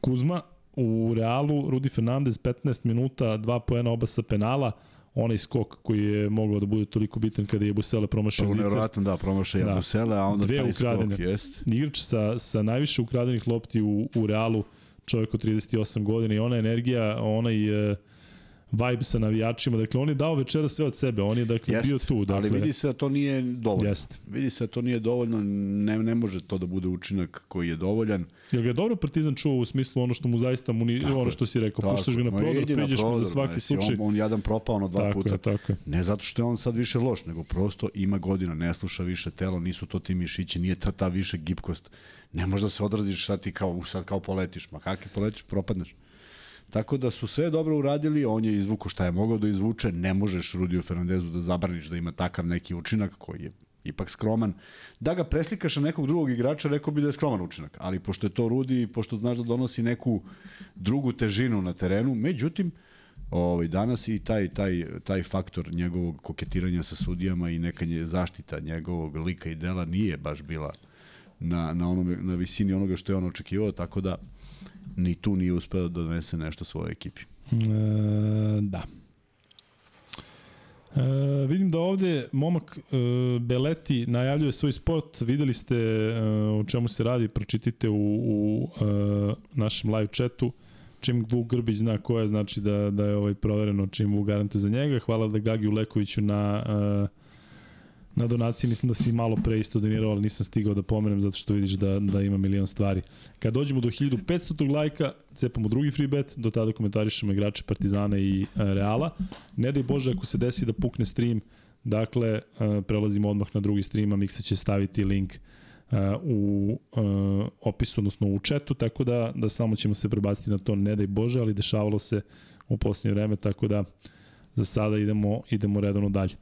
Kuzma u Realu, Rudi Fernandez 15 minuta, 2 poena oba sa penala onaj skok koji je mogao da bude toliko bitan kada je Busele promašio zicer. Nevjerojatno da, promašio da. Busele, a onda Dve taj ukradene. skok jest. Igrač sa, sa najviše ukradenih lopti u, u Realu, čovjek od 38 godina i ona energija, onaj... Uh, vibe sa navijačima. Dakle, on je dao večera sve od sebe. On je dakle, jest, bio tu. Dakle, ali vidi se da to nije dovoljno. Jest. Vidi se da to nije dovoljno. Ne, ne može to da bude učinak koji je dovoljan. Jel ga je dobro Partizan čuo u smislu ono što mu zaista mu ni, tako ono što si rekao, puštaš ga na prodor, priđeš mu za svaki slučaj. On, on jadan propao ono dva tako puta. Je, tako. Ne zato što je on sad više loš, nego prosto ima godina, ne sluša više telo, nisu to ti mišići, nije ta, ta više gibkost. Ne možda se odraziš sad ti kao, sad kao poletiš. Ma kakvi poletiš, propadneš. Tako da su sve dobro uradili, on je izvuko šta je mogao da izvuče, ne možeš Rudio Fernandezu da zabraniš da ima takav neki učinak koji je ipak skroman. Da ga preslikaš na nekog drugog igrača, rekao bi da je skroman učinak, ali pošto je to Rudi, pošto znaš da donosi neku drugu težinu na terenu, međutim, ovaj, danas i taj, taj, taj faktor njegovog koketiranja sa sudijama i neka zaštita njegovog lika i dela nije baš bila na, na, onome, na visini onoga što je on očekivao, tako da ni tu nije uspeo da donese nešto svojoj ekipi. E, da. E, vidim da ovde momak e, Beleti najavljuje svoj spot, videli ste e, o čemu se radi, pročitite u, u e, našem live chatu. Čim Vuk Grbić zna ko je, znači da, da je ovaj provereno čim Vuk garantuje za njega. Hvala da Gagi Lekoviću na e, na donaciji, mislim da si malo pre isto donirao, ali nisam stigao da pomenem zato što vidiš da, da ima milion stvari. Kad dođemo do 1500 lajka, cepamo drugi free bet, do tada komentarišemo igrače Partizana i e, Reala. Ne daj Bože ako se desi da pukne stream, dakle, e, prelazimo odmah na drugi stream, a Miksa će staviti link e, u opisu, odnosno u četu, tako da, da samo ćemo se prebaciti na to, ne daj Bože, ali dešavalo se u posljednje vreme, tako da za sada idemo, idemo redovno dalje.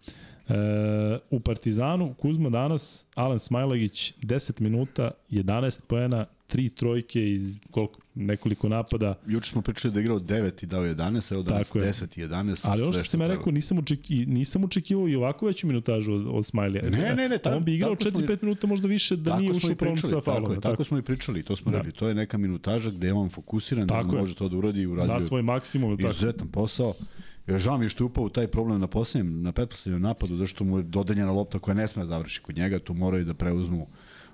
E, u Partizanu Kuzma danas, Alen Smajlagić 10 minuta, 11 poena, tri trojke iz koliko, nekoliko napada. Juče smo pričali da je igrao 9 i dao 11, evo danas Tako 10 i 11. Ali ono što, sam ja rekao, nisam, očeki, nisam očekivao i ovako veću minutažu od, od Smajlija. Ne, ne, ne. Ta, On bi igrao 4-5 minuta možda više da nije ušao problem sa faulom. Tako, je, tako, tako smo i pričali, to smo da. rekli. To je neka minutaža gde je on fokusiran, tako da može to da uradi i uradio. Da svoj maksimum. Izuzetan posao. Ja žao mi je što je upao u taj problem na posljednjem, na petposlednjem napadu, zašto mu je dodeljena lopta koja ne sme da završi kod njega, tu moraju da preuzmu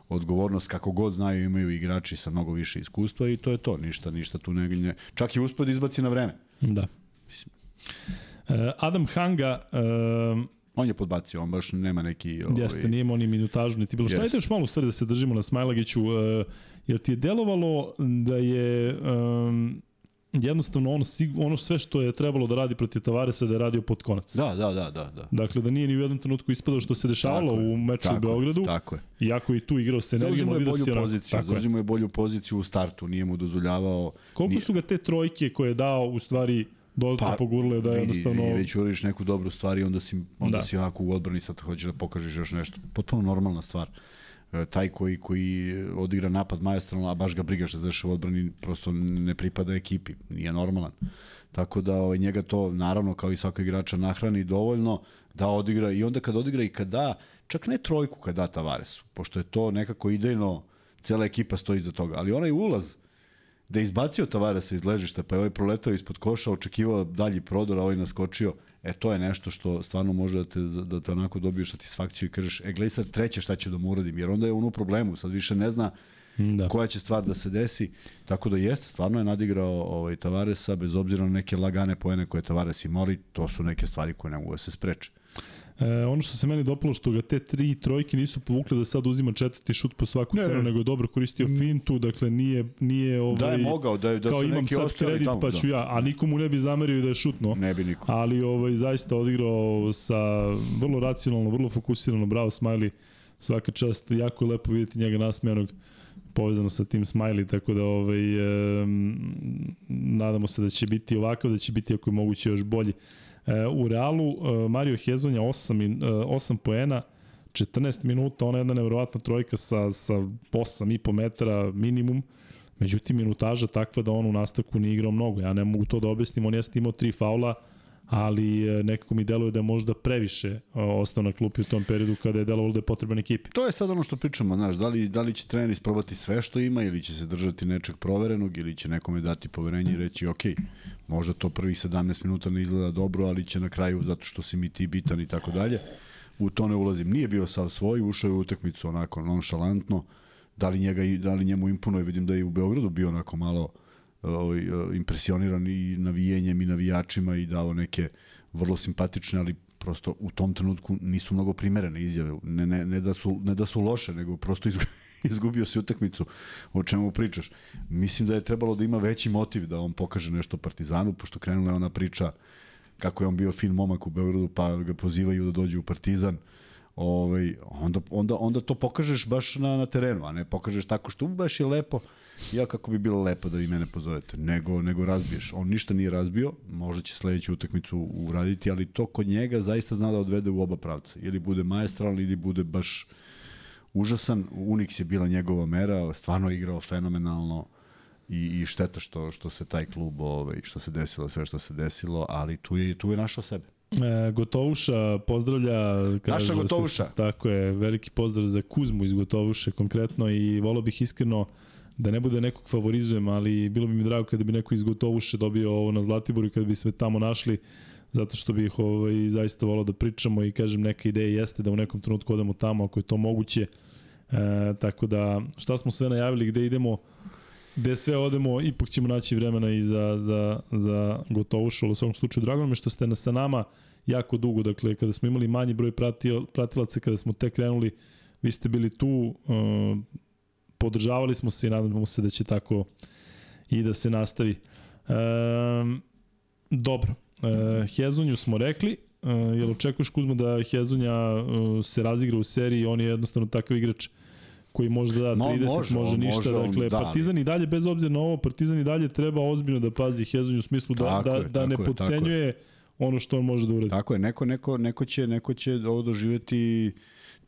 odgovornost kako god znaju imaju igrači sa mnogo više iskustva i to je to, ništa, ništa tu ne, čak i uspod izbaci na vreme. Da. Uh, Adam Hanga uh, on je podbacio, on baš nema neki... Ovaj... Jeste, nije imao ni minutažu, niti bilo. Šta je još malo stvari da se držimo na Smajlagiću? Uh, jel ti je delovalo da je um, jednostavno ono, ono sve što je trebalo da radi protiv Tavaresa da je radio pod konac. Da, da, da, da, da. Dakle, da nije ni u jednom trenutku ispadao što se dešavalo tako u meču tako, u Beogradu. Tako je. Iako i tu igrao se energijom, ali vidio si poziciju, zauzimo je bolju poziciju u startu, nije mu dozvoljavao... Koliko nije... su ga te trojke koje je dao u stvari dodatno pa, pogurle da je jednostavno... Vidi, već uriš neku dobru stvar i onda si, onda da. si onako u odbrani sad hoćeš da pokažeš još nešto. Potpuno normalna stvar. E, taj koji, koji odigra napad majestralno, a baš ga briga što zaše u odbrani, prosto ne pripada ekipi, nije normalan. Tako da ovaj, njega to, naravno, kao i svaka igrača, nahrani dovoljno da odigra i onda kad odigra i kad da, čak ne trojku kad da Tavaresu, pošto je to nekako idejno cela ekipa stoji iza toga. Ali onaj ulaz, da je izbacio Tavaresa iz ležišta, pa je ovaj proletao ispod koša, očekivao dalji prodor, a ovaj naskočio, e to je nešto što stvarno može da te, da te onako dobiješ satisfakciju i kažeš, e gledaj sad treće šta će da mu uradim, jer onda je on u problemu, sad više ne zna da. koja će stvar da se desi, tako da jeste, stvarno je nadigrao ovaj, Tavaresa, bez obzira na neke lagane poene koje Tavares imali, to su neke stvari koje ne mogu da se spreče. E, ono što se meni dopalo što ga te tri trojke nisu povukle da sad uzima četvrti šut po svaku ne, cenu, nego je dobro koristio mm. fintu, dakle nije nije ovaj Da je mogao da da kao su imam neki sad kredit tamo, pa ću da. ja, a nikomu ne bi zamerio da je šutno. Ne bi niko. Ali ovaj zaista odigrao sa vrlo racionalno, vrlo fokusirano, bravo Smiley. Svaka čast, jako je lepo videti njega nasmejanog povezano sa tim Smiley, tako da ovaj, e, nadamo se da će biti ovakav, da će biti ako je moguće još bolji. E, u Realu e, Mario Hezonja 8, 8 e, poena, 14 minuta, ona je jedna nevjerovatna trojka sa, sa 8,5 metara minimum, međutim minutaža takva da on u nastavku nije igrao mnogo. Ja ne mogu to da objasnim, on jeste imao tri faula, ali e, nekako mi deluje da možda previše e, ostao na klupi u tom periodu kada je delovalo da je potreban ekipi. To je sad ono što pričamo, znaš, da li, da li će trener isprobati sve što ima ili će se držati nečeg proverenog ili će nekome dati poverenje i reći ok, možda to prvih 17 minuta ne izgleda dobro, ali će na kraju zato što si mi ti bitan i tako dalje. U to ne ulazim. Nije bio sav svoj, ušao je u utakmicu onako nonšalantno, da li, njega, da li njemu imponuje, vidim da je u Beogradu bio onako malo impresioniran i navijenjem i navijačima i dao neke vrlo simpatične, ali prosto u tom trenutku nisu mnogo primerene izjave. Ne, ne, ne, da, su, ne da su loše, nego prosto izgubio se utakmicu. O čemu pričaš? Mislim da je trebalo da ima veći motiv da on pokaže nešto Partizanu, pošto krenula je ona priča kako je on bio fin momak u Beogradu, pa ga pozivaju da dođe u Partizan. Ovaj, onda, onda, onda to pokažeš baš na, na terenu, a ne pokažeš tako što baš je lepo ja kako bi bilo lepo da vi mene pozovete, nego, nego razbiješ. On ništa nije razbio, možda će sledeću utakmicu uraditi, ali to kod njega zaista zna da odvede u oba pravca. Ili bude majestralni, ili bude baš užasan. Unix je bila njegova mera, stvarno je igrao fenomenalno i, i šteta što, što se taj klub, ovaj, što se desilo, sve što se desilo, ali tu je, tu je našao sebe. E, Gotovuša pozdravlja kaže Naša da Gotovuša. Se, tako je, veliki pozdrav za Kuzmu iz Gotovuše konkretno i volao bih iskreno da ne bude nekog favorizujem, ali bilo bi mi drago kada bi neko iz Gotovuše dobio ovo na Zlatiboru i kada bi sve tamo našli, zato što bih ovaj, zaista volao da pričamo i kažem neka ideja jeste da u nekom trenutku odemo tamo ako je to moguće. E, tako da šta smo sve najavili, gde idemo, gde sve odemo, ipak ćemo naći vremena i za, za, za Gotovušu, ali u svakom slučaju drago je što ste na, sa nama jako dugo, dakle kada smo imali manji broj pratio, pratilaca, kada smo tek krenuli, vi ste bili tu, uh, podržavali smo se i nadamo se da će tako i da se nastavi. E, dobro, e, Hezunju smo rekli, e, jel očekuješ Kuzma da Hezunja e, se razigra u seriji, on je jednostavno takav igrač koji može da da 30, no, može, može ništa, može, dakle da, Partizan i dalje bez obzira na ovo, Partizan i dalje treba ozbiljno da pazi Hezunju u smislu da, da, je, da ne je, podcenjuje ono što on može da uradi. Tako je, neko, neko, neko, će, neko će ovo doživeti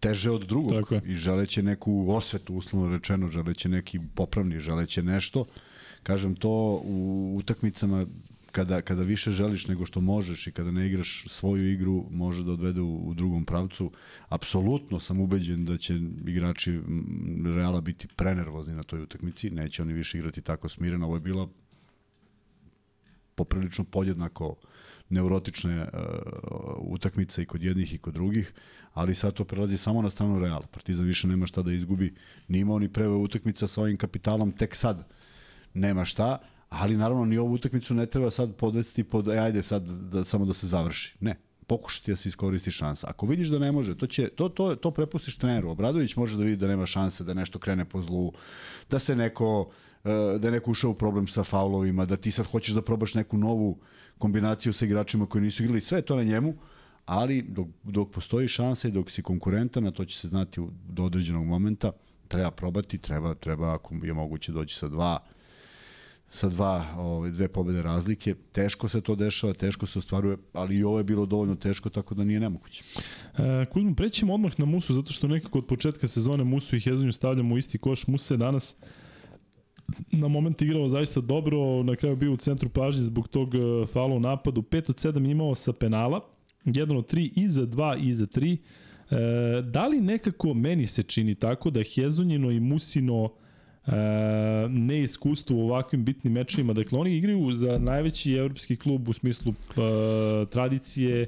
teže od drugog Tako i želeće neku osvetu, uslovno rečeno, želeće neki popravni, želeće nešto. Kažem to u utakmicama kada, kada više želiš nego što možeš i kada ne igraš svoju igru, može da odvede u, u drugom pravcu. Apsolutno sam ubeđen da će igrači Reala biti prenervozni na toj utakmici, neće oni više igrati tako smireno. Ovo je bila poprilično podjednako neurotične uh, utakmice i kod jednih i kod drugih, ali sad to prelazi samo na stranu Reala. Partizan više nema šta da izgubi, ni imao ni prve utakmica sa ovim kapitalom, tek sad nema šta, ali naravno ni ovu utakmicu ne treba sad podvesti pod, e, ajde sad da, samo da se završi. Ne, pokušati da se iskoristi šansa. Ako vidiš da ne može, to će to to to prepustiš treneru. Obradović može da vidi da nema šanse da nešto krene po zlu, da se neko e, da je neko ušao u problem sa faulovima, da ti sad hoćeš da probaš neku novu kombinaciju sa igračima koji nisu igrali, sve je to na njemu, ali dok, dok postoji šansa i dok si konkurentan, a to će se znati do određenog momenta, treba probati, treba, treba ako je moguće doći sa dva sa dva, ove, dve pobede razlike. Teško se to dešava, teško se ostvaruje, ali i ovo je bilo dovoljno teško, tako da nije nemoguće. E, Kuzmo, prećemo odmah na Musu, zato što nekako od početka sezone Musu i Hezonju stavljamo u isti koš. Musa je danas na moment igrao zaista dobro, na kraju bio u centru pažnje zbog tog e, fala u napadu. 5 od 7 imao sa penala, 1 od 3 i za 2 i za 3. E, da li nekako meni se čini tako da Hezonjino i Musino neiskustvo u ovakvim bitnim mečima. Dakle, oni igraju za najveći evropski klub u smislu e, tradicije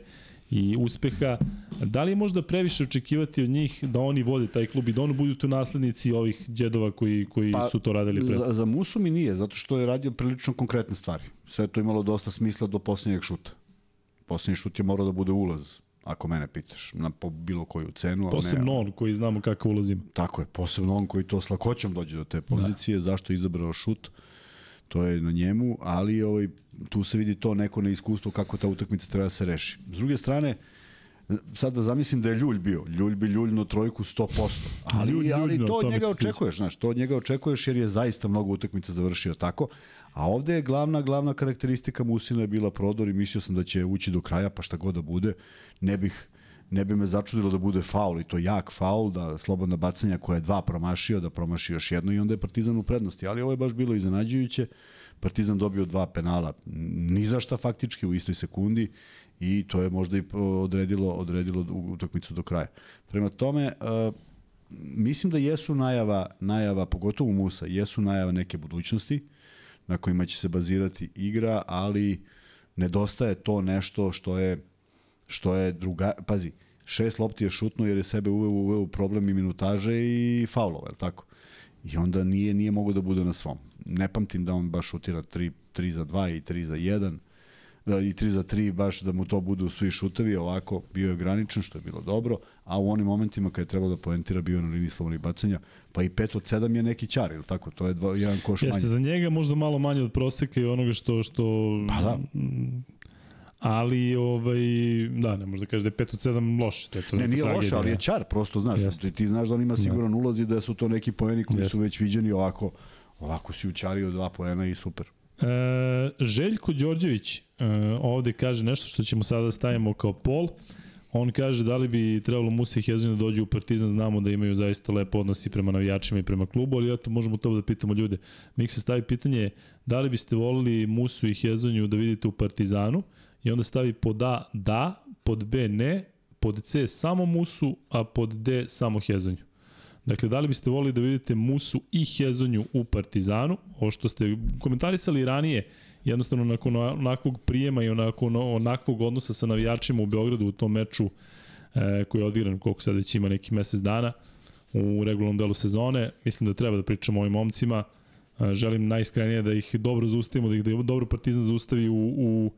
i uspeha. Da li je možda previše očekivati od njih da oni vode taj klub i da oni budu tu naslednici ovih džedova koji, koji pa, su to radili pre? Za, za Musu mi nije, zato što je radio prilično konkretne stvari. Sve to imalo dosta smisla do posljednjeg šuta. Posljednji šut je morao da bude ulaz ako mene pitaš, na po bilo koju cenu. Posebno ne, on koji znamo kako ulazim. Tako je, posebno on koji to s lakoćom dođe do te pozicije, da. zašto je izabrao šut, to je na njemu, ali ovaj, tu se vidi to neko neiskustvo kako ta utakmica treba da se reši. S druge strane, sad da zamislim da je Ljulj bio, Ljulj bi Ljuljno trojku 100%, ali, Ljulj, ali to od njega očekuješ, znaš, to od njega očekuješ jer je zaista mnogo utakmica završio tako, a ovde je glavna, glavna karakteristika Musina je bila prodor i mislio sam da će ući do kraja, pa šta god da bude, ne bih ne bi me začudilo da bude faul i to jak faul, da slobodna bacanja koja je dva promašio, da promaši još jedno i onda je Partizan u prednosti. Ali ovo je baš bilo iznenađujuće. Partizan dobio dva penala, ni za šta faktički u istoj sekundi i to je možda i odredilo, odredilo utakmicu do kraja. Prema tome, uh, mislim da jesu najava, najava, pogotovo Musa, jesu najava neke budućnosti na kojima će se bazirati igra, ali nedostaje to nešto što je što je druga, pazi, šest lopti je šutno jer je sebe uveo, uveo problem i minutaže i faulova, je tako? I onda nije nije mogo da bude na svom. Ne pamtim da on baš šutira 3, 3 za 2 i 3 za 1 da, i 3 za 3 baš da mu to budu svi šutevi, ovako bio je graničan, što je bilo dobro, a u onim momentima kad je trebalo da poentira bio na liniji slobodnih bacanja, pa i 5 od 7 je neki čar, ili tako? To je dva, jedan koš Jeste, manje. za njega možda malo manje od proseka i onoga što, što pa da ali ovaj da ne možda kažeš da je 5 od 7 loše to je to ne nije loše ali je čar prosto znaš Jeste. ti znaš da on ima siguran da. ulaz i da su to neki poeni koji Jeste. su već viđeni ovako ovako si učario dva poena i super e, Željko Đorđević e, ovde kaže nešto što ćemo sada da stavimo kao pol On kaže da li bi trebalo Musa i Hezonju da dođu u Partizan, znamo da imaju zaista lepo odnosi prema navijačima i prema klubu, ali eto možemo to da pitamo ljude. Mik se stavi pitanje da li biste volili Musu i Hezonju da vidite u Partizanu i onda stavi pod A da, pod B ne, pod C samo Musu, a pod D samo Hezonju. Dakle, da li biste volili da vidite Musu i Hezonju u Partizanu, ovo što ste komentarisali ranije, jednostavno nakon onakvog prijema i nakon onakvog odnosa sa navijačima u Beogradu u tom meču e, koji je odigran, koliko sad već ima neki mesec dana, u regularnom delu sezone, mislim da treba da pričamo o ovim momcima, e, želim najiskrenije da ih dobro zaustavimo, da ih da dobro Partizan zaustavi u, u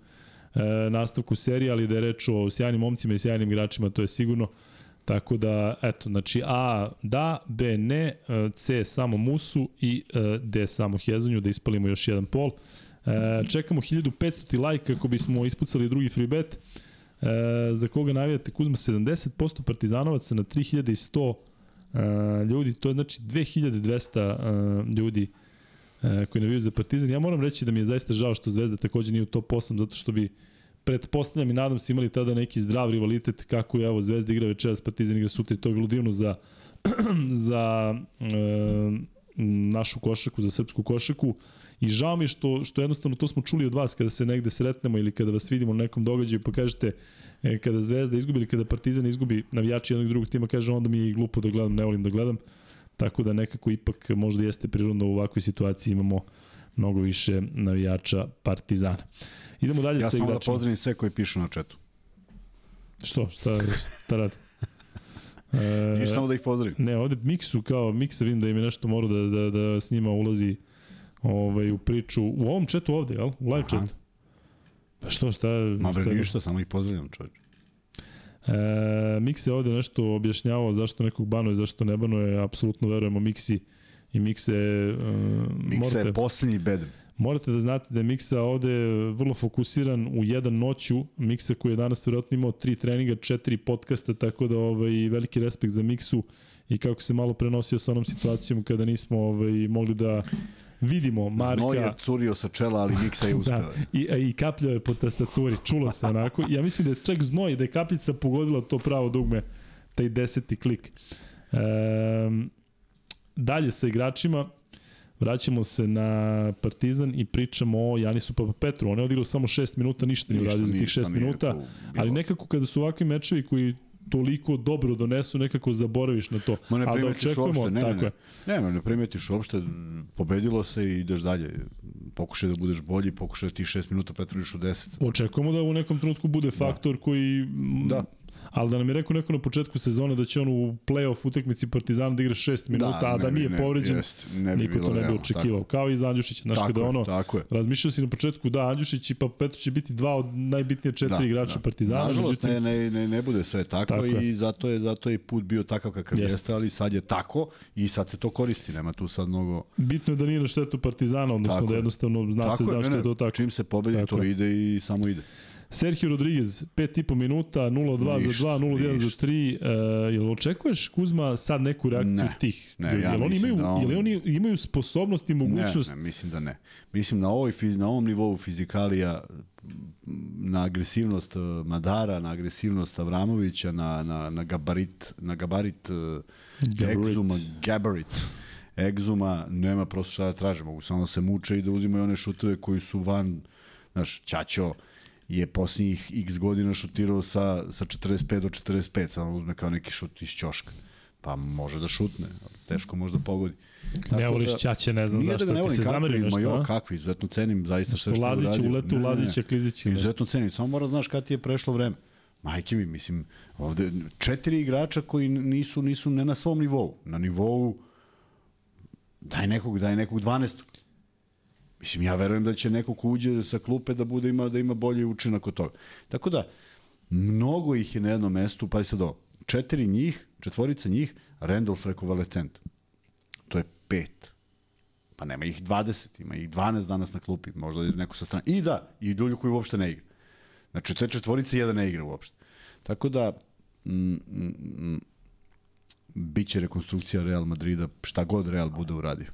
e, nastavku serije, ali da je reč o sjajnim momcima i sjajnim igračima, to je sigurno. Tako da, eto, znači A da, B ne, C samo Musu i e, D samo Hezonju, da ispalimo još jedan pol. E, čekamo 1500 like kako bismo ispucali drugi free bet. E, za koga navijate Kuzma 70% partizanovaca na 3100 e, ljudi, to je znači 2200 e, ljudi koji navijaju za Partizan. Ja moram reći da mi je zaista žao što Zvezda takođe nije u top 8, zato što bi pretpostavljam i nadam se imali tada neki zdrav rivalitet kako je evo Zvezda igra večeras, Partizan igra sutra i to je bilo divno za, za e, našu košaku, za srpsku košaku. I žao mi što, što jednostavno to smo čuli od vas kada se negde sretnemo ili kada vas vidimo na nekom događaju pa kažete e, kada Zvezda izgubi ili kada Partizan izgubi navijači jednog drugog tima kaže onda mi je glupo da gledam, ne volim da gledam. Tako da nekako ipak možda jeste prirodno u ovakvoj situaciji imamo mnogo više navijača Partizana. Idemo dalje ja sa igračima. Ja samo da pozdravim sve koji pišu na četu. Što? Šta, šta radi? E, Niš samo da ih pozdravim. Ne, ovde Miksu kao Miksa vidim da im je nešto morao da, da, da s njima ulazi ovaj, u priču. U ovom četu ovde, jel? U live četu. Pa što, šta? Ma bre, ništa, samo ih pozdravljam čovječe. E, Mix je ovde nešto objašnjavao zašto nekog banuje, zašto ne banuje, apsolutno verujemo Miksi i Mikse... Uh, Mikse morate, je posljednji bedem. Morate da znate da je Miksa ovde vrlo fokusiran u jedan noću. Miksa koji je danas vjerojatno imao tri treninga, četiri podcasta, tako da ovaj, veliki respekt za Miksu i kako se malo prenosio sa onom situacijom kada nismo ovaj, mogli da vidimo Marka... Znoj je curio sa čela, ali Miksa je da, uspeo. da, i, i kapljao je po tastaturi, čulo se onako. Ja mislim da je čak znoj, da je kapljica pogodila to pravo dugme, taj deseti klik. Um, dalje sa igračima, vraćamo se na Partizan i pričamo o Janisu Papa Petru. On je odigrao samo 6 minuta, ništa nije uradio za tih 6 minuta, ali nekako kada su ovakvi mečevi koji toliko dobro donesu, nekako zaboraviš na to. Ma ne da primetiš očekujemo, uopšte, ne, tako ne. Ne, ne, ne primetiš uopšte, pobedilo se i ideš dalje. Pokušaj da budeš bolji, pokušaj da ti 6 minuta pretvoriš u 10. Očekujemo da u nekom trenutku bude faktor koji... mm, Da. Ali da nam je rekao neko na početku sezone da će on u play-off utakmici Partizana da igra 6 minuta, a da ne bi- nije ne, povređen, jest, ne bi niko bilo to ne bi očekivao. Kao i za Andjušića. Znaš, Tako kada je, ono, tako je. razmišljao si na početku da Andjušić i pa Petrović će biti dva od najbitnije četiri igrača Partizana. Nažalost, međutim, ne, ne, ne, bude sve tako, Tako je. i zato je, zato je put bio takav kakav Jeste. jeste, ali sad je tako i sad se to koristi, nema tu sad mnogo... Bitno je da nije na štetu Partizana, odnosno Tako da je. jednostavno zna tako se zašto je to tako. Čim se pobedi, Tako to je. ide i samo ide. Sergio Rodriguez, 5,5 minuta, 0-2 za Ništa, 2, 0-1 za ništa. 3. Uh, jel očekuješ, Kuzma, sad neku reakciju Ne, tih? ne, jel, ja jel oni imaju, da on- jel oni imaju sposobnost i mogućnost? Ne, ne, mislim da ne. Mislim na, ovoj, na ovom nivou fizikalija, na agresivnost eh, Madara, na agresivnost Avramovića, na, na, na gabarit, na gabarit, eh, Gabarit. egzuma, gabarit, egzuma, nema prosto šta da traže, mogu samo da se muče i da uzimaju one šutove koji su van, znaš, Ćaćo je posljednjih x godina šutirao sa, sa 45 do 45, samo uzme kao neki šut iz ćoška. Pa može da šutne, ali teško može da pogodi. ne voliš Ćaće, ne znam Nije zašto da ne ti se zamerio nešto, jo, kakvi, izuzetno cenim zaista Što što je Lazić uradio. ulete u ne. Lazića, Klizić. Izuzetno cenim, samo mora znaš kad ti je prešlo vreme. Majke mi, mislim, ovde četiri igrača koji nisu nisu ne na svom nivou, na nivou daj nekog, daj nekog 12. Mislim, ja verujem da će neko ko uđe sa klupe da bude ima da ima bolji učinak od toga. Tako da, mnogo ih je na jednom mestu, pa sad ovo, četiri njih, četvorica njih, Randolph rekovalescent. To je pet. Pa nema ih 20, ima ih 12 danas na klupi, možda je neko sa strane. I da, i Dulju koji uopšte ne igra. Znači, te četvorice jedan ne igra uopšte. Tako da, mm, mm, mm, bit će rekonstrukcija Real Madrida, šta god Real bude uradio.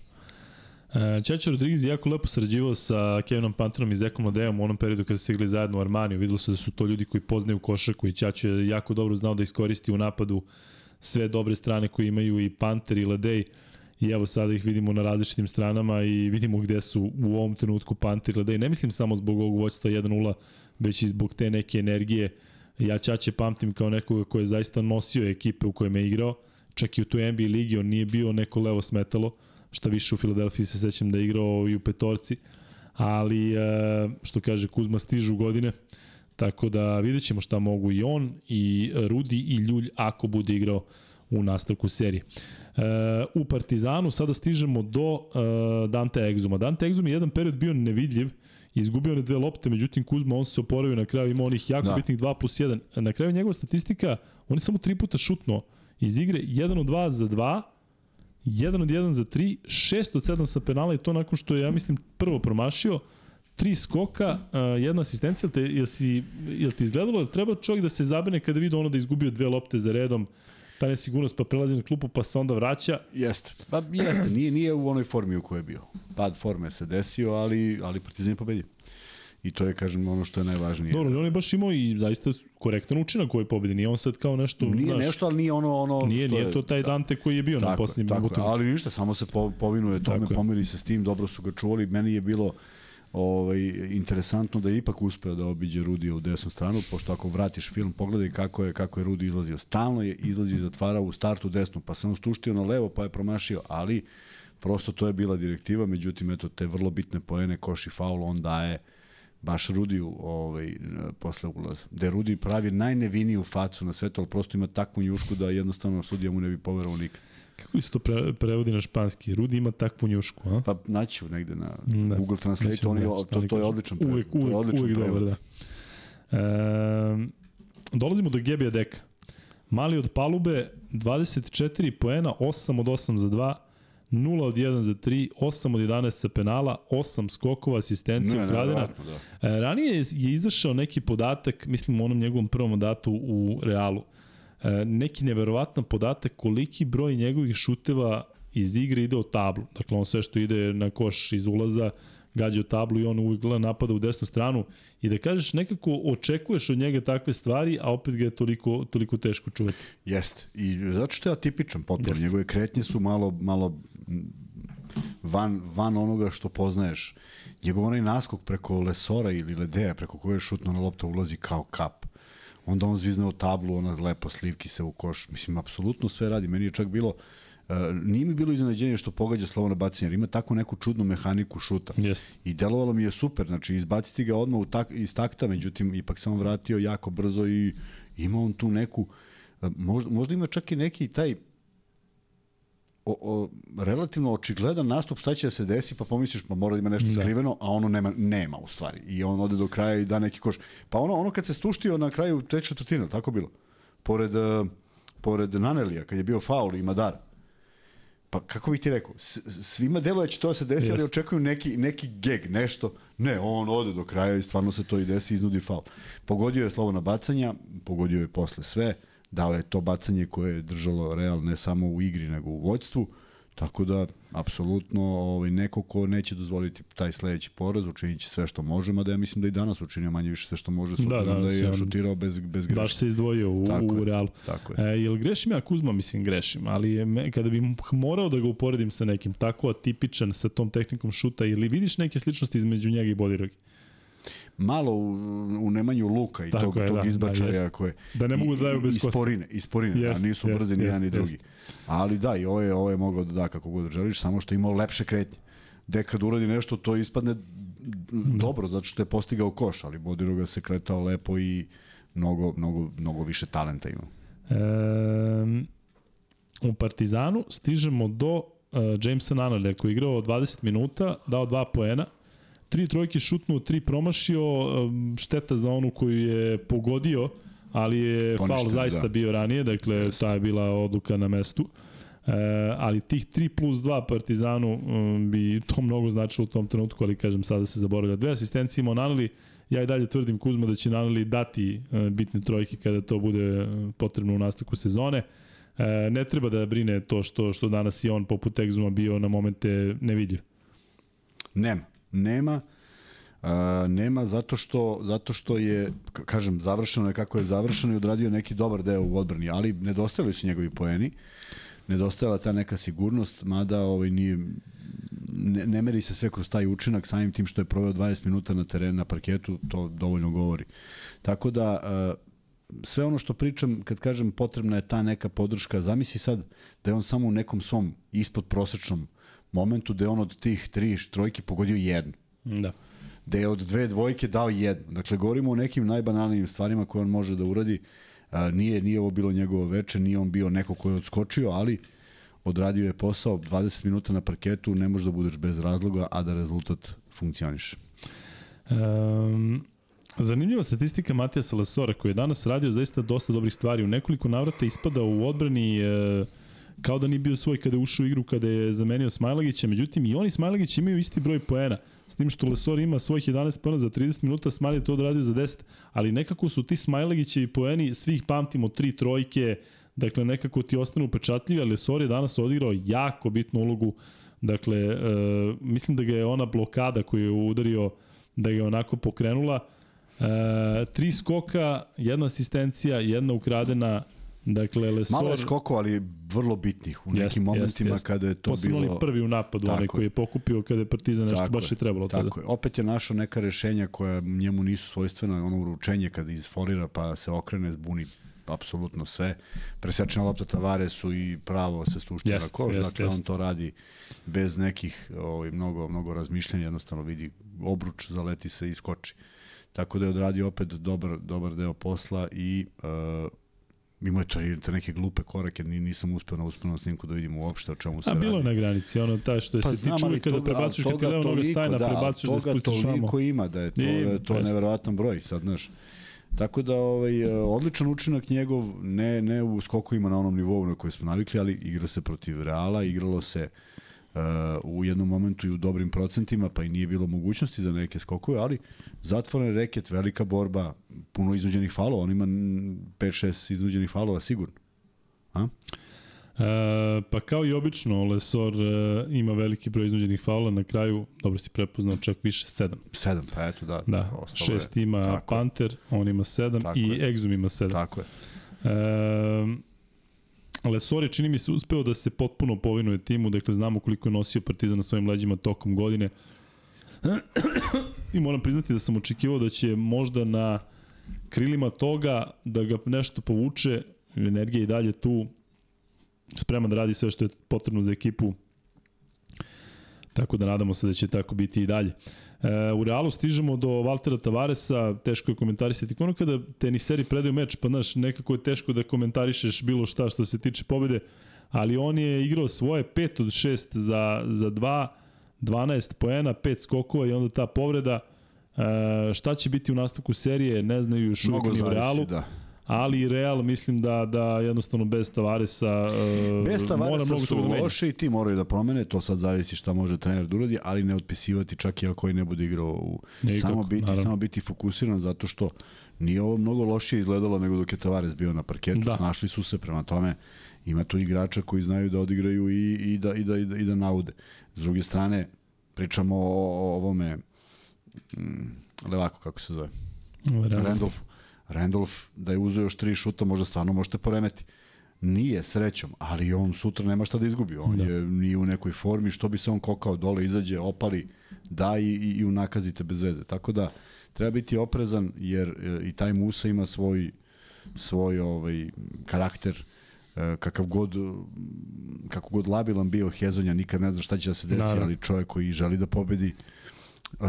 E, Čača Rodriguez je jako lepo sarađivao sa Kevinom Pantonom i Zekom Ladeom u onom periodu kada su igrali zajedno u Armaniju. Videlo se da su to ljudi koji poznaju košarku i Čača je jako dobro znao da iskoristi u napadu sve dobre strane koje imaju i Panter i Ladej. I evo sada ih vidimo na različitim stranama i vidimo gde su u ovom trenutku Panter i Ladej. Ne mislim samo zbog ovog voćstva 1-0, već i zbog te neke energije. Ja Čače pamtim kao nekoga ko je zaista nosio ekipe u kojima je igrao. Čak i u toj NBA ligi on nije bio neko levo smetalo šta više u Filadelfiji se sećam da je igrao i u petorci, ali e, što kaže Kuzma stižu godine, tako da vidjet ćemo šta mogu i on i Rudi i Ljulj ako bude igrao u nastavku serije. E, u Partizanu sada stižemo do e, Dante Exuma. Dante Exum je jedan period bio nevidljiv, izgubio one dve lopte, međutim Kuzma on se oporavio na kraju, ima onih jako. Da. bitnih 2 plus 1. Na kraju njegova statistika, on je samo tri puta šutno iz igre, 1 od 2 za 2, 1 od 1 za 3, 6 od 7 sa penala i to nakon što je, ja mislim, prvo promašio, tri skoka, jedna asistencija, jel, te, jel, si, jel ti izgledalo, jel treba čovjek da se zabene kada vidi ono da izgubio dve lopte za redom, ta nesigurnost pa prelazi na klupu pa se onda vraća. Jeste. Pa jeste, nije, nije u onoj formi u kojoj je bio. Pad forme se desio, ali, ali Partizan je pobedio. I to je, kažem, ono što je najvažnije. Dobro, on je baš imao i zaista korektan učinak u ovoj pobedi. Nije on sad kao nešto, Nije znaš, nešto, ali nije ono... ono nije, što nije je, to taj Dante koji je bio na Tako, je, posljednjim tako, je, utakmicama. ali ništa, samo se po, povinuje tome, Tako je. pomiri se s tim, dobro su ga čuvali. Meni je bilo ovaj, interesantno da je ipak uspeo da obiđe Rudija u desnu stranu, pošto ako vratiš film, pogledaj kako je, kako je Rudi izlazio. Stalno je izlazio i zatvarao u startu desnu, pa se on stuštio na levo, pa je promašio, ali prosto to je bila direktiva, međutim, eto, te vrlo bitne poene, koš i faul, on daje baš Rudiju ovaj, posle ulaza. Da je Rudi pravi najneviniju facu na svetu, ali prosto ima takvu njušku da jednostavno sudija mu ne bi poverovao nikad. Kako se to pre, prevodi na španski? Rudi ima takvu njušku, a? Pa naći negde na Da. Google Translate, Mislim on je, da, to, to je odličan prevod. Uvijek, uvijek, odličan uvijek prevod. dobar, da. E, dolazimo do Gebija Deka. Mali od palube, 24 poena, 8 od 8 za 2, 0 od 1 za 3, 8 od 11 sa penala, 8 skokova, asistencija, ukradena. da. E, ranije je, je izašao neki podatak, mislim u onom njegovom prvom mandatu u Realu, e, neki neverovatan podatak koliki broj njegovih šuteva iz igre ide u tablu. Dakle, on sve što ide na koš iz ulaza, gađa u tablu i on uvijek gleda napada u desnu stranu i da kažeš nekako očekuješ od njega takve stvari, a opet ga je toliko, toliko teško čuvati. Jeste. I zato što je atipičan potpuno. Jeste. Njegove kretnje su malo, malo van, van onoga što poznaješ. Njegov onaj naskok preko Lesora ili Ledeja, preko koje je šutno na lopta ulazi kao kap. onda on zviznao tablu, ona lepo slivki se u koš. Mislim, apsolutno sve radi. Meni je čak bilo, Uh, nije mi bilo iznenađenje što pogađa slovo na bacanje, jer ima tako neku čudnu mehaniku šuta. Jest. I delovalo mi je super, znači izbaciti ga odmah u tak, iz takta, međutim ipak se on vratio jako brzo i ima on tu neku, uh, možda, možda ima čak i neki taj o, o, relativno očigledan nastup šta će da se desi, pa pomisliš pa mora da ima nešto Da. skriveno, a ono nema, nema u stvari. I on ode do kraja i da neki koš. Pa ono, ono kad se stuštio na kraju treće četvrtine, tako bilo? Pored, uh, pored Nanelija, kad je bio faul i Madara. Pa kako bih ti rekao, svima deluje da će to da se desi, ali Jeste. očekuju neki, neki geg, nešto. Ne, on ode do kraja i stvarno se to i desi, iznudi faul. Pogodio je slovo na bacanja, pogodio je posle sve, dao je to bacanje koje je držalo Real ne samo u igri, nego u vođstvu. Tako da, apsolutno, ovaj, neko ko neće dozvoliti taj sledeći poraz, učinit će sve što može, mada ja mislim da i danas učinio manje više sve što može, s Da, da, da je šutirao bez, bez greške. Baš se izdvojio u, Tako u. Realu. Tako je. E, jel grešim ja Kuzma? Mislim, grešim, ali je me, kada bih morao da ga uporedim sa nekim tako atipičan sa tom tehnikom šuta, ili vidiš neke sličnosti između njega i Bodirogi? Malo u, u nemanju luka i Tako tog, je, tog da, da, izbačaja jest. koje... Da ne mogu da daju bez kosti. sporine, i sporine, Jest, a nisu jest, brzi ni jedan ni drugi. jest. Ali da, i ovo je, ovo je mogao da da kako god želiš, samo što je imao lepše kretnje. Gde kad uradi nešto, to ispadne dobro, zato što je postigao koš, ali Bodiroga se kretao lepo i mnogo, mnogo, mnogo više talenta ima. E, u Partizanu stižemo do uh, Jamesa Nanale koji je igrao 20 minuta, dao dva poena, tri trojke šutnuo, tri promašio, šteta za onu koju je pogodio, ali je Poništen, faul zaista da. bio ranije, dakle Jeste. ta je bila odluka na mestu. E, ali tih 3 plus 2 Partizanu um, bi to mnogo značilo u tom trenutku, ali kažem sada se zaboravlja. Dve asistencije imao Nanali, ja i dalje tvrdim Kuzma da će Nanali dati e, bitne trojke kada to bude e, potrebno u nastavku sezone. E, ne treba da brine to što što danas i on poput Exuma bio na momente nevidljiv. Nema. Nema. Uh, nema zato što, zato što je, kažem, završeno je kako je završeno i odradio neki dobar deo u odbrani, ali nedostajali su njegovi poeni. Nedostajala ta neka sigurnost, mada ovaj, nije, ne, ne meri se sve kroz taj učinak, samim tim što je proveo 20 minuta na terenu, na parketu, to dovoljno govori. Tako da, uh, sve ono što pričam, kad kažem potrebna je ta neka podrška, zamisli sad da je on samo u nekom svom ispod prosečnom momentu je on od tih tri trojke pogodio jednu Da. da je od dve dvojke dao jednu. Dakle, govorimo o nekim najbanalnijim stvarima koje on može da uradi. A, nije, nije ovo bilo njegovo veče, nije on bio neko ko je odskočio, ali odradio je posao 20 minuta na parketu, ne možeš da budeš bez razloga, a da rezultat funkcioniše. Um, zanimljiva statistika Matija Salasora koji je danas radio zaista dosta dobrih stvari. U nekoliko navrata ispada u odbrani e, kao da nije bio svoj kada je ušao u igru kada je zamenio Smajlagića. Međutim, i oni Smajlagić imaju isti broj poena. S tim što Lesor ima svojih 11 poena za 30 minuta, Smajl je to odradio za 10. Ali nekako su ti Smajlagićevi poeni, svih pamtimo, tri trojke, dakle nekako ti ostanu upečatljivi, ali Lesor je danas odigrao jako bitnu ulogu Dakle, e, mislim da ga je ona blokada koju je udario, da ga je onako pokrenula. E, tri skoka, jedna asistencija, jedna ukradena, dakle, Lesor... Malo je skoko, ali vrlo bitnih u nekim Jest, momentima jest, jest. kada je to Posebno bilo... onaj prvi u napadu, Tako onaj koji je pokupio kada je Partizan nešto Tako baš je, trebalo tada. Tako je. Opet je našao neka rešenja koja njemu nisu svojstvena, ono uručenje kada izfolira pa se okrene, zbuni apsolutno sve. Presečena lopta Tavaresu i pravo se stušti na Jest, koš, jest, dakle on jest. to radi bez nekih ovaj, mnogo, mnogo razmišljanja, jednostavno vidi obruč, zaleti se i skoči. Tako da je odradio opet dobar, dobar deo posla i uh, imao je to, to neke glupe korake, ni, nisam uspeo na uspenom snimku da vidim uopšte o čemu se A radi. bilo je na granici, ono taj što je Pa se znam, tiče uvijek kada toga- prebacuješ, ali kad ti toga leva noga toliko, da, ali prebacuješ da toga spustiš vamo. toliko ima da je to, Ima, da to neverovatan broj, sad znaš. Tako da ovaj e, odličan učinak njegov ne ne u skokovima na onom nivou na koji smo navikli, ali igra se protiv Reala, igralo se uh, u jednom momentu i u dobrim procentima, pa i nije bilo mogućnosti za neke skokove, ali zatvoren reket, velika borba, puno iznuđenih falova, on ima 5-6 iznuđenih falova sigurno. A? E, pa kao i obično, Lesor e, ima veliki broj iznuđenih faula, na kraju, dobro si prepoznao, čak više sedam. 7, pa eto da. Da, je. šest ima Tako. Panter, on ima sedam Tako i je. Exum ima sedam. Tako je. E, Lesor čini mi se, uspeo da se potpuno povinuje timu, dakle znamo koliko je nosio Partizan na svojim leđima tokom godine. I moram priznati da sam očekivao da će možda na krilima toga da ga nešto povuče, energija i dalje tu, spreman da radi sve što je potrebno za ekipu, tako da nadamo se da će tako biti i dalje. E, u Realu stižemo do Valtera Tavaresa, teško je komentarisati. Ono kada teniseri predaju meč, pa znaš, nekako je teško da komentarišeš bilo šta što se tiče pobede, ali on je igrao svoje 5 od 6 za, za 2, 12 poena, 5 skokova i onda ta povreda. E, šta će biti u nastavku serije, ne znaju još uvijek ni u Realu. da. Ali Real mislim da da jednostavno bez Tavaresa uh, Bez Tavaresa mnogo su da menja. loše i ti moraju da promene, to sad zavisi šta može trener da uradi, ali ne otpisivati čak i ako i ne bude igrao u Nikako, samo biti naravno. samo biti fokusiran zato što nije ovo mnogo lošije izgledalo nego dok je Tavares bio na parketu, Da. snašli su se prema tome ima tu igrača koji znaju da odigraju i, i, da, i, da, i, da, i da naude. S druge strane, pričamo o, o ovome mm, Levako, kako se zove? Randolph. Randolph, da je uzeo još tri šuta, možda stvarno možete poremeti. Nije srećom, ali on sutra nema šta da izgubi. On Da. je nije u nekoj formi, što bi se on kokao dole, izađe, opali, da i, i, i unakazite bez veze. Tako da treba biti oprezan jer e, i taj Musa ima svoj svoj ovaj karakter e, kakav god kako god labilan bio Hezonja nikad ne zna šta će da se desi Naravno. ali čovjek koji želi da pobedi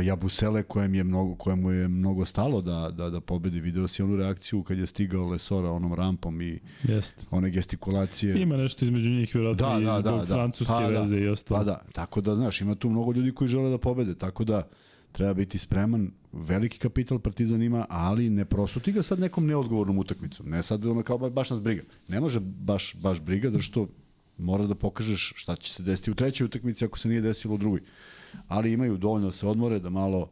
Jabusele kojem je mnogo kojemu je mnogo stalo da da da pobedi video si onu reakciju kad je stigao Lesora onom rampom i Jeste. one gestikulacije Ima nešto između njih, vjerojatno Da, i da, zbog da, da. francuske Pa da, veze i ostalo. Pa da, tako da, znaš, ima tu mnogo ljudi koji žele da pobede, tako da treba biti spreman, veliki kapital Partizan ima, ali ne prosuti ga sad nekom neodgovornom utakmicom, ne sad ono kao ba- baš nas briga. Ne može baš, baš briga, zato što mora da pokažeš šta će se desiti u trećoj utakmici ako se nije desilo u drugoj. Ali imaju dovoljno da se odmore, da malo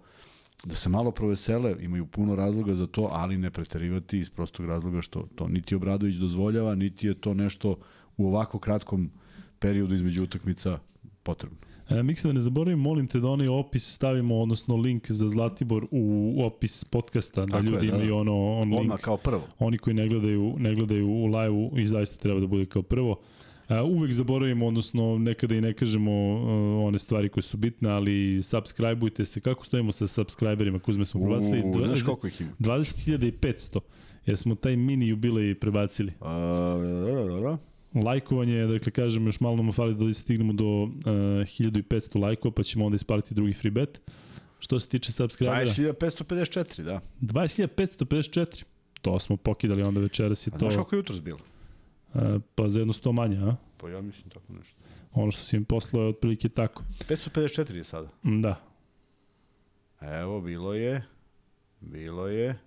da se malo provesele, imaju puno razloga za to, ali ne preterivati iz prostog razloga što to niti Obradović dozvoljava, niti je to nešto u ovako kratkom periodu između utakmica potrebno. E, Miksa, da ne zaboravim, molim te da onaj opis stavimo, odnosno link za Zlatibor u opis podcasta, da Tako je, ljudi da, da. imaju ono, on link. Kao prvo. Oni koji ne gledaju, ne gledaju u live-u i zaista treba da bude kao prvo. Uvek zaboravimo, odnosno nekada i ne kažemo uh, one stvari koje su bitne, ali subscribeujte se. Kako stojimo sa subscriberima? Kuzme smo prebacili? U, Dva- znaš koliko ih ima? 20.500. Jer smo taj mini jubilej prebacili. A, da, da, da. Lajkovanje, dakle kažem, još malo nam fali da stignemo do uh, 1500 lajkova, pa ćemo onda ispaliti drugi free bet. Što se tiče subscribera, 20.554, da. 20.554. To smo pokidali onda večeras i A to, znaš koliko je jutros bilo? Uh, pa za jedno 100 manje, a? Pa ja mislim tako nešto. Ono što si im poslao je otprilike tako. 554 je sada. Mm, Da. Evo, bilo je, bilo je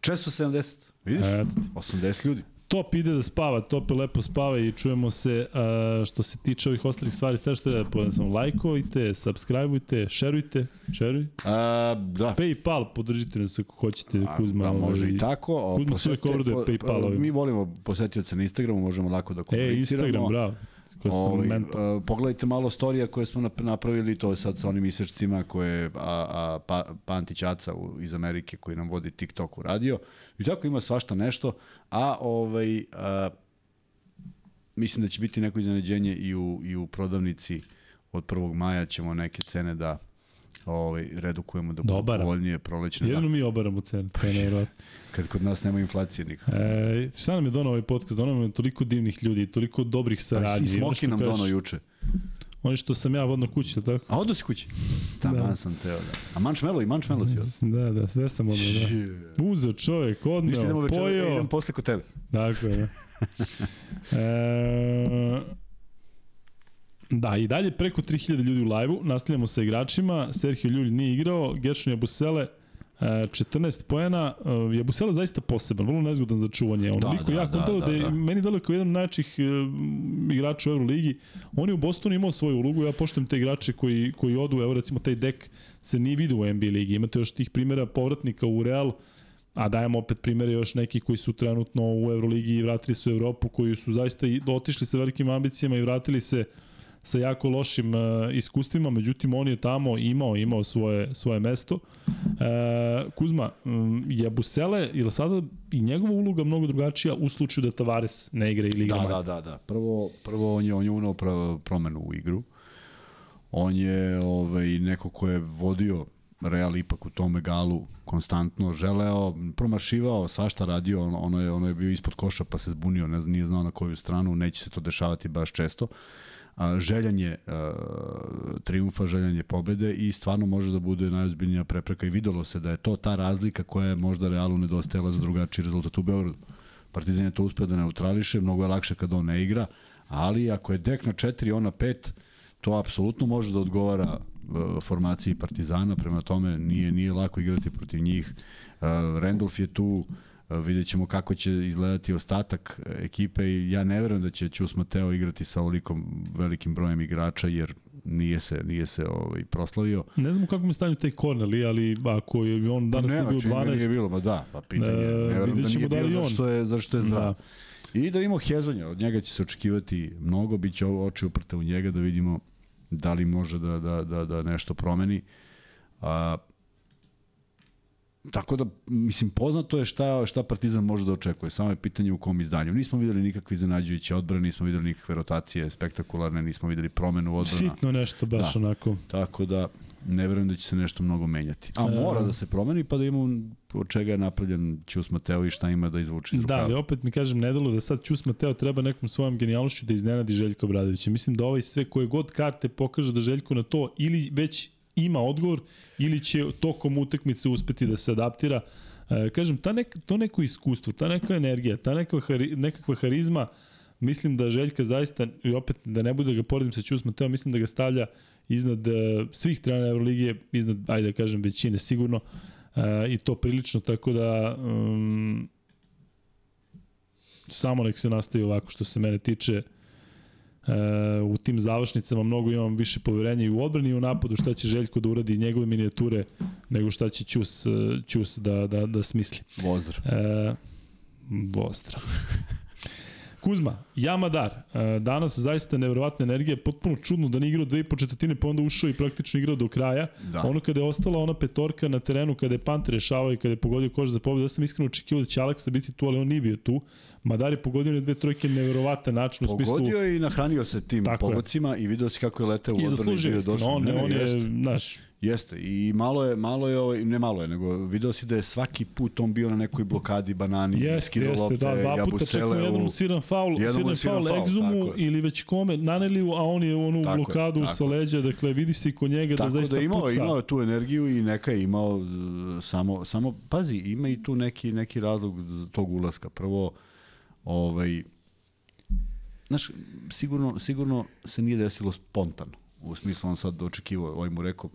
470. Vidiš? Ti. 80 ljudi. Top ide da spava, top je lepo spava i čujemo se uh, što se tiče ovih ostalih stvari, sve što treba da povedem sam, lajkujte, subscribeujte, šerujte, šeruj. A, da. Paypal, podržite nas ako hoćete, A, Kuzma. da, može ovaj, i tako. Kuzma posetite- obraduje PayPal. Mi volimo posetioce na Instagramu, možemo lako da komuniciramo. E, Instagram, bravo. Ko sam Ovaj, mentor. pogledajte malo storija koje smo nap- napravili, to je sad sa onim isečcima koje a, a, pa, Pantić Aca u, iz Amerike koji nam vodi TikTok u radio. I tako ima svašta nešto, a ovaj a, mislim da će biti neko iznenađenje i u, i u prodavnici od 1. maja ćemo neke cene da ovaj, redukujemo da Da budu obaramo. povoljnije prolećne. Jedino Da, mi obaramo cenu, to je nevjerojatno. kad kod nas nema inflacije nikako. E, šta nam je donao ovaj podcast? Donao nam je toliko divnih ljudi, toliko dobrih Pa saradnji. si Ono Smoki nam dono juče. Oni što sam ja vodno kući, tako? A odo si kući? Taman Da. sam teo, da. A mančmelo i mančmelo si od. Da, da, sve sam odno, da. Uzeo čovjek, Ništa idemo večer, pojeo. idem posle kod tebe. Dakle, da. E, da, i dalje preko 3000 ljudi u live-u. Nastavljamo sa igračima. Sergio Ljulj nije igrao. Gershon Jabusele, e, 14 poena. E, Jabusele zaista poseban, vrlo nezgodan za čuvanje. On Da, da, da, jako, da, da, da, je, da. meni deluje kao jedan od najjačih e, igrača u Euroligi. On je u Bostonu imao svoju ulogu, ja poštujem te igrače koji, koji odu, evo recimo taj dek se nije vidio u NBA ligi. Imate još tih primjera povratnika u Real, a dajemo opet primere još neki koji su trenutno u Euroligi i vratili se u Evropu, koji su zaista otišli sa velikim ambicijama i vratili se sa jako lošim uh, iskustvima, međutim on je tamo imao imao svoje svoje mesto. E, Kuzma, um, je Busele ili sada i njegova uloga mnogo drugačija u slučaju da Tavares ne igra ili igra Da, manje? da, da, da. Prvo, prvo on je, on je unao promenu u igru. On je ovaj, neko ko je vodio Real ipak u tom egalu konstantno želeo, promašivao, svašta radio, ono, ono, je, ono je bio ispod koša pa se zbunio, ne, nije znao na koju stranu, neće se to dešavati baš često. A, željan je a, triumfa, željan je pobede i stvarno može da bude najozbiljnija prepreka i videlo se da je to ta razlika koja je možda Realu nedostajala za drugačiji rezultat u Beogradu. Partizan je to uspeo da neutrališe, mnogo je lakše kada on ne igra, ali ako je dek na 4, on na 5, to apsolutno može da odgovara uh, formaciji Partizana, prema tome nije nije lako igrati protiv njih. Uh, Randolph je tu, vidjet ćemo kako će izgledati ostatak ekipe i ja ne verujem da će Ćus Mateo igrati sa ovolikom velikim brojem igrača jer nije se nije se ovaj proslavio. Ne znam u kakvom stanju taj Corneli, ali ako je on danas ne, bio 12... Nije bilo, ma da, pa pitanje. E, ne verujem da nije da bio zašto je, zašto je zdrav. Da. I da imamo Hezonja, od njega će se očekivati mnogo, bit će oči uprte u njega da vidimo da li može da, da, da, da nešto promeni. A, Tako da, mislim, poznato je šta, šta Partizan može da očekuje. Samo je pitanje u kom izdanju. Nismo videli nikakve iznenađujuće odbrane, nismo videli nikakve rotacije spektakularne, nismo videli promenu odbrana. Sitno nešto, baš da. onako. Tako da, ne verujem da će se nešto mnogo menjati. A e... mora da se promeni pa da imamo od čega je napravljen Ćus Mateo i šta ima da izvuče iz rukava. Da, ali opet mi kažem, ne da sad Ćus Mateo treba nekom svojom genijalnošću da iznenadi Željko Bradovića. Mislim da ovaj sve koje god karte pokaže da Željko na to ili već ima odgovor ili će tokom utakmice uspeti da se adaptira. E, kažem, ta nek, to neko iskustvo, ta neka energija, ta neka, hari, nekakva harizma, mislim da Željka zaista, i opet da ne bude da ga poredim sa Ćus Mateo, mislim da ga stavlja iznad uh, svih trenera Euroligije, iznad, ajde da kažem, većine sigurno, uh, i to prilično, tako da um, samo nek se nastavi ovako što se mene tiče, u tim završnicama mnogo imam više poverenja i u odbrani i u napadu šta će Željko da uradi njegove minijature nego šta će Ćus, Ćus da, da, da smisli. Vozdrav. Uh, Vozdrav. Kuzma, Jamadar, e, danas zaista nevjerovatna energija, potpuno čudno da ne igrao dve i po četvrtine, pa onda ušao i praktično igrao do kraja. Da. Ono kada je ostala ona petorka na terenu, kada je Panter rešavao i kada je pogodio koš za pobedu, ja sam iskreno očekivao da će Aleksa biti tu, ali on nije bio tu. Madar je pogodio na dve trojke nevjerovatan način u smislu... Pogodio je i nahranio se tim pobocima i video si kako je leteo u odbrani. I zaslužio on, on je, znaš, Jeste, i malo je, malo je, ovaj, ne malo je, nego video si da je svaki put on bio na nekoj blokadi banani, jeste, jeste, lopte, da, dva puta čak mu jednom sviran faul, sviran faul, faul egzumu ili već kome, naneliju, a on je onu tako blokadu je, sa leđa, dakle vidi se i kod njega tako da zaista da imao, puca. imao tu energiju i neka je imao samo, samo, pazi, ima i tu neki, neki razlog tog ulaska. Prvo, ovaj, znaš, sigurno, sigurno se nije desilo spontano. U smislu on sad očekivao, ovaj mu rekao,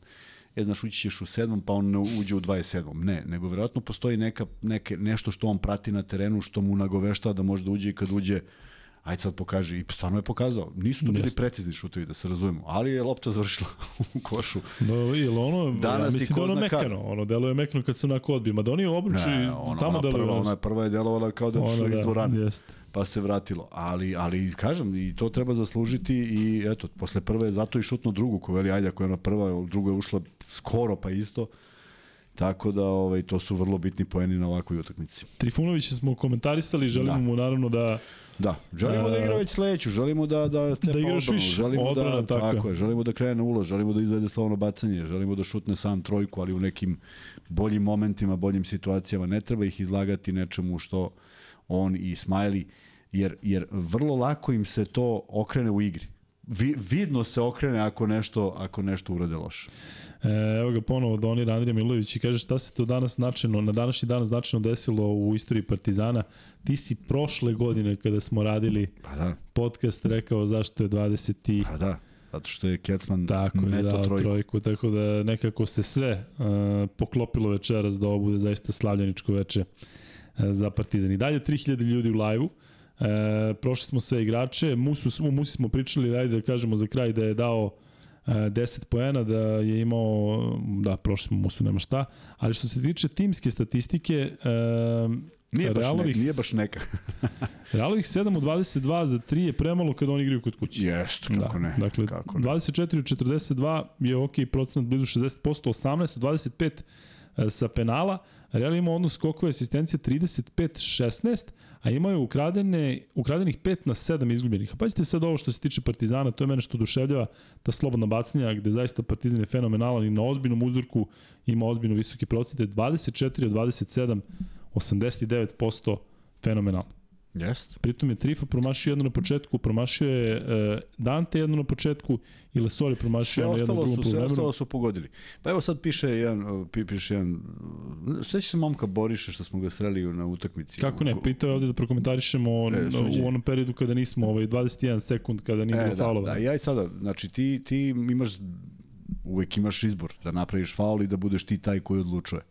je, znaš, ući ćeš u sedmom, pa on ne uđe u 27. Ne, nego verovatno postoji neka, neke, nešto što on prati na terenu, što mu nagovešta da može da uđe i kad uđe, ajde sad pokaži. I stvarno je pokazao. Nisu to bili Jeste. precizni šutovi, da se razumemo. Ali je lopta završila u košu. Da, ili ono, Danas ja mislim da ono mekano. Ono, delo je mekano kad se onako odbije. Ma da oni obruči, ne, ona, tamo ona prva, ona prva je delovala kao da je da, iz dvorane. Jeste. Pa se vratilo. Ali, ali kažem, i to treba zaslužiti i eto, posle prve je zato i šutno drugu, ko veli ajde, ako je ona prva, druga je ušla skoro pa isto. Tako da ovaj to su vrlo bitni poeni na ovakvoj utakmici. Trifunović smo komentarisali, želimo da. mu naravno da Da, želimo uh, da igra već sledeću, želimo da da cepa da igraš odbranu, više, želimo odbrana, da tako, tako je, želimo da krene ulaz, želimo da izvede slovno bacanje, želimo da šutne sam trojku, ali u nekim boljim momentima, boljim situacijama, ne treba ih izlagati nečemu što on i Smiley jer jer vrlo lako im se to okrene u igri. Vi, vidno se okrene ako nešto ako nešto urade loše. E, evo ga ponovo Donir Andrija Milović i kaže šta se to danas značajno, na današnji dan značajno desilo u istoriji Partizana. Ti si prošle godine kada smo radili pa da. podcast rekao zašto je 20 i... Pa da, zato što je Kecman tako je dao trojku. trojku. Tako da nekako se sve uh, poklopilo večeras da ovo bude zaista slavljeničko veče uh, za Partizan. I dalje 3000 ljudi u lajvu. E, prošli smo sve igrače. Musu, u Musi smo pričali, ajde da kažemo za kraj da je dao 10 poena, da je imao, da, prošli smo Musu, nema šta, ali što se tiče timske statistike, Nije baš, Realovih, ne, nije baš neka. Realovih 7 u 22 za 3 je premalo kad oni igraju kod kuće. Jest, kako da. ne. Dakle, kako ne. 24 u 42 je ok, procenat blizu 60%, 18 u 25 sa penala. Real ima odnos skokove asistencije 35-16, a imaju ukradene, ukradenih 5 na 7 izgubljenih. A pazite sad ovo što se tiče Partizana, to je mene što oduševljava, ta slobodna bacanja gde zaista Partizan je fenomenalan i na ozbiljnom uzorku ima ozbiljno visoke procente, 24 od 27, 89% fenomenalno. Jest. Pritom je Trifa promašio jedno na početku, promašio je uh, Dante jedno na početku i Lesor je promašio Sve jedno, drugom su, sve ostalo su pogodili. Pa evo sad piše jedan, pi- piše jedan, sve se momka Boriše što smo ga sreli na utakmici. Kako ne, pitao je ovde da prokomentarišemo E, e, u onom periodu kada nismo, ovaj, 21 sekund kada nije E, bilo da, faulova. da, ja i sada, znači ti, ti imaš, uvek imaš izbor da napraviš faul i da budeš ti taj koji odlučuje.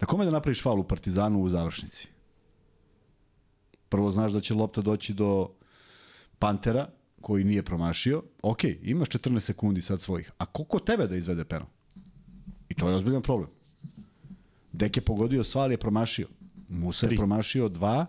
Na kome da napraviš faul u Partizanu u završnici? Prvo znaš da će lopta doći do Pantera, koji nije promašio. Ok, imaš 14 sekundi sad svojih. A koliko tebe da izvede penal? I to je ozbiljan problem. Dek je pogodio sva, ali je promašio. Musa je promašio dva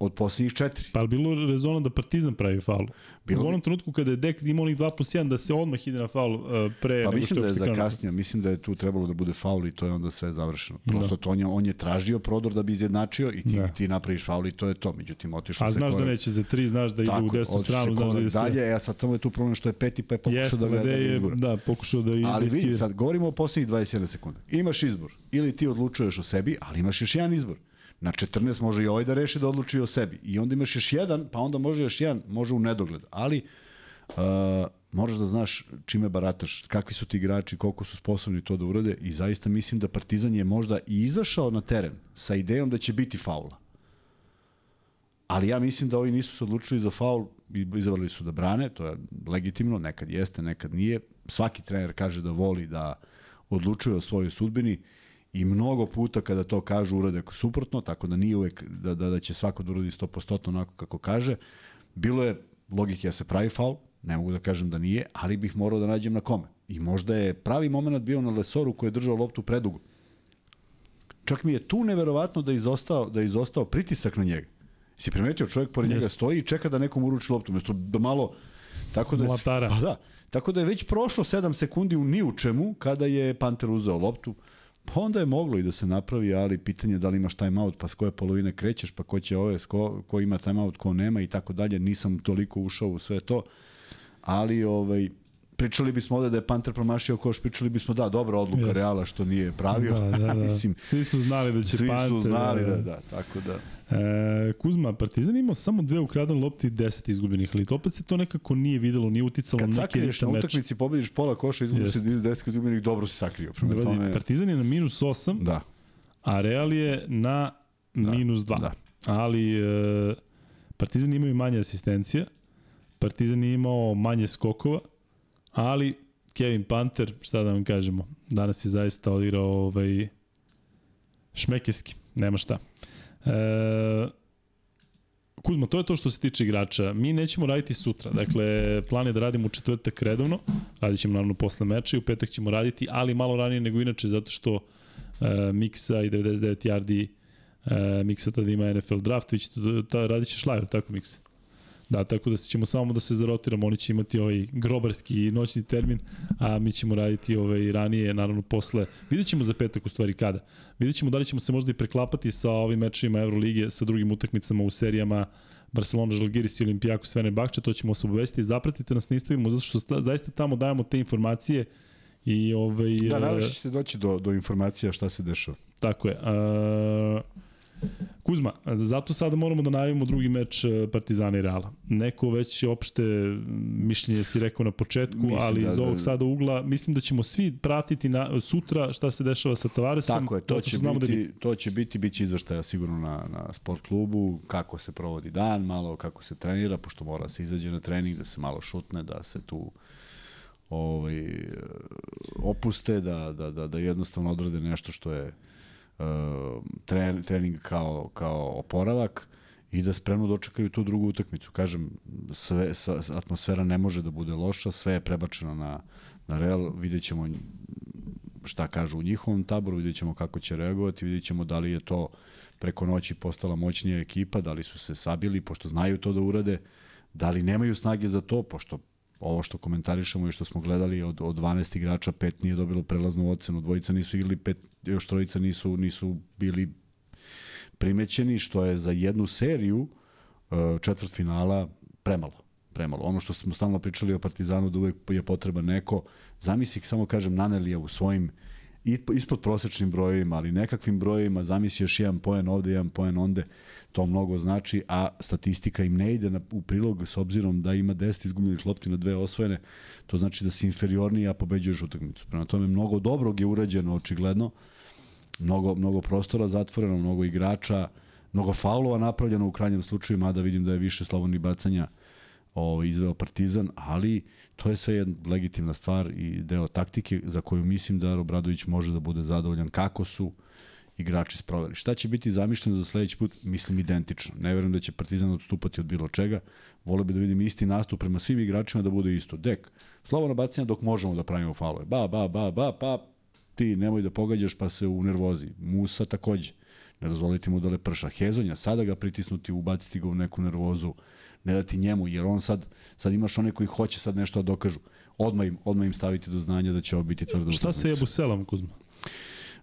od posljednjih četiri. Pa je bilo rezona da Partizan pravi faul? Bilo u bi. onom trenutku kada je Dek imao onih 2 plus 1 da se odmah ide na faul uh, pre Pa nego što mislim da je zakasnio, mislim da je tu trebalo da bude faul i to je onda sve završeno. Prosto to on je, on je tražio prodor da bi izjednačio i ti, Da. ti napraviš faul i to je to. Međutim, otišlo A se znaš da neće za 3, znaš da ide Tako, u desnu otišao stranu, znaš da ide sve. dalje, a sad samo je tu problem što je peti pa je pokušao Jeste, da ga, da izgura. da, pokušao da, Ali da vidi, sad govorimo o posljednjih 21 sekunde. Imaš izbor. Ili ti odlučuješ o sebi, ali imaš još jedan izbor. Na 14 može i ovaj da reši da odluči o sebi. I onda imaš još jedan, pa onda može još jedan, može u nedogled. Ali uh, moraš da znaš čime barataš, kakvi su ti igrači, koliko su sposobni to da urade i zaista mislim da Partizan je možda i izašao na teren sa idejom da će biti faula. Ali ja mislim da ovi nisu se odlučili za faul izabrali su da brane, to je legitimno, nekad jeste, nekad nije. Svaki trener kaže da voli da odlučuje o svojoj sudbini i mnogo puta kada to kažu urade suprotno, tako da nije uvek da, da, da će svako da uradi 100% onako kako kaže. Bilo je logike da se pravi faul, ne mogu da kažem da nije, ali bih morao da nađem na kome. I možda je pravi moment bio na Lesoru koji je držao loptu predugo. Čak mi je tu neverovatno da je izostao, da je izostao pritisak na njega. Si primetio, čovjek pored njega Jeste. stoji i čeka da nekom uruči loptu, mesto da malo tako da je, Mlatara. pa da, tako da je već prošlo 7 sekundi u ni u čemu kada je Panter uzeo loptu. Pa onda je moglo i da se napravi, ali pitanje je da li imaš timeout, pa s koje polovine krećeš, pa ko će ove, ko, ko ima timeout, ko nema i tako dalje. Nisam toliko ušao u sve to, ali ovaj, pričali bismo ovde da je Panter promašio koš, pričali bismo da, dobra odluka Jeste. Reala što nije pravio. Da, da, da. Mislim, Svi su znali da će svi Panter... su znali da, da, tako da. E, Kuzma, Partizan imao samo dve ukradene lopte i 10 izgubljenih, ali opet se to nekako nije videlo, nije uticalo Kad na neki sakriješ ritam na utakmici, pobediš pola koša, izgubiš se Jeste. 10 izgubljenih, dobro si sakrio. Prema tome, Partizan je na minus 8, da. a Real je na minus 2. da. Ali e, Partizan imao i manje asistencija, Partizan je imao manje skokova, ali Kevin Panter, šta da vam kažemo, danas je zaista odigrao ovaj, šmekerski, nema šta. E, Kuzma, to je to što se tiče igrača. Mi nećemo raditi sutra. Dakle, plan je da radimo u četvrtak redovno. Radit ćemo naravno posle meča i u petak ćemo raditi, ali malo ranije nego inače, zato što e, Miksa i 99 yardi e, Miksa tada ima NFL draft, vi ćete, ta, radit ćeš live, tako Miksa? Da, tako da ćemo samo da se zarotiramo, oni će imati ovaj grobarski noćni termin, a mi ćemo raditi ovaj ranije, naravno posle. Vidjet ćemo za petak u stvari kada. Vidjet ćemo da li ćemo se možda i preklapati sa ovim mečima Evrolige, sa drugim utakmicama u serijama Barcelona, Žalgiris i Olimpijakos, Fenerbahče, to ćemo se obavestiti. Zapratite nas na Instagramu, zato što sta- zaista tamo dajemo te informacije i ovaj... Da, e, najviše ćete doći do, do informacija šta se dešava. Tako je. Uh, Kuzma, zato sada moramo da najavimo drugi meč e, Partizana i Reala. Neko već opšte mišljenje si rekao na početku, Mislim ali da- iz ovog da- sada ugla mislim da ćemo svi pratiti na, sutra šta se dešava sa Tavaresom. Tako je, to će, znamo biti, Da bi, to će biti, bit će izvrštaja sigurno na, na sport klubu, kako se provodi dan, malo kako se trenira, pošto mora da se izađe na trening, da se malo šutne, da se tu ovaj, opuste, da, da, da, da jednostavno odrade nešto što je uh, tre, trening kao, kao oporavak i da spremno dočekaju tu drugu utakmicu. Kažem, sve, sva, atmosfera ne može da bude loša, sve je prebačeno na, na Real, vidjet ćemo šta kažu u njihovom taboru, vidjet ćemo kako će reagovati, vidjet ćemo da li je to preko noći postala moćnija ekipa, da li su se sabili, pošto znaju to da urade, da li nemaju snage za to, pošto ovo što komentarišemo i što smo gledali od, od 12 igrača, pet nije dobilo prelaznu ocenu, dvojica nisu igrali, pet, još trojica nisu, nisu bili primećeni, što je za jednu seriju uh, četvrt finala premalo premalo. Ono što smo stalno pričali o Partizanu da uvek je potreba neko, zamisli samo kažem Nanelija u svojim ispod prosečnim brojevima, ali nekakvim brojevima, zamisli još jedan poen ovde, jedan poen onde, to mnogo znači, a statistika im ne ide na, u prilog s obzirom da ima 10 izgubljenih lopti na dve osvojene, to znači da si inferiorniji, a pobeđuješ utakmicu. Prema tome, mnogo dobrog je urađeno, očigledno, mnogo, mnogo prostora zatvoreno, mnogo igrača, mnogo faulova napravljeno u krajnjem slučaju, mada vidim da je više slobodnih bacanja ovaj, izveo Partizan, ali to je sve jedna legitimna stvar i deo taktike za koju mislim da Obradović može da bude zadovoljan kako su igrači sproveli. Šta će biti zamišljeno za sledeći put? Mislim identično. Ne verujem da će Partizan odstupati od bilo čega. Vole bi da vidim isti nastup prema svim igračima da bude isto. Dek, slobodno bacanja dok možemo da pravimo faulove. Ba, ba, ba, ba, pa ti nemoj da pogađaš pa se u nervozi. Musa takođe. Ne dozvoliti mu da le prša. Hezonja, sada ga pritisnuti, ubaciti ga u neku nervozu ne dati njemu, jer on sad, sad imaš one koji hoće sad nešto da dokažu. Odmah im, odmah im staviti do znanja da će ovo biti tvrdo. Šta se Jabuselom, Kuzma?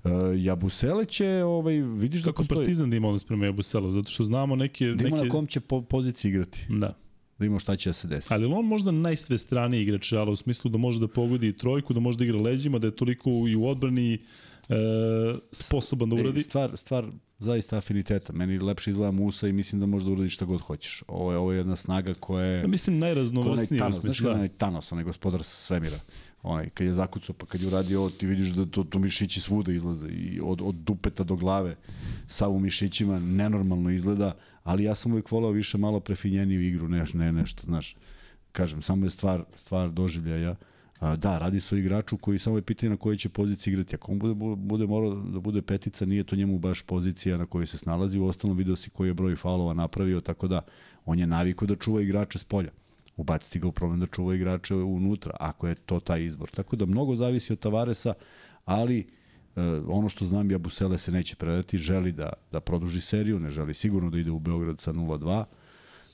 Uh, Jabusele će, ovaj, vidiš da Kako postoji... Partizan da ima odnos prema Jabuselu, zato što znamo neke... Da ima neke... na kom će po, poziciji igrati. Da. Da ima šta će da se desi. Ali on možda najsvestraniji igrač, ali u smislu da može da pogodi trojku, da može da igra leđima, da je toliko i u odbrani e, sposoban da uradi. E, stvar, stvar zaista afiniteta. Meni lepše izgleda Musa i mislim da možda uradiš šta god hoćeš. Ovo je, ovo je jedna snaga koja je... Ja mislim najraznovrsnija. Thanos, znaš da. onaj Thanos, onaj gospodar svemira. Onaj, kad je zakucao, pa kad je uradio ovo, ti vidiš da to, to mišići svuda izlaze. I od, od dupeta do glave, sav u mišićima, nenormalno izgleda, ali ja sam uvijek volao više malo prefinjeniju igru, ne, ne nešto, znaš. Kažem, samo je stvar, stvar doživljaja. A, da, radi se o igraču koji samo je pitanje na kojoj će poziciji igrati. Ako on bude, bude morao da bude petica, nije to njemu baš pozicija na kojoj se snalazi. U ostalom video si koji je broj faulova napravio, tako da on je naviko da čuva igrače s polja. Ubaciti ga u problem da čuva igrače unutra, ako je to taj izbor. Tako da mnogo zavisi od Tavaresa, ali e, ono što znam, Jabusele se neće predati, želi da, da produži seriju, ne želi sigurno da ide u Beograd sa 0-2,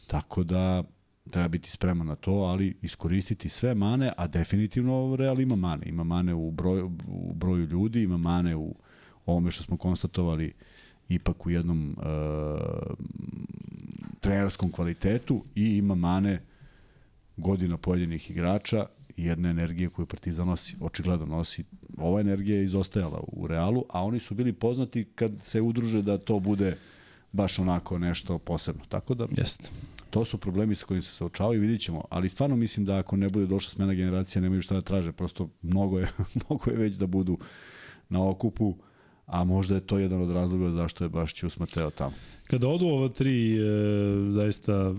tako da treba biti spreman na to, ali iskoristiti sve mane, a definitivno Real ima mane. Ima mane u broju, u broju ljudi, ima mane u ovome što smo konstatovali ipak u jednom uh, trenerskom kvalitetu i ima mane godina pojedinih igrača i jedna energija koju Partizan nosi, očigledno nosi. Ova energija je izostajala u Realu, a oni su bili poznati kad se udruže da to bude baš onako nešto posebno. Tako da Jeste. To su problemi sa kojim se suočavaju vidit ćemo. Ali stvarno mislim da ako ne bude došla smena generacija, nemaju šta da traže. Prosto mnogo je, mnogo je već da budu na okupu, a možda je to jedan od razloga zašto je baš Ćus Mateo tamo. Kada odu ova tri e, zaista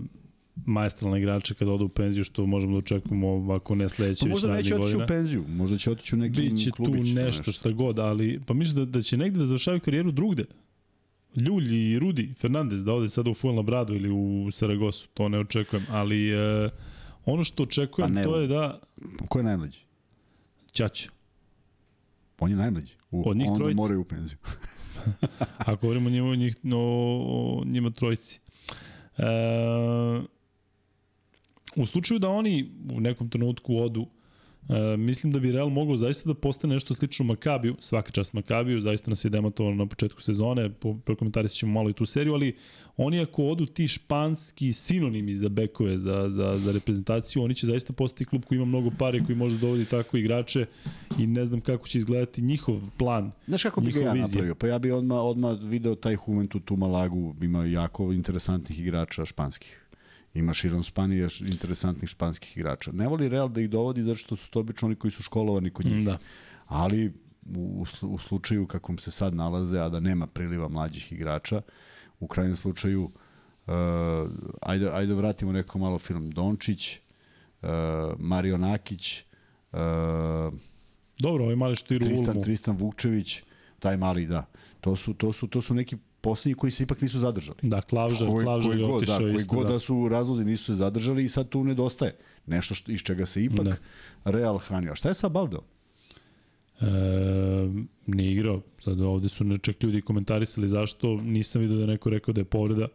majestralne igrače kada odu u penziju, što možemo da očekujemo ako ne sledeće pa možda neće otići u penziju, možda će otići u neki Biće tu nešto, nešto šta god, ali pa misliš da, da će negde da završavaju karijeru drugde? Ljulj i Rudi Fernandez da ode sada u Fuenlabradu ili u Saragosu, to ne očekujem, ali e, ono što očekujem pa to je da... Ko je najmlađi? Ćaća. On je najmlađi. U, Od njih onda trojici. moraju u penziju. Ako govorimo njima, njih, no, o njima trojici. E, u slučaju da oni u nekom trenutku odu E, mislim da bi Real mogao zaista da postane nešto slično Makabiju, svaka čast Makabiju, zaista nas je demantovano na početku sezone, po, prokomentarisat ćemo malo i tu seriju, ali oni ako odu ti španski sinonimi za bekove, za, za, za reprezentaciju, oni će zaista postati klub koji ima mnogo pare, koji može da dovodi tako igrače i ne znam kako će izgledati njihov plan. Znaš kako bi ga ja vizija. napravio? Pa ja bi odmah, odmah video taj Juventud tu Malagu, ima jako interesantnih igrača španskih. Ima širom Spanije interesantnih španskih igrača. Ne voli Real da ih dovodi zato što su to obično oni koji su školovani kod njih. Da. Ali u, u slučaju kakvom se sad nalaze, a da nema priliva mlađih igrača, u krajnjem slučaju uh, ajde, ajde vratimo neko malo film Dončić, uh, Mario Nakić, uh, Dobro, ovaj mali što igra Tristan, Tristan Vukčević, taj mali, da. To su, to su, to su neki poslednji koji se ipak nisu zadržali. Da, Klavža, koji, Klavža koji je god, otišao da, isto. Koji god da. da su razlozi nisu se zadržali i sad tu nedostaje. Nešto što, iz čega se ipak da. Real hranio. A šta je sa Baldo? E, nije igrao. Sad ovde su nečak ljudi komentarisali zašto. Nisam vidio da neko rekao da je povreda.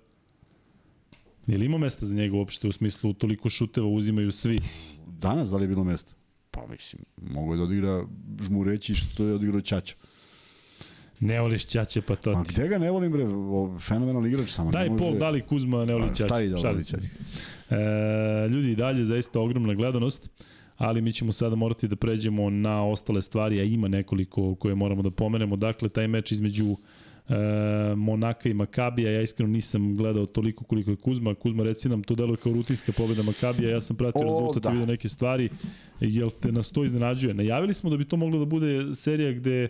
Je li ima mesta za njega uopšte u smislu toliko šuteva uzimaju svi? Danas da li je bilo mesta? Pa mislim, mogu je da odigra žmureći što je odigrao Ćačo. Ne voliš Ćaće pa to Ma ti. gde ga ne volim bre, o, fenomenalni igrač samo Daj može... pol, da li Kuzma ne voli Pa, Ćaće. stavi da voli. Ćaće. E, ljudi, dalje zaista ogromna gledanost, ali mi ćemo sada morati da pređemo na ostale stvari, a ima nekoliko koje moramo da pomenemo. Dakle, taj meč između e, Monaka i Makabija, ja iskreno nisam gledao toliko koliko je Kuzma. Kuzma, reci nam, to deluje kao rutinska pobeda Makabija, ja sam pratio O, rezultat da. i vidio neke stvari. Jel te nas to iznenađuje? Najavili smo da bi to moglo da bude serija gde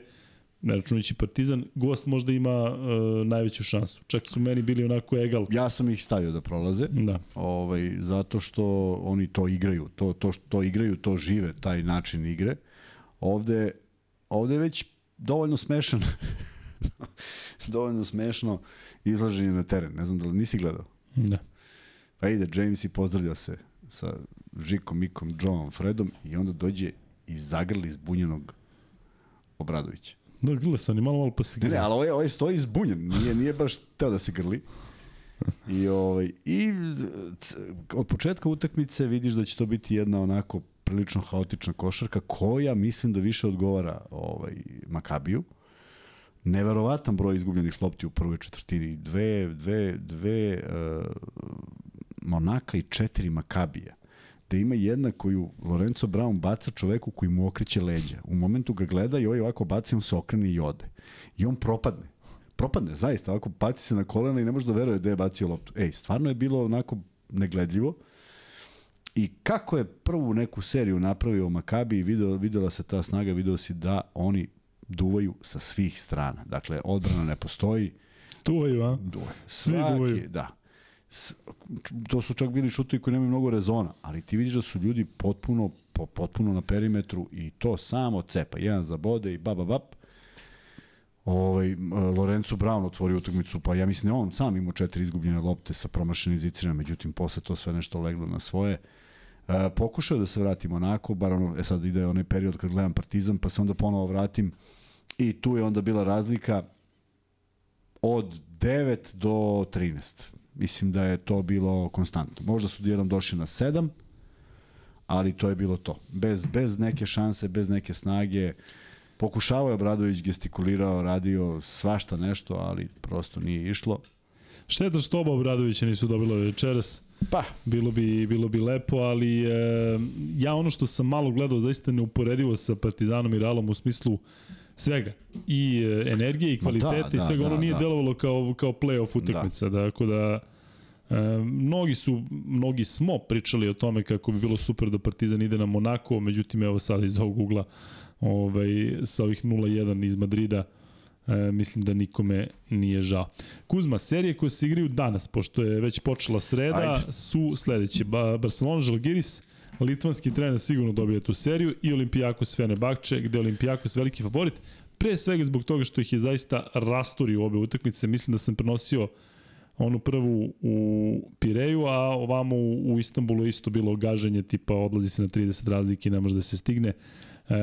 ne računajući Partizan, gost možda ima e, najveću šansu. Čak su meni bili onako egal. Ja sam ih stavio da prolaze. Da. ovaj, zato što oni to igraju, to, to, što- to igraju, to žive, taj način igre. Ovde, ovde je već dovoljno smešan, dovoljno smešno izlaženje na teren. Ne znam da li nisi gledao. Da. Pa ide James i pozdravlja se sa Žikom, Mikom, Johnom, Fredom i onda dođe i zagrli zbunjenog Obradovića. Da, gledao sam, ni malo malo pa se Ne, ne, gleda. ali ovaj, ovaj stoji zbunjen, nije, nije baš teo da se grli. I, ovaj, i od početka utakmice vidiš da će to biti jedna onako prilično haotična košarka koja mislim da više odgovara ovaj, Makabiju. Neverovatan broj izgubljenih lopti u prvoj četvrtini. Dve, dve, dve uh, Monaka i četiri Makabija da ima jedna koju Lorenzo Brown baca čoveku koji mu okreće leđa. U momentu ga gleda i ovaj ovako baci, on se okrene i ode. I on propadne. Propadne, zaista, ovako baci se na kolena i ne može da veruje da je bacio loptu. Ej, stvarno je bilo onako negledljivo. I kako je prvu neku seriju napravio Makabi i video, videla se ta snaga, video si da oni duvaju sa svih strana. Dakle, odbrana ne postoji, Tuvaju, a? Duvaju. Svi Svaki, duvaju. Da. To su čak bili šutovi koji nemaju mnogo rezona, ali ti vidiš da su ljudi potpuno, po, potpuno na perimetru i to samo cepa. Jedan za bode i baba bab. Ovaj, m, Lorenzo Brown otvorio utakmicu, pa ja mislim da on sam imao četiri izgubljene lopte sa promašenim zicirima, međutim posle to sve nešto leglo na svoje. E, pokušao da se vratim onako, bar ono, e sad ide onaj period kad gledam Partizan, pa se onda ponovo vratim i tu je onda bila razlika od 9 do 13. Mislim da je to bilo konstantno. Možda su jednom došli na 7, ali to je bilo to. Bez, bez neke šanse, bez neke snage. Pokušavao je Obradović, gestikulirao, radio svašta nešto, ali prosto nije išlo. Šteta što oba Obradovića nisu dobila večeras. Pa, Bilo bi, bilo bi lepo, ali e, ja ono što sam malo gledao zaista neuporedivo sa Partizanom i Realom u smislu svega. I e, energije i Ma da, kvalitete i da, svega. da, ono nije da. delovalo kao, kao play-off utakmica. Da. Dakle da E, mnogi su, mnogi smo pričali o tome kako bi bilo super da Partizan ide na Monako, međutim evo sad iz ovog ugla ovaj, sa ovih 0-1 iz Madrida e, mislim da nikome nije žao. Kuzma, serije koje se igraju danas, pošto je već počela sreda, Ajde. su sledeće. Ba Barcelona, Žalgiris, litvanski trener sigurno dobije tu seriju i Olimpijakos Fenerbahče, gde je Olimpijakos veliki favorit, pre svega zbog toga što ih je zaista rastorio obe utakmice. Mislim da sam prenosio onu prvu u Pireju, a ovamo u, u Istanbulu isto bilo gaženje, tipa odlazi se na 30 razlike i ne može da se stigne. E,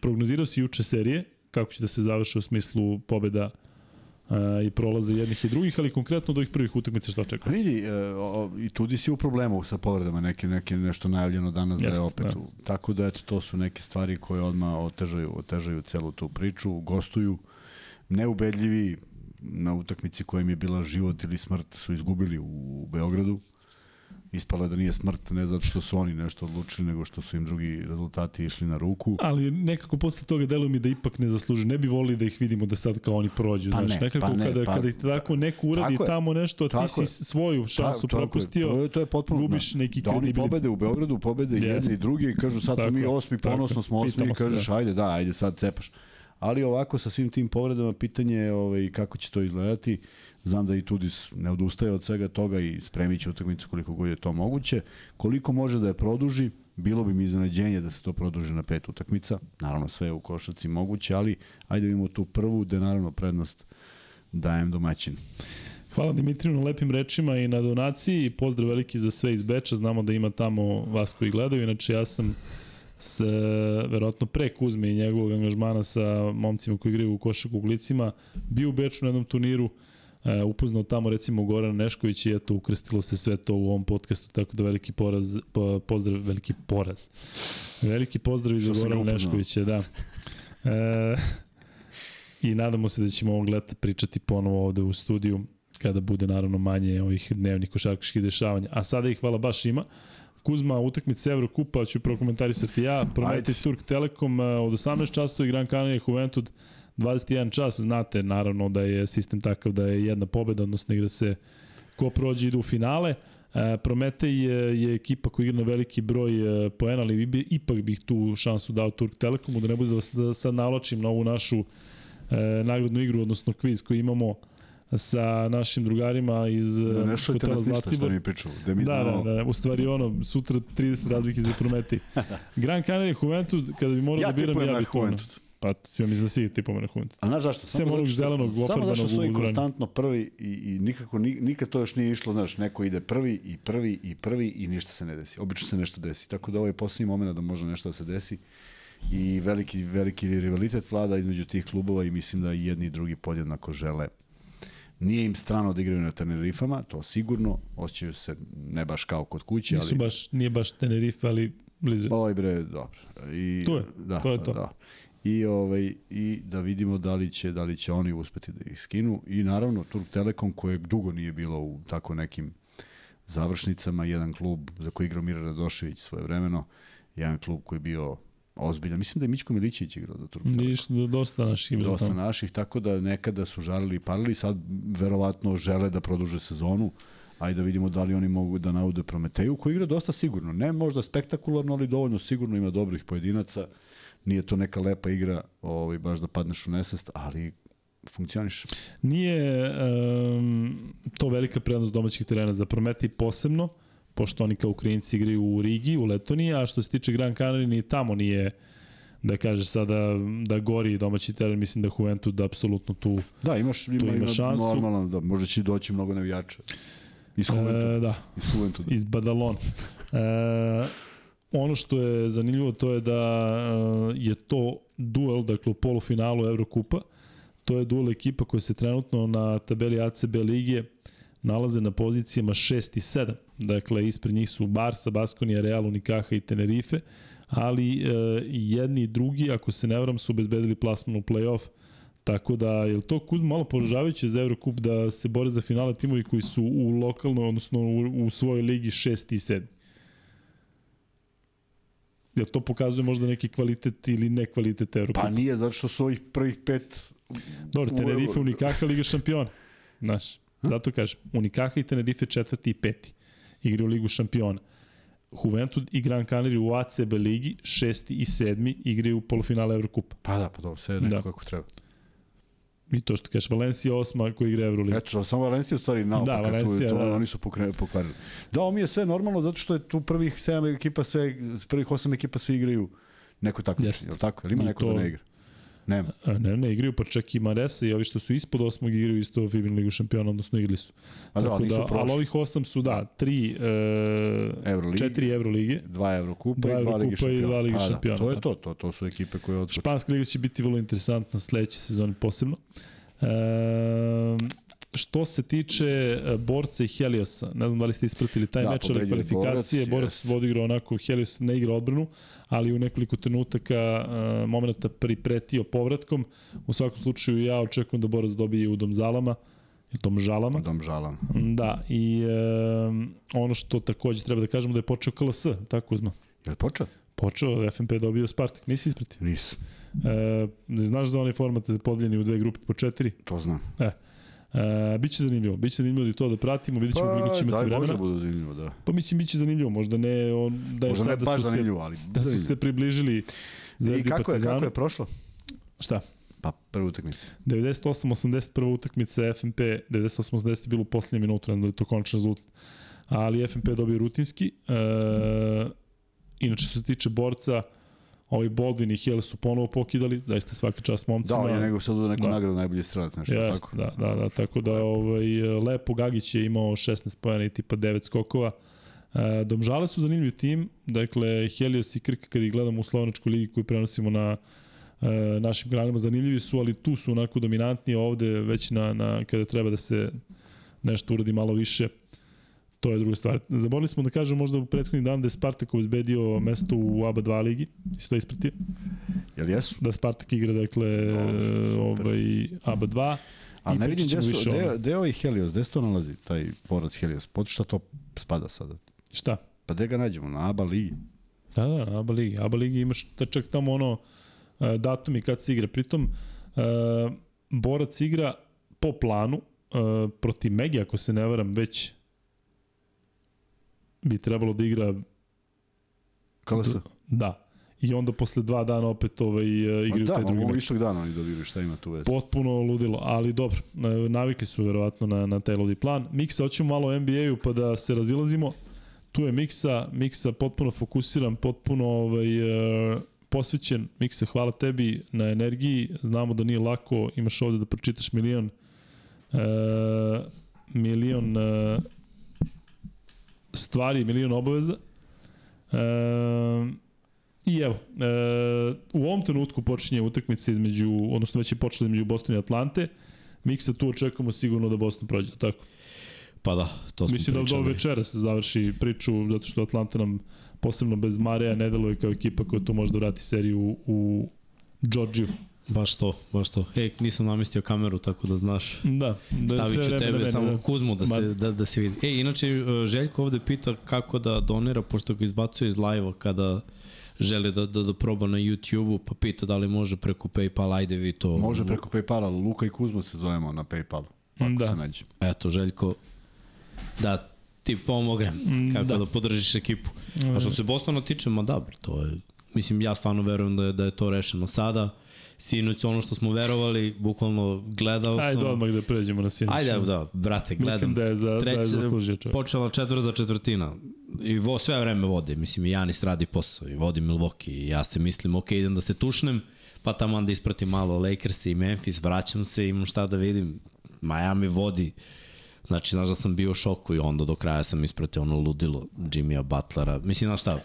prognozirao si juče serije, kako će da se završe u smislu pobeda i prolaze jednih i drugih, ali konkretno od ovih prvih utakmica šta A očekuješ? vidi, e, o, i tudi si u problemu sa povredama, neke, neke nešto najavljeno danas da je opet da. u. Tako da, eto, to su neke stvari koje odmah otežaju, otežaju celu tu priču, gostuju, neubedljivi, na utakmici kojem je bila život ili smrt su izgubili u Beogradu. Ispalo je da nije smrt, ne zato što su oni nešto odlučili, nego što su im drugi rezultati išli na ruku. Ali nekako posle toga deluje mi da ipak ne zasluže. Ne bi volili da ih vidimo da sad kao oni prođu. Pa znaš, ne, nekako pa ne, kada, pa- kada ti tako neko uradi tako je. tamo nešto, a ti Tako si je. svoju šansu Ta- tako je. propustio. To je, to je potpuno, gubiš neki da oni kredibilitet. pobede u Beogradu, pobede Jeste. jedni i drugi i kažu sad Tako mi osmi, tako ponosno smo osmi i kažeš ajde da, ajde sad cepaš. Ali ovako sa svim tim povredama pitanje je ovaj, kako će to izgledati. Znam da i Tudis ne odustaje od svega toga i spremit će utakmicu koliko god je to moguće. Koliko može da je produži, bilo bi mi iznenađenje da se to produži na pet utakmica. Naravno sve je u košarci moguće, ali ajde vidimo tu prvu, da naravno prednost dajem domaćin. Hvala Dimitriju na lepim rečima i na donaciji. Pozdrav veliki za sve iz Beča. Znamo da ima tamo vas koji gledaju. Inače, ja sam s, verovatno pre Kuzme i njegovog angažmana sa momcima koji igraju u košak u Glicima, bio u Beču na jednom turniru, e, upoznao tamo recimo Goran Nešković i eto ukrstilo se sve to u ovom podcastu, tako da veliki poraz, po, pozdrav, veliki poraz. Veliki pozdrav i za Što sam ga Gorana upoznao. Neškovića, da. E, i nadamo se da ćemo ovog leta pričati ponovo ovde u studiju kada bude naravno manje ovih dnevnih košarkaških dešavanja. A sada ih hvala baš ima. Kuzma, utakmica Evrokupa, ću prokomentarisati ja. Prometi. Turk Telekom eh, od 18 časova i Gran Canaria Juventud 21 čas. Znate naravno da je sistem takav da je jedna pobeda, odnosno igra se ko prođe ide u finale. E, Prometej je, je ekipa koja igra na veliki broj e, poena, ali bi, ipak bih tu šansu dao Turk Telekomu, da ne bude da, da sad navlačim na ovu našu e, nagradnu igru, odnosno kviz koji imamo sa našim drugarima iz Da ne šujete nas ništa što mi pričao. Da mi Da, znamo... da, da, u stvari ono, sutra 30 razlike za Prometej. Gran Canaria Juventud, kada bi morao Ja da biram, ja bih. Juventud. Pa, sve mislim da svi tipujemo na Juventud. A znaš zašto? Samo onog zelenog Samo zato što su vremenu. konstantno prvi i, i nikako, ni- nikad to još nije išlo, znaš, neko ide prvi i prvi i prvi i ništa se ne desi. Obično se nešto desi. Tako da ovo je posljednji moment da može nešto da se desi i veliki, veliki rivalitet vlada između tih klubova i mislim da i jedni i drugi podjednako žele Nije im strano da igraju na Tenerifama, to sigurno, osjećaju se ne baš kao kod kuće, Nisu ali baš, nije baš Tenerife, ali blizu. Ovaj bre, dobro. I, Tu je, da, to je to. Da. I, ovaj, I da vidimo da li, će, da li će oni uspeti da ih skinu. I naravno Turk Telekom kojeg dugo nije bilo u tako nekim završnicama, jedan klub za koji igrao Mira Radošević svoje vremeno, jedan klub koji je bio ozbiljan. Mislim da je Mićko Milićević igrao za Turk Telekom. Niš, dosta naših Dosta tamo. naših, tako da nekada su žalili i palili, sad verovatno žele da produže sezonu. Ajde da vidimo da li oni mogu da naude Prometeju, koji igra dosta sigurno. Ne možda spektakularno, ali dovoljno sigurno ima dobrih pojedinaca. Nije to neka lepa igra, ovaj, baš da padneš u nesvest, ali funkcioniš. Nije um, to velika prednost domaćih terena za Prometi posebno, pošto oni kao Ukrajinci igraju u Rigi, u Letoniji, a što se tiče Gran Canaria ni tamo nije da kaže sada da gori domaći teren, mislim da Juventud da apsolutno tu Da, imaš, ima, ima ima šansu. normalno, da, možda će doći mnogo navijača. Iz Juventuda. e, da, iz Juventuda. iz Badalona. E, ono što je zanimljivo to je da e, je to duel, dakle u polufinalu Evrokupa, to je duel ekipa koja se trenutno na tabeli ACB lige nalaze na pozicijama 6 i 7. Dakle, ispred njih su Barca, Baskonija, Real, Unikaha i Tenerife, ali e, jedni i drugi, ako se ne varam, su obezbedili plasman u play-off. Tako da, je to Kuzma malo poražavajuće za Evrokup da se bore za finale timovi koji su u lokalnoj, odnosno u, u svojoj ligi 6 i 7? Jel to pokazuje možda neki kvalitet ili ne kvalitet Evrokupa? Pa nije, zato što su ovih prvih pet Dobro, u- Tenerife, Unikaha, Liga šampiona. Znaš, zato kažem, Unikaha i Tenerife četvrti i peti. Igraju Ligu šampiona. Juventud i Gran Canaria u ACB ligi, šesti i sedmi, igraju polufinale Evrokupa. Pa da, pa dobro, sve Da. da. kako treba. I to što kažeš, Valencija osma koji igra Euroligu. Eto, da, samo Valencija u stvari naopak, Da, da, Valencija, tu, to, da, da. oni su pokre, pokvarili. Da, ovo mi je sve normalno zato što je tu prvih 7 ekipa, sve, prvih 8 ekipa svi igraju neko takmičenje, je tako? Ili ima neko to- da ne igra? Nema. A, Ne, ne, igraju pa čak i Maresa i ovi što su ispod osmog igraju isto Fibin Ligu šampiona, odnosno igrali su. A da, Tako da, ali prošli. ovih osam su, da, tri, e, Euroligi. četiri Evrolige. Dva Evrokupa Dva i dva Lige Evrokupa i šampiona. dva Lige Pa šampiona, Da, to je da. to, to, to su ekipe koje odskoče. Španska liga će biti vrlo interesantna sledeće sezone posebno. E, što se tiče e, borca i Heliosa, ne znam da li ste ispratili taj Da, meč, ali kvalifikacije, Borac, Borac igra onako, Helios ne igra odbranu, ali u nekoliko trenutaka e, momenta pripretio povratkom. U svakom slučaju ja očekujem da Borac dobije u Domzalama, i tom žalama. Dom žalam. Da, i e, ono što takođe treba da kažemo da je počeo KLS, tako uzma. Je li počeo? Počeo, FNP je dobio Spartak, nisi ispratio. Nisam. E, znaš da onaj format je podeljeni u dve grupe po četiri? To znam. E, e, biće zanimljivo, biće zanimljivo da i to da pratimo, vidjet ćemo koliko će imati daj vremena. Bože budu zanimljivo, da. Pa mislim, biće zanimljivo, možda ne, on, da je Možda ne sad da baš su, se, ali da su se približili Zvezdi I kako je, kako je prošlo? Šta? Pa prva utakmica. 98-81 utakmica FNP, 98-80 je bilo u poslednjem minutu, ne da je to končan rezultat. Ali FNP je dobio rutinski. E, inače, što se tiče borca, ovaj Baldwin i Hill su ponovo pokidali, zaista svaka čast momcima. Da, nego sad u neku Da. nagradu najbolji strelac, nešto Jest, tako. da, da, da, tako da ovaj, Lepo Gagić je imao 16 pojena i tipa 9 skokova. E, Domžale su zanimljiv tim, dakle Helios i Krk kad ih gledamo u Slovenačkoj ligi koju prenosimo na e, našim kanalima zanimljivi su, ali tu su onako dominantni ovde već na, na kada treba da se nešto uradi malo više to je druga stvar. Zaborili smo da kažem možda u prethodni dan da je Spartak obezbedio mesto u ABA 2 ligi, isto ispratio. Jel jesu? Da Spartak igra, dakle, ovaj, ABA 2. Ali I ne vidim gde su, gde, je ovaj Helios, gde se to nalazi, taj porac Helios? Pod šta to spada sada? Šta? Pa gde ga nađemo? Na ABA ligi? Da, da, na ABA ligi. ABA ligi imaš da čak tamo ono e, datumi kad se igra. Pritom, e, Borac igra po planu e, protiv Megi, ako se ne varam, već bi trebalo da igra KLS? da. I onda posle dva dana opet ovaj, Pa igraju da, taj drugi meč. istog dana oni dobili, šta ima tu veze? Potpuno ludilo, ali dobro, e, navikli su verovatno na, na taj ludi plan. Miksa, hoćemo malo o NBA-u pa da se razilazimo. Tu je Miksa, Miksa potpuno fokusiran, potpuno ovaj, e, posvećen. Miksa, hvala tebi na energiji. Znamo da nije lako, imaš ovde da pročitaš milion e, milion e, stvari, milion obaveza. E, I evo, e, u ovom trenutku počinje utakmica između, odnosno već je počela između Bostona i Atlante. Miksa tu očekujemo sigurno da Boston prođe, tako? Pa da, to smo Mislim da pričali. do večera se završi priču, zato što Atlanta nam posebno bez Mareja ne deluje kao ekipa koja tu može da vrati seriju u, u Georgiju. Baš to, baš to. Ej, nisam namestio kameru, tako da znaš. Da, da Stavit ću tebe, mene, samo da. Kuzmu da se, da, da se vidi. E, inače, e, Željko ovde pita kako da donira, pošto ga izbacuje iz live-a kada želi da, da, da proba na YouTube-u, pa pita da li može preko Paypal, ajde vi to. Može preko Paypala, Luka i Kuzma se zovemo na Paypalu. Ako Da. se nađe. Eto, Željko, da ti pomognem Mm, kako da. da. podržiš ekipu. A što se Bostona tiče, ma da, to je, mislim, ja stvarno verujem da je, da je to rešeno sada. Sinoć ono što smo verovali, bukvalno gledao Ajde sam. odmah da pređemo na sinoć. Ajde, da, brate, gledam. Mislim da je, za, da je zaslužio čovjek. Počela četvrta četvrtina i vo, sve vreme vode, mislim i Janis radi posao i vodi Milwaukee i ja se mislim ok, idem da se tušnem, pa tamo da ispratim malo Lakers i Memphis, vraćam se, imam šta da vidim, Miami vodi, znači znaš da sam bio u šoku i onda do kraja sam ispratio ono ludilo Jimmya Butlera, mislim znaš šta,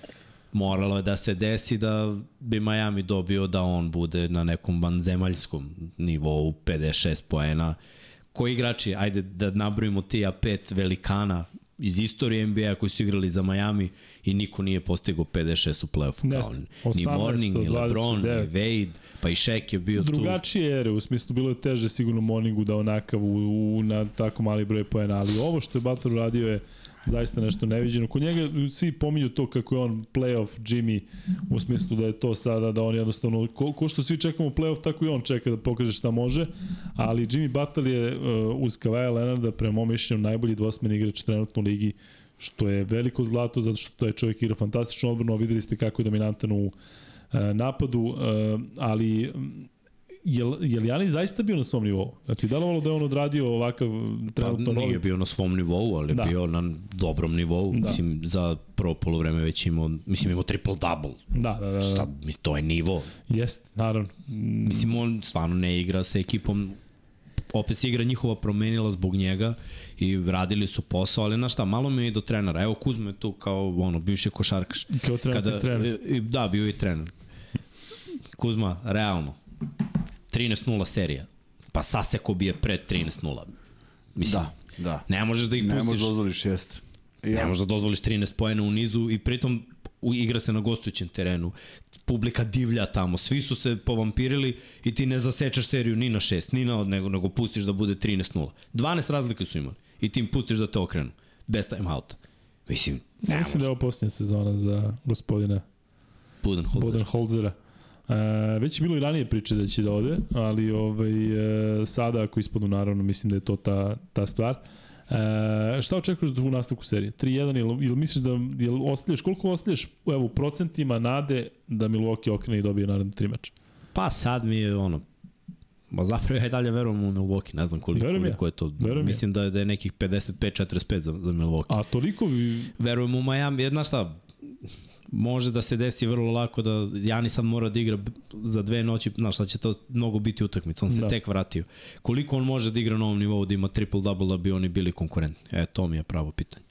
moralo je da se desi da bi Miami dobio da on bude na nekom vanzemaljskom nivou 56 poena. Koji igrači, ajde da nabrojimo tija pet velikana iz istorije NBA koji su igrali za Miami i niko nije postigao 56 u play-offu kao ni 18, Morning, ni LeBron, ni 29. Wade, pa i Shaq je bio tu. Drugačije ere, u smislu bilo je teže sigurno Morningu da onakav u, u, na tako mali broj poena, ali ovo što je Butler uradio je zaista nešto neviđeno. Kod njega svi pominju to kako je on playoff Jimmy u smislu da je to sada da on jednostavno ko, ko što svi čekamo playoff tako i on čeka da pokaže šta može ali Jimmy Butler je uh, uz Kavaja Leonarda prema mom mišljenju najbolji dvosmeni igrač trenutno u ligi što je veliko zlato zato što taj čovjek igra fantastično odbranu a videli ste kako je dominantan u uh, napadu uh, ali Jel, je li Janis zaista bio na svom nivou? Ja ti je delovalo da je on odradio ovakav Pa trenutno nije novi? bio na svom nivou, ali Da. bio na dobrom nivou. Da. Mislim, za prvo polovreme već imao, mislim, imao triple-double. Da, da, da. Šta, da. mislim, to je nivo. Jest, naravno. Mislim, on stvarno ne igra sa ekipom opet se igra njihova promenila zbog njega i radili su posao, ali znaš šta, malo mi je i do trenera. Evo Kuzma je tu kao ono, bivši košarkaš. Kao trener i trener. Da, bio je i trener. Kuzma, realno, 13-0 serija. Pa Saseko bi je pred 13-0. Mislim, Da, da. ne možeš da ih Ne pustiš. možeš dozvoliš, jest. I Ne ja, možeš da dozvoliš 13 poena u nizu i pritom u, igra se na gostujućem terenu. Publika divlja tamo, svi su se povampirili i ti ne zasečeš seriju ni na 6, ni na od nego, nego pustiš da bude 13-0. 12 razlike su imali i ti im pustiš da te okrenu. Bez timeouta. Mislim, ne Ja mislim da je ovo posljednja sezona za gospodina Budenholzer. Bodenholzera. E, već je bilo i ranije priče da će da ode, ali ovaj, e, sada ako ispadnu naravno mislim da je to ta, ta stvar. E, šta očekuješ da u nastavku serije? 3-1 ili, ili misliš da jel ostavljaš, koliko ostavljaš evo, u procentima nade da Milwaukee okrene i dobije naredne tri meča? Pa sad mi je ono, Ma zapravo ja i dalje verujem u Milwaukee, ne znam koliko, Verujem ja. koliko je to. Verujem. Mislim da je, da je nekih 55-45 za, za Milwaukee. A toliko vi... verujem u Miami, jedna šta, može da se desi vrlo lako da Jani sad mora da igra za dve noći, znaš, šta će to mnogo biti utakmica, on se Da. da. tek vratio. Koliko on može da igra na ovom nivou, da ima triple-double, da bi oni bili konkurentni? E, to mi je pravo pitanje.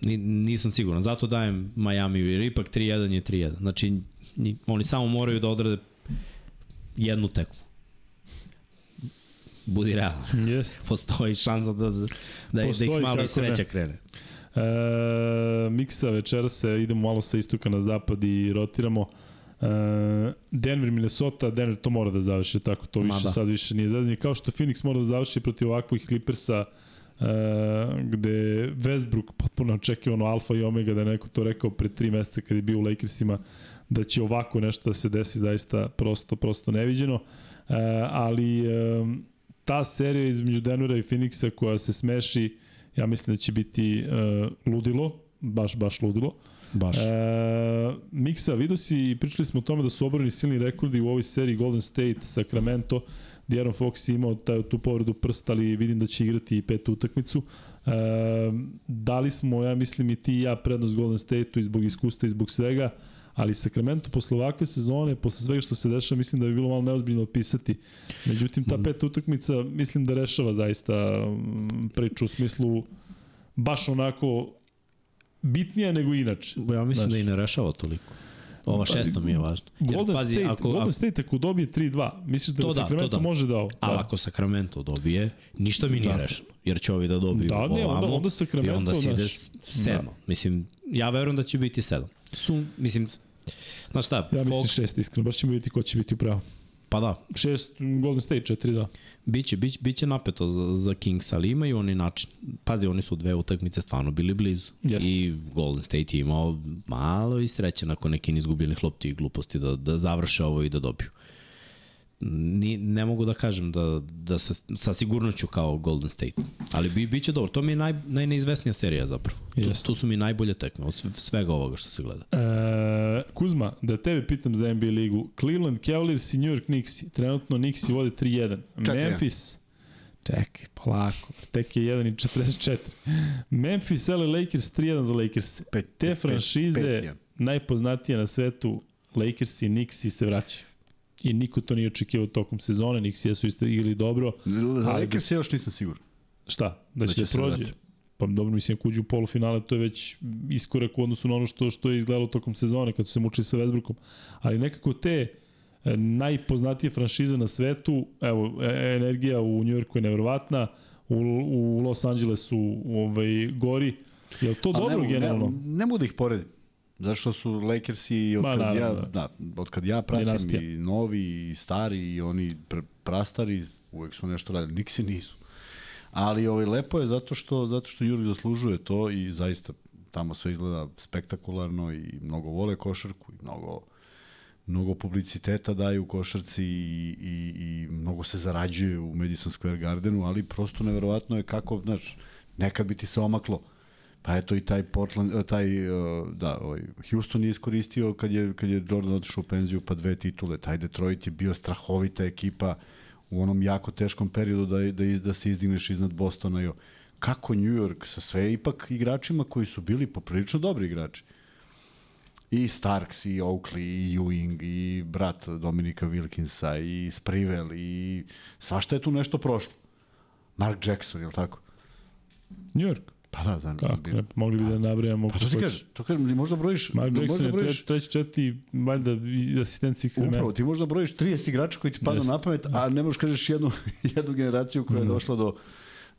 Ni, nisam siguran, zato dajem Miami, jer ipak 3-1 je 3-1. Znači, ni, oni samo moraju da odrade jednu tekmu. Budi realan. Jest. Postoji šansa da, da, da, da Postoji, ih malo i sreća ne. krene. E, miksa večera se, idemo malo sa istoka na zapad i rotiramo. Denver, Minnesota, Denver to mora da završi, tako to više da. sad više nije zezanje. Kao što Phoenix mora da završi protiv ovakvih Clippersa, Uh, gde Westbrook potpuno očekivano alfa i omega da je neko to rekao pre tri meseca kad je bio u Lakersima da će ovako nešto da se desi zaista prosto prosto neviđeno uh, ali um, ta serija između Denvera i Phoenixa koja se smeši ja mislim da će biti uh, ludilo baš baš ludilo Baš. E, Miksa, vidio si i pričali smo o tome da su obrani silni rekordi u ovoj seriji Golden State, Sacramento, gdje Aaron Fox je imao taj, tu povredu prsta, ali vidim da će igrati i petu utakmicu. E, dali smo, ja mislim i ti i ja, prednost Golden State-u i zbog iskustva i zbog svega, ali Sacramento posle ovakve sezone, posle svega što se dešava, mislim da bi bilo malo neozbiljno opisati. Međutim, ta peta utakmica mislim da rešava zaista mm, priču u smislu baš onako bitnija nego inače. Ja mislim Znaš. da i ne rešava toliko. Ova šesta mi je važna. Jer, Golden, pazi, State, ako, Golden State ako dobije 3-2, misliš da, da Sacramento to da. može da ovo? ali Da. ako Sacramento dobije, ništa mi nije Da. rešeno. Jer će ovi da dobiju Da, ne, onda- ovamo onda i Sacramento, onda si ide znaš, sedmo. da. Mislim, ja verujem da će biti sedam. Su, mislim, znaš šta, Ja mislim Fox, šest, iskreno. Baš ćemo vidjeti ko će biti upravo. pa da, Šest, Golden State, četiri, da. Biće, biće, biće napeto za, za Kings, ali imaju oni način. Pazi, oni su dve utakmice stvarno bili blizu. Jeste. I Golden State je imao malo i sreće nakon nekih izgubljenih lopti i gluposti da, da završe ovo i da dobiju. Ni, ne mogu da kažem da, da sa, sa sigurnoću kao Golden State. Ali bi, biće dobro. To mi je naj, najneizvesnija serija zapravo. Tu, Jeste. tu su mi najbolje tekme od sve- svega ovoga što se gleda. E, Kuzma, da tebe pitam za NBA ligu. Cleveland Cavaliers i New York Knicks. Trenutno Knicks vode 3-1. 4-1. Memphis. Čekaj, polako. Tek je 1 i 44. Memphis, LA Lakers 3-1 za Lakers. Pet, Te pet, franšize, pet, jedan. najpoznatije na svetu, Lakers i Knicks se vraćaju. I niko to nije očekivao tokom sezone, Knicks jesu isto igrali dobro. Za Lakers još nisam siguran. Šta? Da će da, će se prođe? Pa dobro, mislim, ako uđe u polufinale, to je već iskorak u odnosu na ono što, što je izgledalo tokom sezone, kad su se mučili sa Westbrookom. Ali nekako te e, najpoznatije franšize na svetu, evo, e, energija u Njujorku je nevjerovatna, u, u Los Angelesu ovaj, gori. Je to Ali dobro ne, generalno? Ne, ne mogu da ih poredim. Zašto su Lakersi od Ma, kad, ja, naravno, da. od kad ja pratim Dinastija. i novi i stari i oni pr prastari uvek su nešto radili. Niksi nisu. Ali ovaj, lepo je zato što, zato što Jurg zaslužuje to i zaista tamo sve izgleda spektakularno i mnogo vole košarku i mnogo mnogo publiciteta daju košarci i, i, i mnogo se zarađuje u Madison Square Gardenu, ali prosto neverovatno je kako, znaš, nekad bi ti se omaklo. Pa eto i taj Portland, eh, taj, eh, da, ovaj, Houston je iskoristio kad je, kad je Jordan otišao u penziju pa dve titule. Taj Detroit je bio strahovita ekipa u onom jako teškom periodu da, da, iz, da se izdigneš iznad Bostona. Jo. Kako New York sa sve ipak igračima koji su bili poprilično dobri igrači. I Starks, i Oakley, i Ewing, i brat Dominika Wilkinsa, i Sprivel, i svašta je tu nešto prošlo. Mark Jackson, je li tako? New York? Pa da, da. Kako ne? Mogli bi da nabrajamo. Pa to ti kažeš, to kažem, ti možda brojiš, Mark Jackson možda je brojiš, treći, četiri, valjda asistent svih vremena. upravo, ti možda brojiš 30 igrača koji ti Jeste, na pamet, a ne možeš kažeš jednu, jednu generaciju koja je došla do,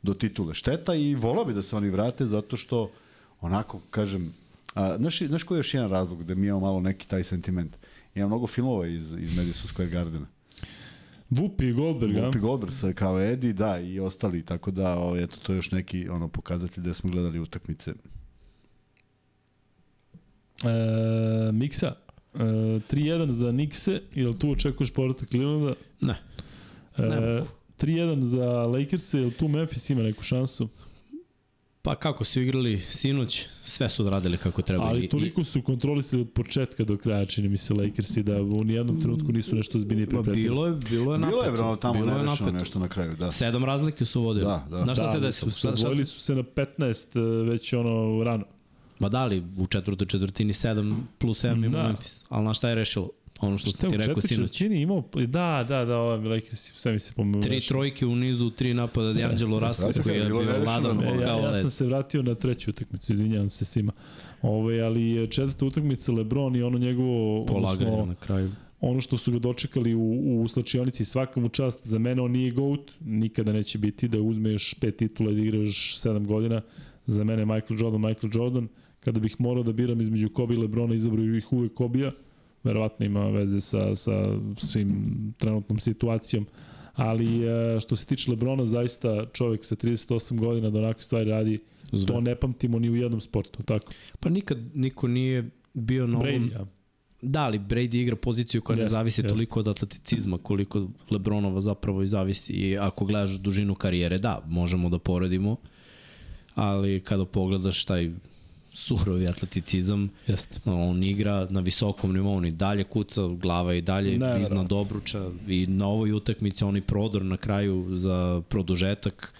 do titule. Šteta i volao bi da se oni vrate zato što onako, kažem, a, znaš, znaš koji je još jedan razlog da mi imamo malo neki taj sentiment? Ima mnogo filmova iz, iz Madison Square Gardena. Vupi i Goldberg, a? Whoopi Goldberg sa kao Eddie, da, i ostali, tako da, o, eto, to je još neki ono, pokazatelj da smo gledali utakmice. E, Miksa, e, 3-1 za Nikse, jel tu očekuješ povratak Clevelanda? Ne. E, Ne mogu. 3-1 za Lakers, jel tu Memphis ima neku šansu? Pa kako su igrali sinoć, sve su odradili kako treba. Ali toliko su kontrolisali od početka do kraja, čini mi se Lakersi, da u nijednom trenutku nisu nešto zbinije Ma, pripremili. bilo je, bilo je napeto. Bilo je brano tamo bilo je napeto. nešto na kraju, da. Sedam razlike su vodili. Da, da. Znaš šta da, se desilo? Su, Šta, su se na 15 e, već ono rano. Ma da li, u četvrtoj četvrtini 7 plus 7 ima Da. Memphis. Ali na šta je rešilo? Ono što Šta sam je ti rekao sinoć. četvrtini imao? Da, da, da, ovaj Lakers, sve mi se pomeo. Tri trojke u nizu, tri napada D'Angelo Russell Zato koji je bilo bio ladan E, ja, ja led. sam se vratio na treću utakmicu, izvinjavam se svima. Ove, ali četvrta utakmica Lebron i ono njegovo Polaganje odnosno, na kraju. ono što su ga dočekali u, u slačionici svaka mu čast, za mene on nije GOAT, nikada neće biti da uzme još pet titula i da igra još sedam godina. Za mene Michael Jordan, Michael Jordan. Kada bih morao da biram između Kobe i Lebrona, izabrao bih uvek Kobija. Verovatno ima veze sa, sa svim trenutnom situacijom, ali e, što se tiče Lebrona, zaista čovjek sa 38 godina da onakve stvari radi, Zve. to ne pamtimo ni u jednom sportu, tako? Pa nikad niko nije bio na ovom... Brady, ja. Da, ali Brady igra poziciju koja ne Jeste, zavisi jeste. toliko od atleticizma koliko Lebronova zapravo i zavisi. I ako gledaš dužinu karijere, da, možemo da poredimo, ali kada pogledaš taj surovi atleticizam, Jeste. on igra na visokom nivou, on i dalje kuca, glava i dalje Neverovatno. iznad obruča i na ovoj utakmici onaj prodor na kraju za produžetak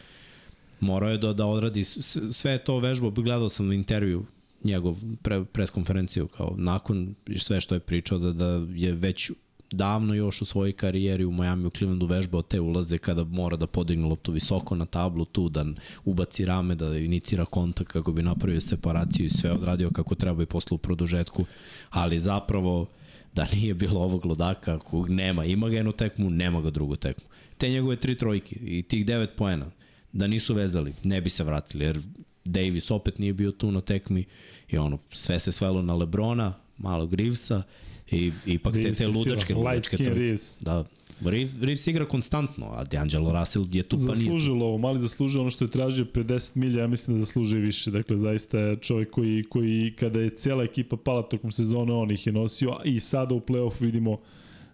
morao je da, da odradi sve to vežba, gledao sam intervju njegov pre, pres konferenciju kao nakon sve što je pričao da, da je već davno još u svojoj karijeri u Miami u Clevelandu vežbao te ulaze kada mora da podigne loptu visoko na tablu tu, da ubaci rame, da inicira kontakt kako bi napravio separaciju i sve odradio kako treba i posle u produžetku, ali zapravo da nije bilo ovog lodaka kog nema, ima ga jednu tekmu, nema ga drugu tekmu. Te njegove tri trojke i tih devet poena, da nisu vezali, ne bi se vratili, jer Davis opet nije bio tu na tekmi i ono, sve se svelo na Lebrona, malo Grivesa i ipak te, Reeves te je ludačke, sila, ludačke trojke. Reeves. Da, Reeves, Reeves igra konstantno, a D'Angelo Russell je tu pa nije. Zaslužilo ovo, mali zaslužio ono što je tražio 50 milija, ja mislim da zaslužuje više. Dakle, zaista je čovjek koji, koji kada je cijela ekipa pala tokom sezone, on ih je nosio a i sada u play-off vidimo,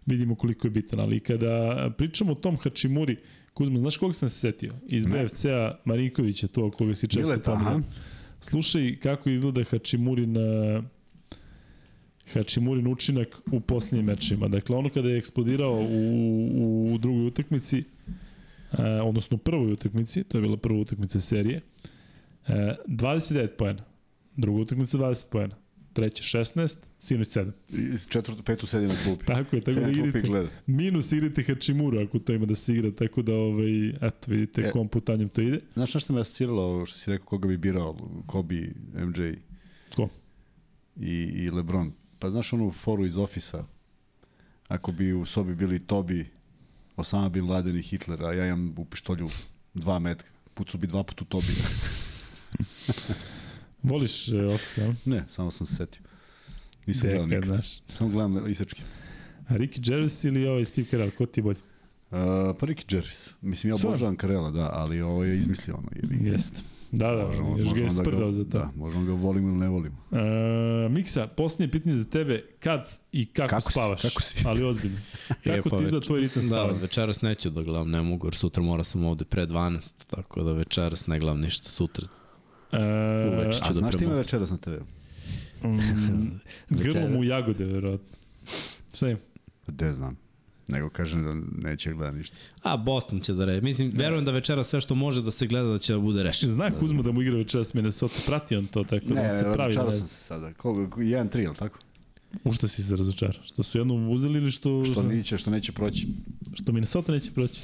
vidimo koliko je bitan. Ali kada pričamo o tom Hačimuri, Kuzma, znaš kog sam se setio? Iz. BFC-a Marinkovića, to koga si često pominjao. Slušaj kako izgleda Hačimurin uh, Hačimurin učinak u posljednjim mečima. Dakle, ono kada je eksplodirao u, u drugoj utakmici, uh, odnosno u prvoj utakmici, to je bila prva utakmica serije, uh, 29 poena, druga utakmica 20 poena, treća 16, sinoć 7. I četvrtu, petu sedi na klupi. Tako je, tako da Sedi na klupi i igrate, gleda. minus igrate Hačimuru ako to ima da se igra, tako da, ovaj, eto, vidite E. kom putanjem to ide. Znaš na što me asociralo ovo što si rekao koga bi birao? Kobe, MJ Ko? i, i LeBron. Pa znaš onu foru iz ofisa? Ako bi u sobi bili Tobi, Osama Bin Laden i Hitler, a ja imam u pištolju dva metka. Pucu bi dva puta u Tobi. Voliš uh, Office, ne, samo sam se setio. Nisam gledao nikad. znaš. Samo gledam isečke. A Ricky Gervais ili ovaj Steve Carell, ko ti bolji? Uh, pa Ricky Gervais. Mislim, ja obožavam Karela, da, ali ovo je izmislio ono. Je, Jeste. Da, da, možemo, još ga je da sprdao za to. Da, možemo ga volimo ili ne volimo. E, Miksa, posljednje pitanje za tebe, kad i kako, Kako si? spavaš? Kako si? Ali ozbiljno. E, Kako pa ti izgleda tvoj ritam Da, spavanja? večeras neću da gledam, ne mogu, jer sutra mora sam ovde pre 12, tako da večeras ne gledam ništa, sutra E, uveče A ću da znaš ti ima večeras na TV? mm, grlo mu jagode, verovatno. Šta ima? Gde znam. Nego kažem da neće gleda ništa. A, Boston će da re. Mislim, verujem da večera sve što može da se gleda da će da bude rešeno. Zna Kuzma da mu igra večeras Minnesota, prati on to, tako da Ne, on se pravi. razočarao da sam se sada. Koliko, 1-3, ili tako? U šta si se razočarao? Što su jednom uzeli ili što... Što neće, što neće proći. Što Minnesota neće proći.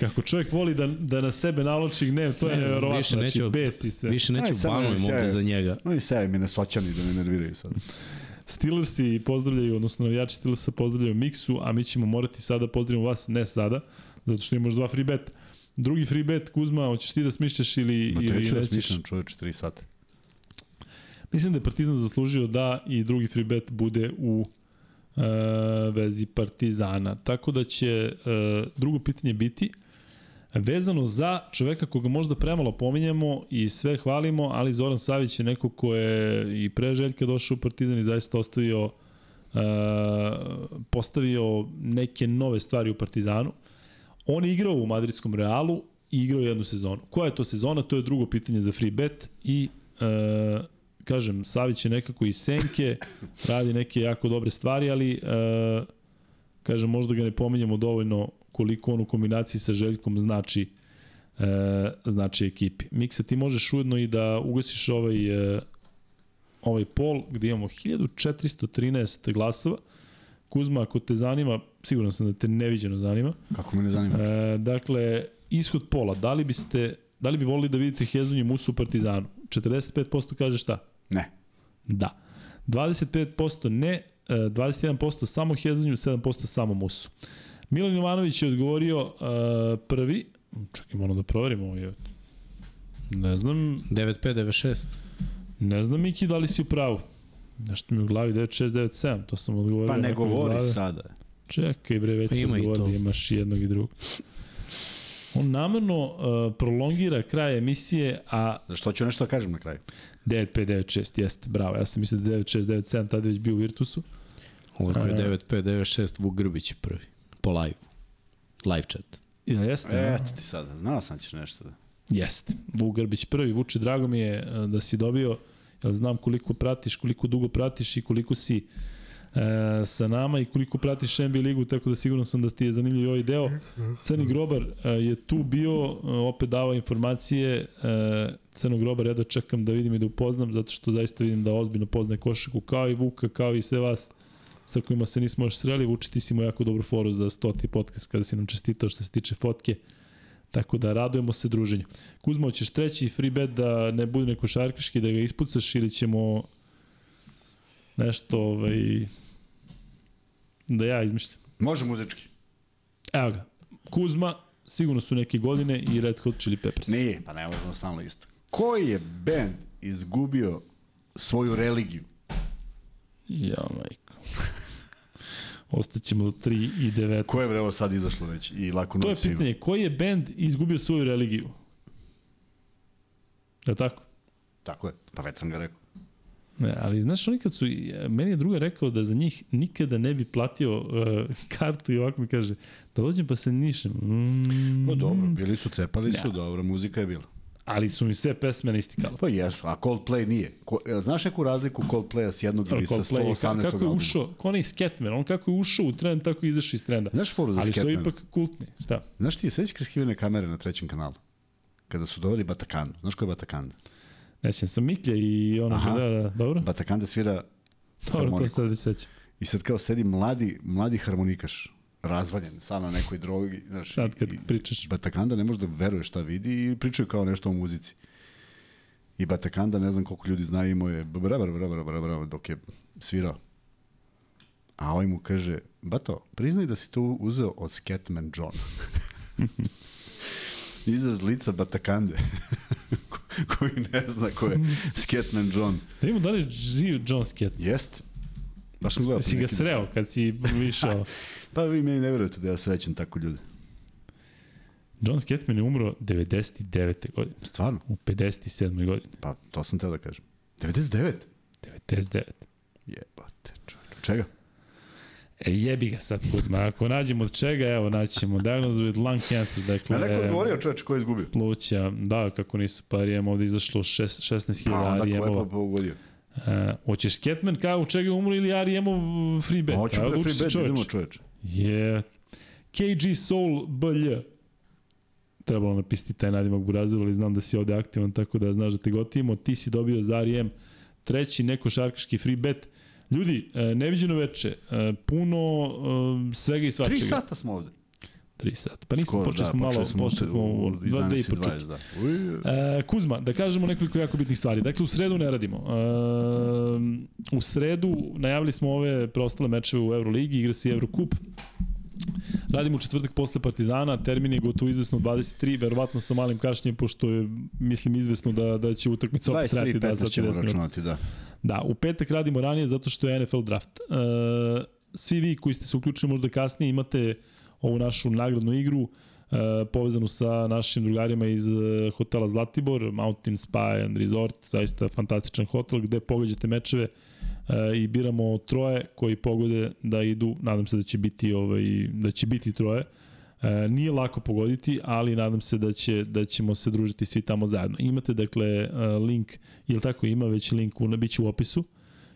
Kako čovjek voli da, da na sebe naloči gnev, to je Ne, nevjerovatno. više znači, neću- bes i sve. Više neću ne ovde za njega. No i sve mi soćani da me nerviraju sad. Steelersi pozdravljaju, odnosno navijači Steelersa pozdravljaju Miksu, a mi ćemo morati sada pozdravimo vas, ne sada, zato što imaš dva free bet. Drugi free bet, Kuzma, hoćeš ti da smišljaš ili, Ma ili treću da smišljam čoveč 3 sata. Mislim da je Partizan zaslužio da i drugi free bet bude u e, vezi Partizana. Tako da će e, drugo pitanje biti vezano za čoveka koga možda premalo pominjamo i sve hvalimo, ali Zoran Savić je neko ko je i pre Željka došao u Partizan i zaista ostavio e, postavio neke nove stvari u Partizanu. On je igrao u Madridskom Realu i igrao jednu sezonu. Koja je to sezona? To je drugo pitanje za free bet i e, kažem, Savić je nekako iz senke, radi neke jako dobre stvari, ali e, kažem, možda ga ne pominjamo dovoljno koliko on u kombinaciji sa Željkom znači e, znači ekipi. Miksa, ti možeš ujedno i da ugasiš ovaj, e, ovaj pol gde imamo 1413 glasova. Kuzma, ako te zanima, siguran sam da te neviđeno zanima. Kako me ne zanima. E, dakle, ishod pola, da li biste da li bi volili da vidite Hezonju Musu u Partizanu? 45% kaže šta? Ne. Da. 25% ne, e, 21% samo Hezonju, 7% samo Musu. Milan Jovanović je odgovorio uh, prvi, čekaj, moram da proverimo ovo je. Ne znam, 9596. ne znam Miki da li si u pravu. Nešto mi u glavi 9697, to sam odgovorio. Pa ne govori glave. sada. Čekaj bre, već Pa ima odgovorio, to. imaš i jednog i drugog. On namerno uh, prolongira kraj emisije, a Zašto ću nešto da kažem na kraju? 9596, jeste, bravo. Ja sam mislio da 9697 tada već bio u Virtusu. Ovako je A. 9596 Vuk Grbić je prvi. Po live. Live chat. Ja, jeste? a? Eto ti sada, znao sam da ćeš nešto da... Jeste. Vuk Grbić prvi. Vuče, drago mi je e, da si dobio, jer znam koliko pratiš, koliko dugo pratiš i koliko si e, sa nama i koliko pratiš NBA ligu, tako da sigurno sam da ti je zanimljiv i ovaj deo. Crni grobar e, je tu bio, e, opet dao informacije, e, Crnog grobar ja da čekam da vidim i da upoznam, zato što zaista vidim da ozbiljno poznaje košaku, kao i Vuka, kao i sve vas sa kojima se nismo još sreli. Vuči, ti si imao jako dobru foru za stoti podcast kada si nam čestitao što se tiče fotke. Tako da radujemo se druženju. Kuzmo, hoćeš treći free bet da ne bude neko šarkaški, da ga ispucaš ili ćemo nešto ovaj, da ja izmišljam. Može muzički. Evo ga. Kuzma, sigurno su neke godine i Red Hot Chili Peppers. Nije, pa ne možemo stalno isto. Koji je band izgubio svoju religiju? Ja, majko. Ostaćemo do 3 i 19. Ko je ovo sad izašlo već i lako To je svima? pitanje, koji je band izgubio svoju religiju? Je tako? Tako je, pa već sam ga rekao. Ne, ali znaš, oni kad su, meni je druga rekao da za njih nikada ne bi platio uh, kartu i ovako mi kaže, da dođem pa se nišem. Mm, Pa dobro, bili su, cepali su, Da. dobro, muzika je bila. Ali su mi sve pesme na isti. Pa jesu, a Coldplay nije. Ko, jel znaš neku razliku Coldplaya s jednog ili sa Coldplay, 118. ka- kako je albuma? ušao, ko onaj Skatman, on kako je ušao u trend, tako je izašao iz trenda. Znaš foru za Ali su ipak kultni, šta? Znaš ti, sećaš skrivene kamere na trećem kanalu? Kada su doveli Batakandu. Znaš ko je Batakanda? Nećem sam Miklja i ono, Aha. da, da, dobro, Batakanda svira dobro, to harmoniku. sad već sećam. i sad kao sedi mladi, mladi harmonikaš, razvaljen, sam na nekoj drogi. Znaš, Sad kad i- pričaš. Batakanda ne može da veruje šta vidi i pričaju kao nešto o muzici. I Batakanda, ne znam koliko ljudi znaju, imao je bra, bra, bra, bra, bra, bra, dok je svirao. A ovaj mu kaže, Bato, priznaj da si to uzeo od Scatman John. Izraz lica Batakande, ko- koji ne zna ko je Scatman John. Da imamo da li živ John Skatman? Jest. Baš sam gledao. Si ga sreo kad si išao. Pa vi meni ne verujete da ja srećem tako ljude. John Skatman je umro 99. godine, Stvarno? u 57. godini. Pa to sam teo da kažem. 99? 99. Jebate, čovječe. Čega? E, jebi ga sad, Kuzma. Ako nađemo od čega, evo, naćemo diagnozu with lung cancer, dakle... Ma neko odgovorio čovječe ko je izgubio. pluća, da, kako nisu pa REM ovde izašlo šest- 16.000 Pa onda ko je pa pogodio. E, hoćeš Skatman kao u čega umro ili REM-ov free bet? Hoću odluči free bet, idemo čovječe. Je KG Soul BLJ. Trebalo napisati taj nadimak Burazeru, ali znam da si ovde aktivan, tako da znaš da te gotivimo. Ti si dobio za REM treći neko šarkaški free bet. Ljudi, e, neviđeno veče, e, puno svega i svačega. Tri sata smo ovde. Tri sata. Pa nismo, Skoro, počeli da, smo malo, počeli smo u u dva, dve i po 11.20, čuti. da. E, Kuzma, da kažemo nekoliko jako bitnih stvari. Dakle, u sredu ne radimo. E, u sredu najavili smo ove preostale mečeve u Euroligi, igra se Eurocup. Radimo u četvrtak posle Partizana, termin je gotovo izvesno 23, verovatno sa malim kašnjem, pošto je, mislim, izvesno da, da će utakmica opet 23, trajati 15 da, ćemo 10 minuta. računati, da. Da, u petak radimo ranije zato što je NFL draft. E, svi vi koji ste se uključili možda kasnije imate ovu našu nagradnu igru e, povezanu sa našim drugarima iz e, hotela Zlatibor, Mountain Spa and Resort, zaista fantastičan hotel gde pogađate mečeve e, i biramo troje koji pogode da idu, nadam se da će biti ovaj da će biti troje. E, nije lako pogoditi, ali nadam se da će da ćemo se družiti svi tamo zajedno. Imate dakle e, link, ili tako ima već link u biće u opisu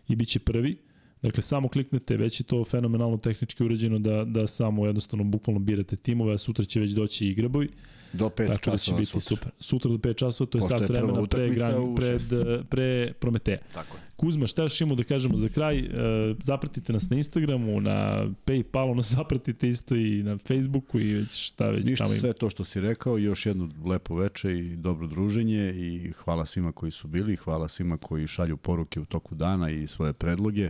i biće prvi. Dakle, samo kliknete, već je to fenomenalno tehnički urađeno da, da samo jednostavno bukvalno birate timove, a sutra će već doći i grabovi. Do 5 Tako da će časova biti sutra. super. Sutra do 5 časova, to je Pošto sat je vremena pre, gran, pred, šest. pre Prometeja. Tako je. Kuzma, šta još imamo da kažemo za kraj? E, zapratite nas na Instagramu, na Paypalu, nas zapratite isto i na Facebooku i već šta već Ništa, tamo ima. sve to što si rekao, još jedno lepo veče i dobro druženje i hvala svima koji su bili, hvala svima koji šalju poruke u toku dana i svoje predloge.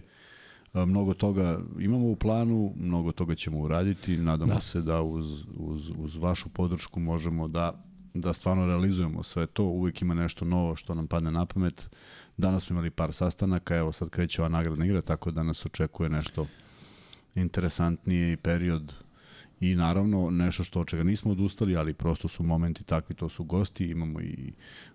A, Mnogo toga imamo u planu, mnogo toga ćemo uraditi, nadamo Da. da. se da uz, uz, uz vašu podršku možemo da da stvarno realizujemo sve to, uvijek ima nešto novo što nam padne na pamet. Danas smo imali par sastanaka, evo sad kreće ova nagradna igra, tako da nas očekuje nešto interesantnije i period i naravno nešto što od čega nismo odustali, ali prosto su momenti takvi, to su gosti, imamo i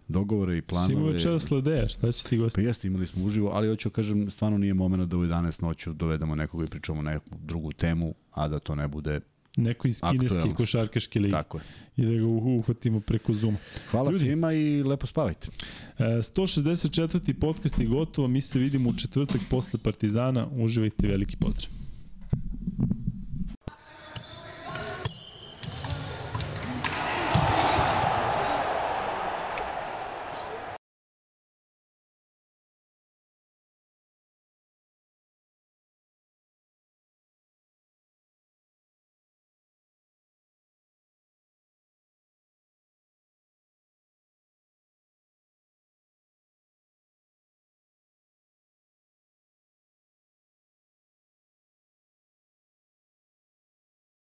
dogovore i planove. Simo večera sledeja, šta će ti gosti? Pa jeste, imali smo uživo, ali hoću da kažem, stvarno nije moment da u 11 noću dovedemo nekoga i pričamo neku drugu temu, a da to ne bude Neko iz kineske košarkaške lige. tako je. I da ga uh- uhvatimo preko Zuma. Hvala Ljudi. svima i lepo spavajte. E, 164. podcast je gotovo, mi se vidimo u četvrtak posle Partizana, uživajte veliki pozdrav.